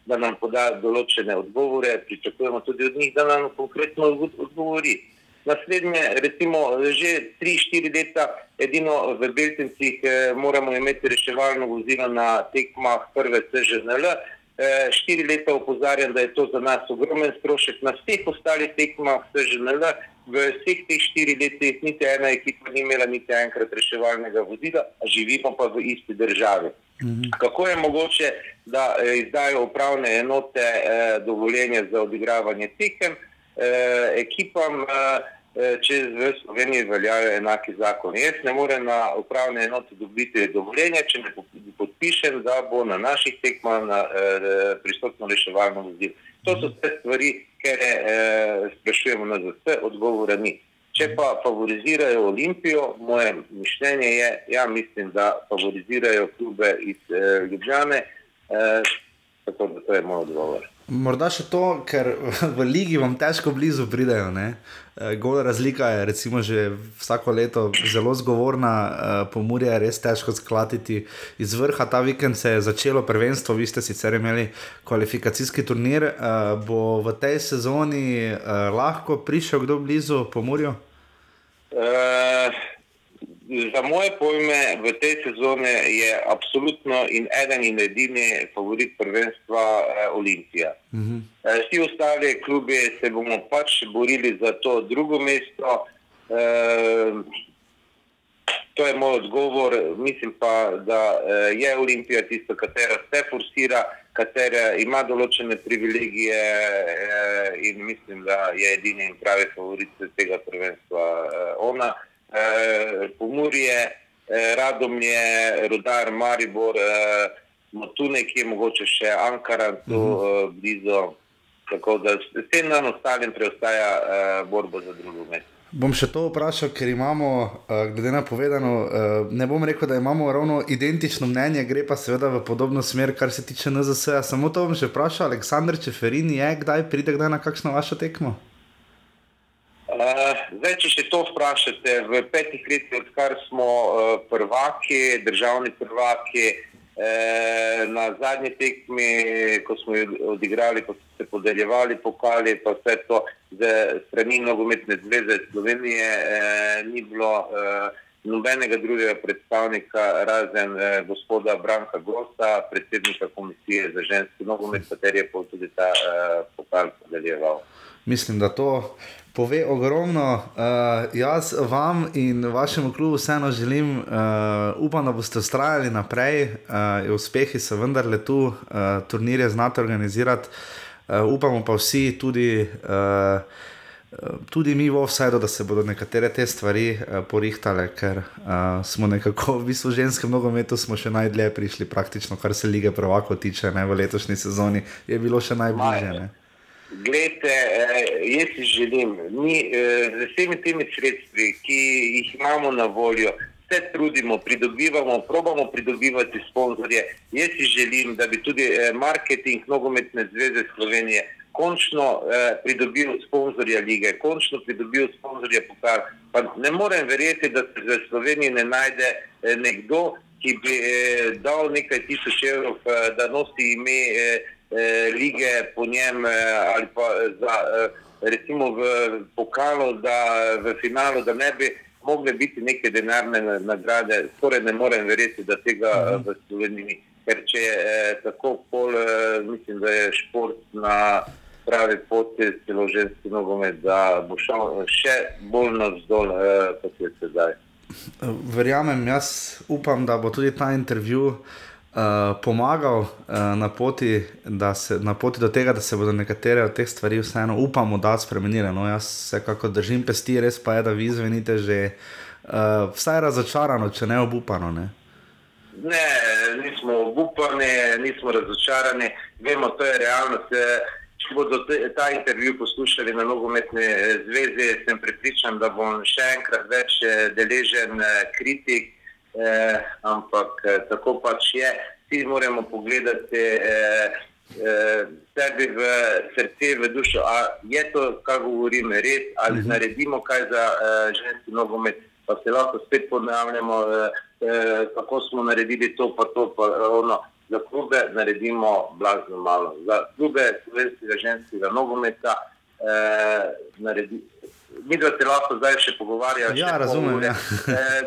da nam poda določene odgovore, pričakujemo tudi od njih, da nam konkretno odgovori. Naslednje, recimo, že 3-4 leta, edino v Beltincih eh, moramo imeti reševalno vozilo na tekmah prve CŽNL, Eh, štiri leta opozarjam, da je to za nas ogromen strošek, na vseh ostalih tekmah se že da. V vseh teh štirih letih niti ena ekipa ni imela niti enkrat reševalnega vozila, živimo pa v isti državi. Mhm. Kako je mogoče, da eh, izdajo upravne enote eh, dovoljenje za odigravanje tekem eh, ekipam? Eh, Eh, če v Sloveniji veljajo enaki zakoni. Jaz ne morem na upravne enote dobiti dovoljenja, če ne podpišem, da bo na naših tekmah na, eh, pristopno reševalno vozilo. To so vse stvari, ker eh, sprašujemo na vse, odgovora ni. Če pa favorizirajo Olimpijo, moje mišljenje je, ja, mislim, da favorizirajo klube iz eh, Ljubljane, eh, tako da to je moj odgovor. Morda še to, ker v Ligi vam težko blizu pridejo. Ne? Eh, Gola razlika je, recimo, že vsako leto zelo zgovorna, eh, pomorje je res težko sklatiti iz vrha. Ta vikend se je začelo prvenstvo, vi ste sicer imeli kvalifikacijski turnir. Eh, bo v tej sezoni lahko prišel kdo blizu pomorju? Uh za moje pojme v tej sezoni je absolutno in eden in edini favorit prvenstva eh, Olimpija. Uh -huh. eh, vsi ostali klubi se bomo pač borili za to drugo mesto. Eh, to je moj odgovor. Mislim pa, da eh, je Olimpija tista, katera se forsira. katera ima določene privilegije eh, in mislim, da je edini in pravi favorit tega prvenstva eh, ona. Eh, Pomurje, eh, Radomlje, Rudar, Maribor, eh, tu nekje mogoče še Ankara, tu uh -huh. uh, blizu. Tako da s tem nam ostalim preostaja uh, borba za drugo mesto. Bom še to vprašal, ker imamo, uh, glede na povedano, uh, ne bom rekel, da imamo ravno identično mnenje, gre pa seveda v podobno smer, kar se tiče NZS. -ja. Samo to bom še vprašal, Aleksandr Čeferin je, kdaj pride kdaj na kakšno vašo tekmo? Uh, zdaj, če še to vprašate, v petih letih, odkar smo uh, prvaki, državni prvaki, uh, na zadnji tekmi, ko smo odigrali, ko so se podeljevali pokali, pa vse to z strani nogometne zveze Slovenije eh, ni bilo eh, nobenega drugega predstavnika razen eh, gospoda Branka Grosta, predsednika komisije za ženski nogomet, kateri je tudi ta eh, pokal podeljeval. Mislim, da to pove ogromno. Uh, jaz vam in vašemu klubu vseeno želim, uh, upam, da boste ustrajali naprej, uh, uspehi so vendarle tu, uh, turnirje znate organizirati. Uh, upamo pa vsi, tudi, uh, tudi mi v offsajdu, da se bodo nekatere te stvari uh, porihtale, ker uh, smo nekako v bistvu ženskem nogometu še najdlje prišli, praktično, kar se lige Prvako tiče, ne, v letošnji sezoni je bilo še najbližje. Glede, jaz si želim, mi z vsemi temi sredstvi, ki jih imamo na voljo, se trudimo, pridobivamo, probamo pridobivati sponzorje. Jaz si želim, da bi tudi eh, marketing nogometne zveze Slovenije končno eh, pridobil sponzorje lige, končno pridobil sponzorje pokal. Pa ne morem verjeti, da se v Sloveniji ne najde eh, nekdo, ki bi eh, dal nekaj tisoč evrov, eh, da nosi ime eh, eh, lige po njem eh, ali pa za, eh, recimo v pokalu, da v finalu, da ne bi mogle biti neke denarne nagrade, skoraj ne morem verjeti, da tega uh -huh. v Sloveniji ni. Ker če je eh, tako pol, eh, mislim, da je šport na pravi poti, celo ženski nogomet, da bo šel še bolj navzdol, eh, kot je sedaj. Verjamem, jaz upam, da bo tudi ta intervju. Uh, pomagal uh, na, poti, se, na poti do tega, da se bodo nekatere od teh stvari vseeno, upamo, da spremenile. No, jaz se kako držim pesti, res pa je, da vi zvenite že uh, vsaj razočarano, če ne obupano. Ne? ne, nismo obupani, nismo razočarani, vemo, to je realnost. Če bodo ta intervju poslušali na nogometni zvezi, sem pripričan, da bom še enkrat več deležen kritik eh, ampak eh, tako pač je. Vsi moramo pogledati eh, eh, sebi v srce, v dušo, ali je to, kar govorim, res, ali uh mhm. -huh. naredimo kaj za eh, ženski nogomet. Pa se lahko spet ponavljamo, eh, eh, kako smo naredili to, pa to, pa ono. Za klube naredimo blazno malo. Za klube slovenskega ženskega nogometa eh, naredi, mi dva se lahko zdaj še pogovarjamo. Ja, razumem. Ja.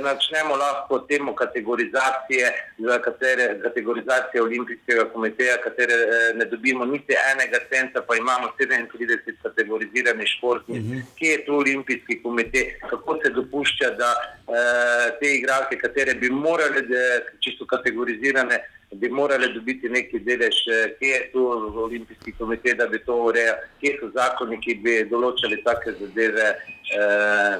načnemo lahko temo kategorizacije, za katere kategorizacije olimpijskega komiteja, katere e, ne dobimo niti enega centa, pa imamo 37 kategoriziranih športnic. Uh mhm. -huh. Kje je tu olimpijski komitej, kako se dopušča, da e, te igralke, katere bi morali, da, čisto kategorizirane, bi morali dobiti neki delež, eh, kje je tu olimpijski komitej, da bi to urejal, kje so zakoni, ki bi določali take zadeve. Eh,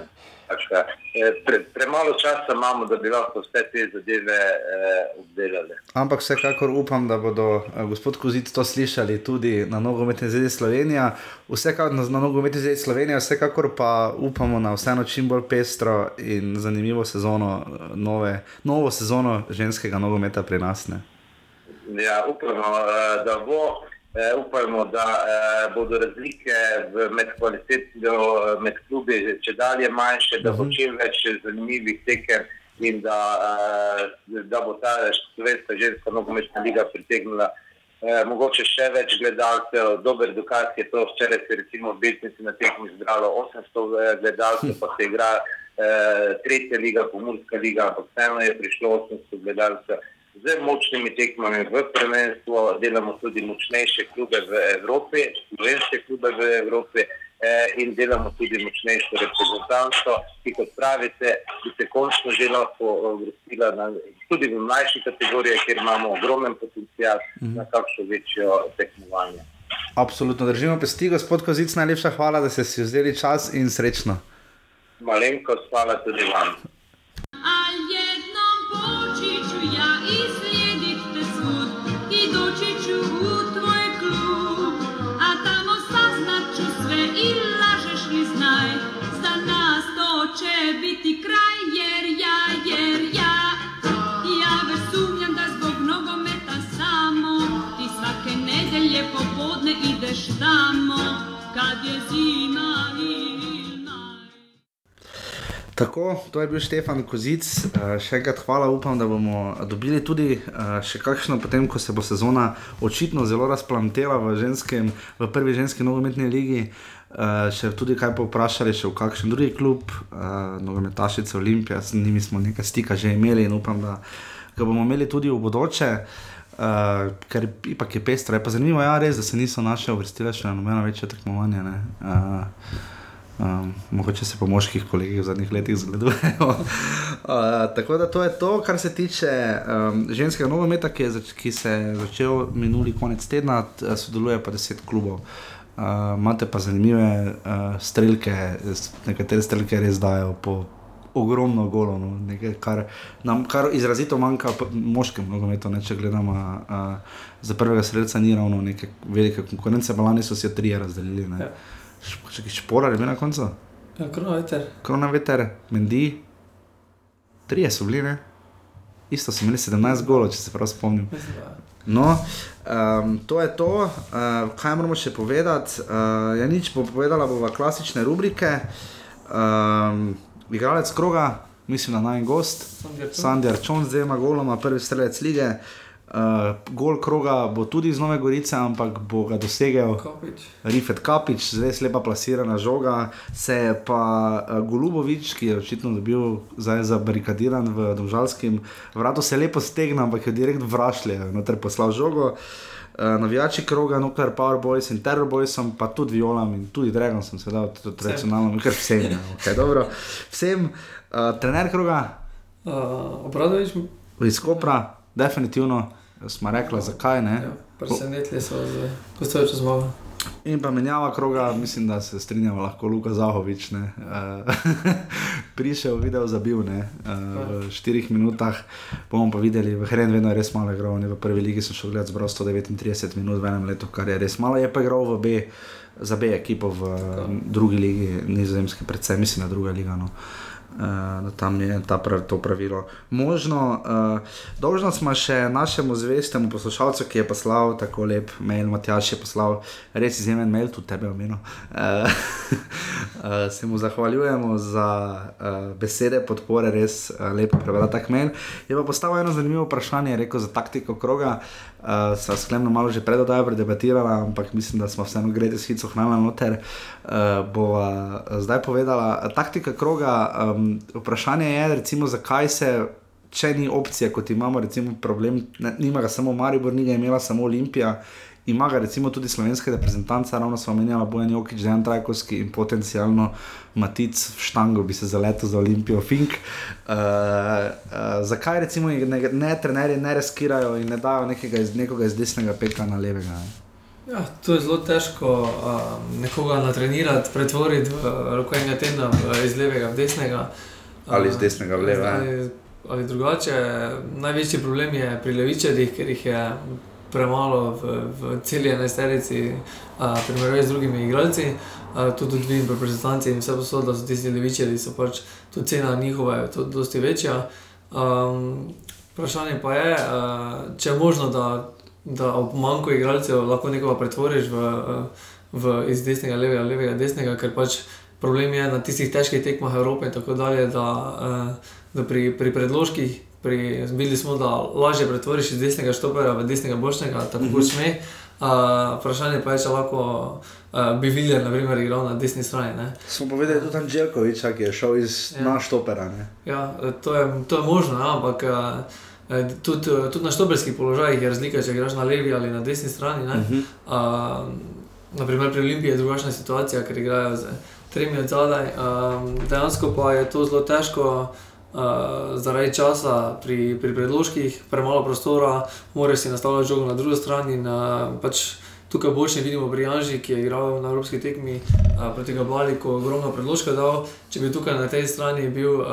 eh, pre, premalo časa imamo, da bi lahko vse te zadeve eh, obdelali. Ampak vsekakor upam, da bodo gospod Kozit to slišali tudi na nogometni zvezi Slovenije. Vsekakor na, na nogometni zvezi Slovenije, vsekakor pa upamo na vseeno čim bolj pestro in zanimivo sezono, nove, novo sezono ženskega nogometa pri nas. Ne? Ja, upamo, eh, da bo. Eh, upamo, da eh, bodo razlike med kvaliteto, med klubi, če dalje manjše, da bo mhm. čim več zanimivih tekem in da, da bo ta slovenska ženska nogometna liga pritegnila mogoče še več gledalcev. Dober dokaz je to, včeraj se recimo v Belgiji na tekmi zbralo 800 gledalcev, pa se igra tretja liga, pomorska liga, ampak vseeno je prišlo 800 gledalcev z močnimi tekmami v prvenstvu, delamo tudi močnejše klube v Evropi, slovenske klube v Evropi. eh, in delamo tudi močnejšo reprezentanco, ki kot pravite, bi se končno že lahko uvrstila tudi v mlajši kategoriji, kjer imamo ogromen potencial mm. na kakšno večjo tekmovanje. Absolutno držimo pesti, gospod Kozic, najlepša hvala, da ste si vzeli čas in srečno. Malenkost, hvala tudi vam. Tako, to je bil Štefan Kozic. Uh, še enkrat hvala, upam, da bomo dobili tudi uh, še kakšno, potem ko se bo sezona očitno zelo razplantela v, ženskem, v prvi ženski nogometni ligi. Uh, še tudi kaj povprašali, še v kakšen drugi klub, uh, nogometašice Olimpije, s njimi smo nekaj stika že imeli in upam, da ga bomo imeli tudi v bodoče. Uh, ker ipak je pestro, je pa zanimivo, ja, res, da se niso naše uvrstile še na nobeno večje tekmovanje. Uh, Um, mogoče se po moških kolegih v zadnjih letih zgledujejo. uh, (laughs) tako da to je to, kar se tiče um, ženskega nogometa, ki, ki se je začel minuli konec tedna, sodeluje pa deset klubov. Uh, imate pa zanimive uh, strelke, nekatere strelke res dajo po ogromno golo, no, nekaj, kar nam kar izrazito manjka moškem nogometu. Če gledamo, uh, za prvega streljca ni ravno neke velike konkurence, pa lani so se tri razdelili. Ja. Še ki špora, ali na koncu? Ja, krona veter. Krona veter, mendi. Trije so bili, ne? Isto so imeli 17 golov, če se prav spomnim. No, um, to je to, uh, kaj moramo še povedati. Uh, ja, nič bo povedala, bo v klasične rubrike. Um, igralec kroga, mislim, da naj gost, Sandjar Čon, zdaj ima goloma, prvi strelec lige. Uh, gol kroga bo tudi iz Nove Gorice, ampak bo ga dosegel Rifet Kapič, zdaj slepa plasirana žoga. Se je pa uh, Golubovič, ki je očitno bil zabarikadiran v Dvožalskem vratu, se lepo stegna, ampak je direkt vrašlje, noter poslal žogo. Uh, navijači kroga, Nuclear Power Boys in Terror Boys, pa tudi Violam in tudi Dragon sem se dal, tudi tradicionalno, ker vsem je. Okay, dobro. Vsem, uh, trener kroga. Uh, Obradovič. Iz Kopra definitivno smo rekli, zakaj ne. Ja, presenetili so ko ste več zmagali. In pa menjava kroga, mislim, da se strinjamo, lahko Luka Zahovič. Uh, (laughs) prišel, video zabil ne, uh, v štirih minutah, bomo pa videli, v Hrenu vedno je res malo igral, v prvi ligi sem šel gledati zbral 139 minut v enem letu, kar je res malo, je pa igral v B, za B ekipo v uh, drugi ligi, nizozemski, predvsem mislim na druga liga. No. Uh, uh, da tam je ta prav, to pravilo možno. Uh, dolžno smo še našemu zvestemu poslušalcu, ki je poslal tako lep mail, Matjaš je poslal res izjemen mail, tudi tebe omenil. Uh, uh, se mu zahvaljujemo za uh, besede podpore, res uh, lepo prebrati tak mail. Je pa postavil eno zanimivo vprašanje, rekel za taktiko kroga. Uh, sva sklepno malo že predodaj predebatirala, ampak mislim, da smo vseeno grede s hico hnala noter. Uh, bova zdaj povedala, taktika kroga. Um, vprašanje je, recimo, zakaj se, če ni opcija, kot imamo, recimo, problem, ne, nima ga samo Maribor, ni ga imela samo Olimpija. Ima ga recimo tudi slovenska reprezentanca, ravno smo menjali Bojan Jokič, Dejan Trajkovski in potencialno Matic v štango bi se zaletel za Olimpijo Fink. Uh, uh, zakaj recimo ne, ne trenerji ne reskirajo in ne dajo nekega iz, nekoga iz desnega peka na levega? Ja, to je zelo težko uh, nekoga natrenirati, pretvoriti v roko enega tedna iz levega v desnega. Ali iz desnega v levega. Ali, ali drugače, največji problem je pri levičarjih, ker jih je premalo v, v celi enajsterici, primerjavi z drugimi igralci, a, tudi v dveh reprezentancih in vse posod, da so tisti levičari, so pač tudi cena njihova je tudi dosti večja. Um, vprašanje pa je, a, če je možno, da, da ob manjku igralcev lahko nekoga pretvoriš v, v iz desnega, levega, levega, desnega, ker pač problem je na tistih težkih tekmah Evrope in tako dalje, da, da pri, pri predložkih Videli smo, da lažje pretvoriš iz desnega štopera v desnega bošnega, tako kot mhm. sme. Uh, vprašanje pa je, če lahko uh, bi videl, da je igral na desni strani. Ne. Smo povedali tudi Anželkovič, ki je šel iz ja. na štopera. Ja, to, je, to je možno, ja, ampak uh, tudi, tudi na štoperskih položajih je razlika, če greš na levi ali na desni strani. Uh -huh. uh, naprimer pri Olimpiji je drugačna situacija, ker igrajo z tremi od zadaj. Um, dejansko pa je to zelo težko. Uh, zaradi časa pri, pri predložkih, premalo prostora, moraš si nastavljati žogo na drugi strani. In, uh, pač tukaj boljše vidimo pri Janži, ki je igral na evropski tekmi uh, proti Gabali, ko je ogromno predložka dal. Če bi tukaj na tej strani bil uh,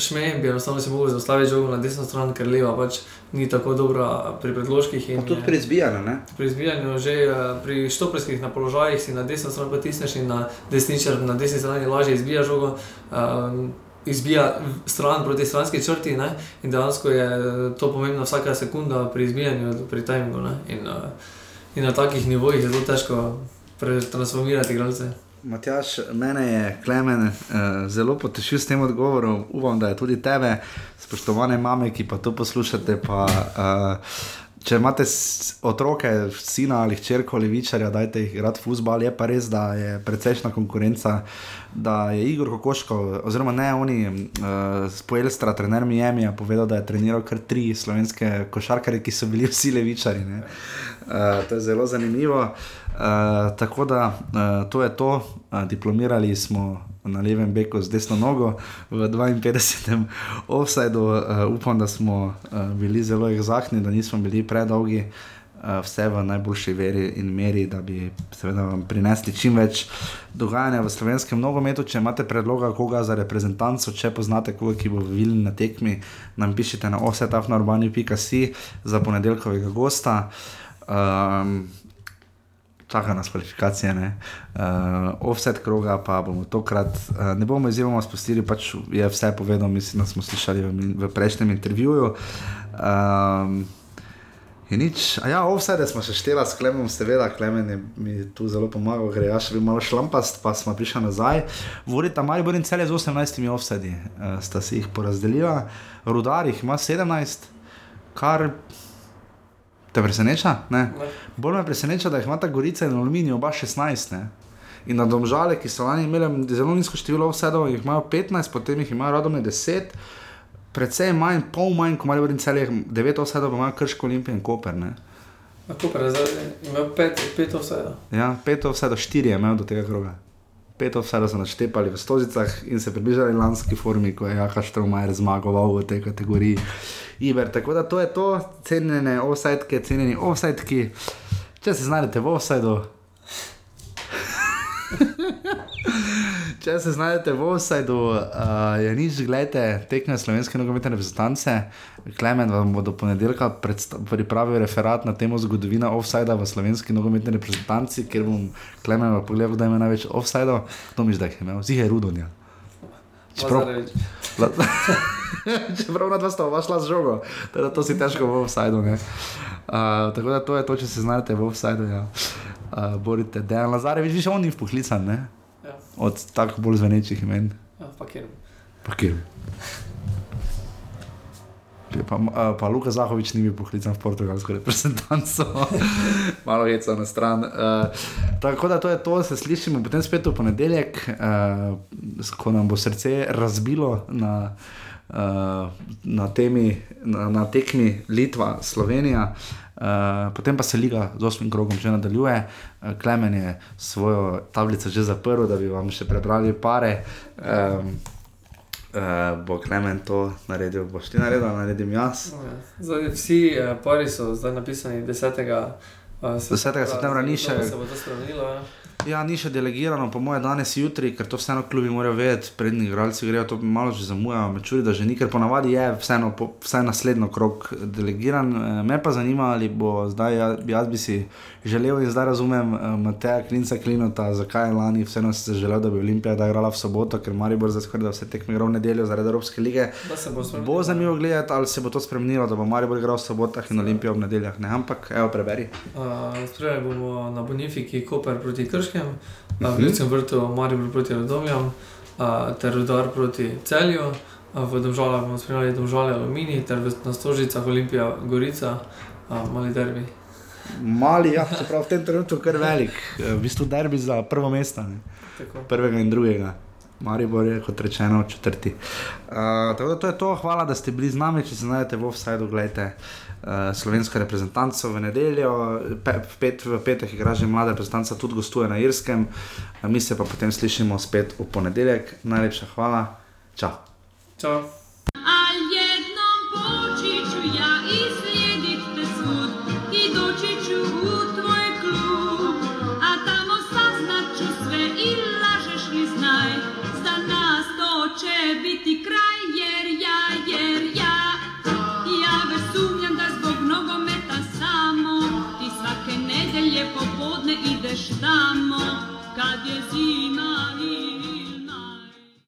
Šmej, bi enostavno si mogel zastaviti žogo na desno stran, ker leva pač ni tako dobra pri predložkih. In, Tudi pri izbijanju, ne? pri izbijanju, že uh, pri štoperskih na položajih si na desno stran potisneš in na desničar na desni strani lažje izbijaš žogo. Uh, Izbija stran proti stranski črti, ne? in dejansko je to pomembno vsaka sekunda pri izbijanju, pri tajmingu. In, uh, in na takih nivojih je zelo težko transformirati igralce. Matjaš, mene je Klemen uh, zelo potešil s tem odgovorom, upam, da je tudi tebe, spoštovane mame, ki pa to poslušate. Pa, uh, če imate otroke, sina ali hčerko ali vičarja, dajte jih igrati fusbal, je pa res, da je precejšna konkurenca. Da je Igor Kokoško, oziroma ne oni, uh, spoelstra, trener Miami, povedal, da je treniral kar tri slovenske košarkare, ki so bili vsi levičari. Uh, to je zelo zanimivo. Uh, tako da uh, to je to, uh, diplomirali smo na levem beku z desno nogo v 52. (laughs) offsajdu. Uh, upam, da smo uh, bili zelo egzaktni, da nismo bili predolgi. Uh, vse v najboljši veri in meri, da bi seveda, vam prinesli čim več dogajanja v slovenskem nogometu. Če imate predloga koga za reprezentanco, če poznate koga, ki bo videl na tekmi, nam pišite na osetafnourbani.com za ponedeljkovega gosta. Um, čaka nas kvalifikacije, uh, offset kroga, pa bomo tokrat, uh, ne bomo izjemoma spustili, pač je vse povedal, mislim, da smo slišali v, v prejšnjem intervjuju. Um, Je nič, a ja, offset smo še štela s Klemom, seveda, Klemen je mi tu zelo pomagal, ker je še bil malo šlampast, pa smo prišli nazaj. Vodita Maribor in celje z 18 offseti, uh, sta si jih porazdelila, Rudar jih ima 17, kar Te preseneča? Ne. Bolj me preseneča, da jih ima ta Gorica in Aluminij oba 16. Ne? In na domžale, ki so lani imeli zelo nizko število vsedov, jih imajo 15, potem jih imajo radome 10, predvsej manj, pol manj, ko imajo celih 9 vsedov, pa imajo krško Olimpijo in Koper. Ne? Na Koper je imel 5 vsedov. Ja, 5 vsedov, 4 je imel do tega kroga. Pet vsedov so naštepali v stozicah in se približali lanski formi, ko je Jaka Štromajer zmagoval v tej kategoriji. Iber. Tako da to je to, cenjene offsajtke, cenjeni offsajtki. Če se znajdete v offsajdu. Če se znajdete v offsajdu, uh, je nič, gledajte, tekme slovenske nogometne reprezentance. Klemen vam bo do ponedeljka pripravil referat na temo zgodovina offsajda v slovenski nogometni reprezentanci, ker bom Klemen pogledal, da ima največ offsajdov. To mi zdaj imel, zih je rudonja. Čeprav, (laughs) čeprav na dva sta vašla z žogo, teda to si težko v offsajdu. Uh, tako da to je to, če se znajdete v offsajdu. Ja. Uh, borite, da je Lazare, vidiš, on ni vpoklican, ne? Ja. Od tako bolj zvenečih imen. Ja, pakir. Pa, uh, pa Luka Zahovič ni bil poklican v portugalsko reprezentanco, (laughs) malo heca na stran. Uh, tako da to je to, se slišimo potem spet v ponedeljek, uh, ko nam bo srce razbilo na, uh, na, temi, na, na tekmi Litva, Slovenija. Uh, potem pa se liga z osmim krogom že nadaljuje. Uh, Klemen je svojo tablico že zaprl, da bi vam še prebrali pare. Um, uh, bo Klemen to naredil, boš ti naredil, naredim jaz. No, ja. zdaj, vsi uh, pari so zdaj napisani 10. Uh, 10. septembra ni še. Se bo to spremenilo. Ja. Ja, ni še delegirano, po mojem, danes jutri, ker to vseeno klubi morajo vedeti, prednji igralci grejo to malo že zamujajo, me čudi, da že ni, ker ponavadi je vseeno, po, vsaj naslednjo krok delegiran. Me pa zanima, ali bo zdaj, jaz bi si želel in zdaj razumem Mateja Klinca Klinota, zakaj je lani vseeno si želel, da bi Olimpija da igrala v soboto, ker Maribor za skoraj da vse tekme igra v nedeljo zaradi Evropske lige. Bo, bo zanimivo gledati, ali se bo to spremenilo, da bo Maribor igral v sobotah in Olimpija v nedeljah. Ne, ampak, evo, preberi. Uh, Spremljali bomo na Bonifiki, Koper proti Krški. Krškem, na Vljudnem vrtu Maribor proti Rodomljam, ter Rudar proti Celju. V Domžalah bomo spremljali Domžale Alumini, ter na Stožicah Olimpija Gorica, mali derbi. Mali, ja, čeprav v tem trenutku kar velik, v bistvu derbi za prvo mesto, prvega in drugega. Maribor je, kot rečeno, četrti. Uh, tako da to je to, hvala, da ste bili z nami, če se znajdete v offsajdu, gledajte. uh, slovensko reprezentanco v nedeljo, pe, v, pet, v petek igra že mlada reprezentanca, tudi gostuje na Irskem, uh, mi se pa potem slišimo spet v ponedeljek. Najlepša hvala, čau. Čau. Ti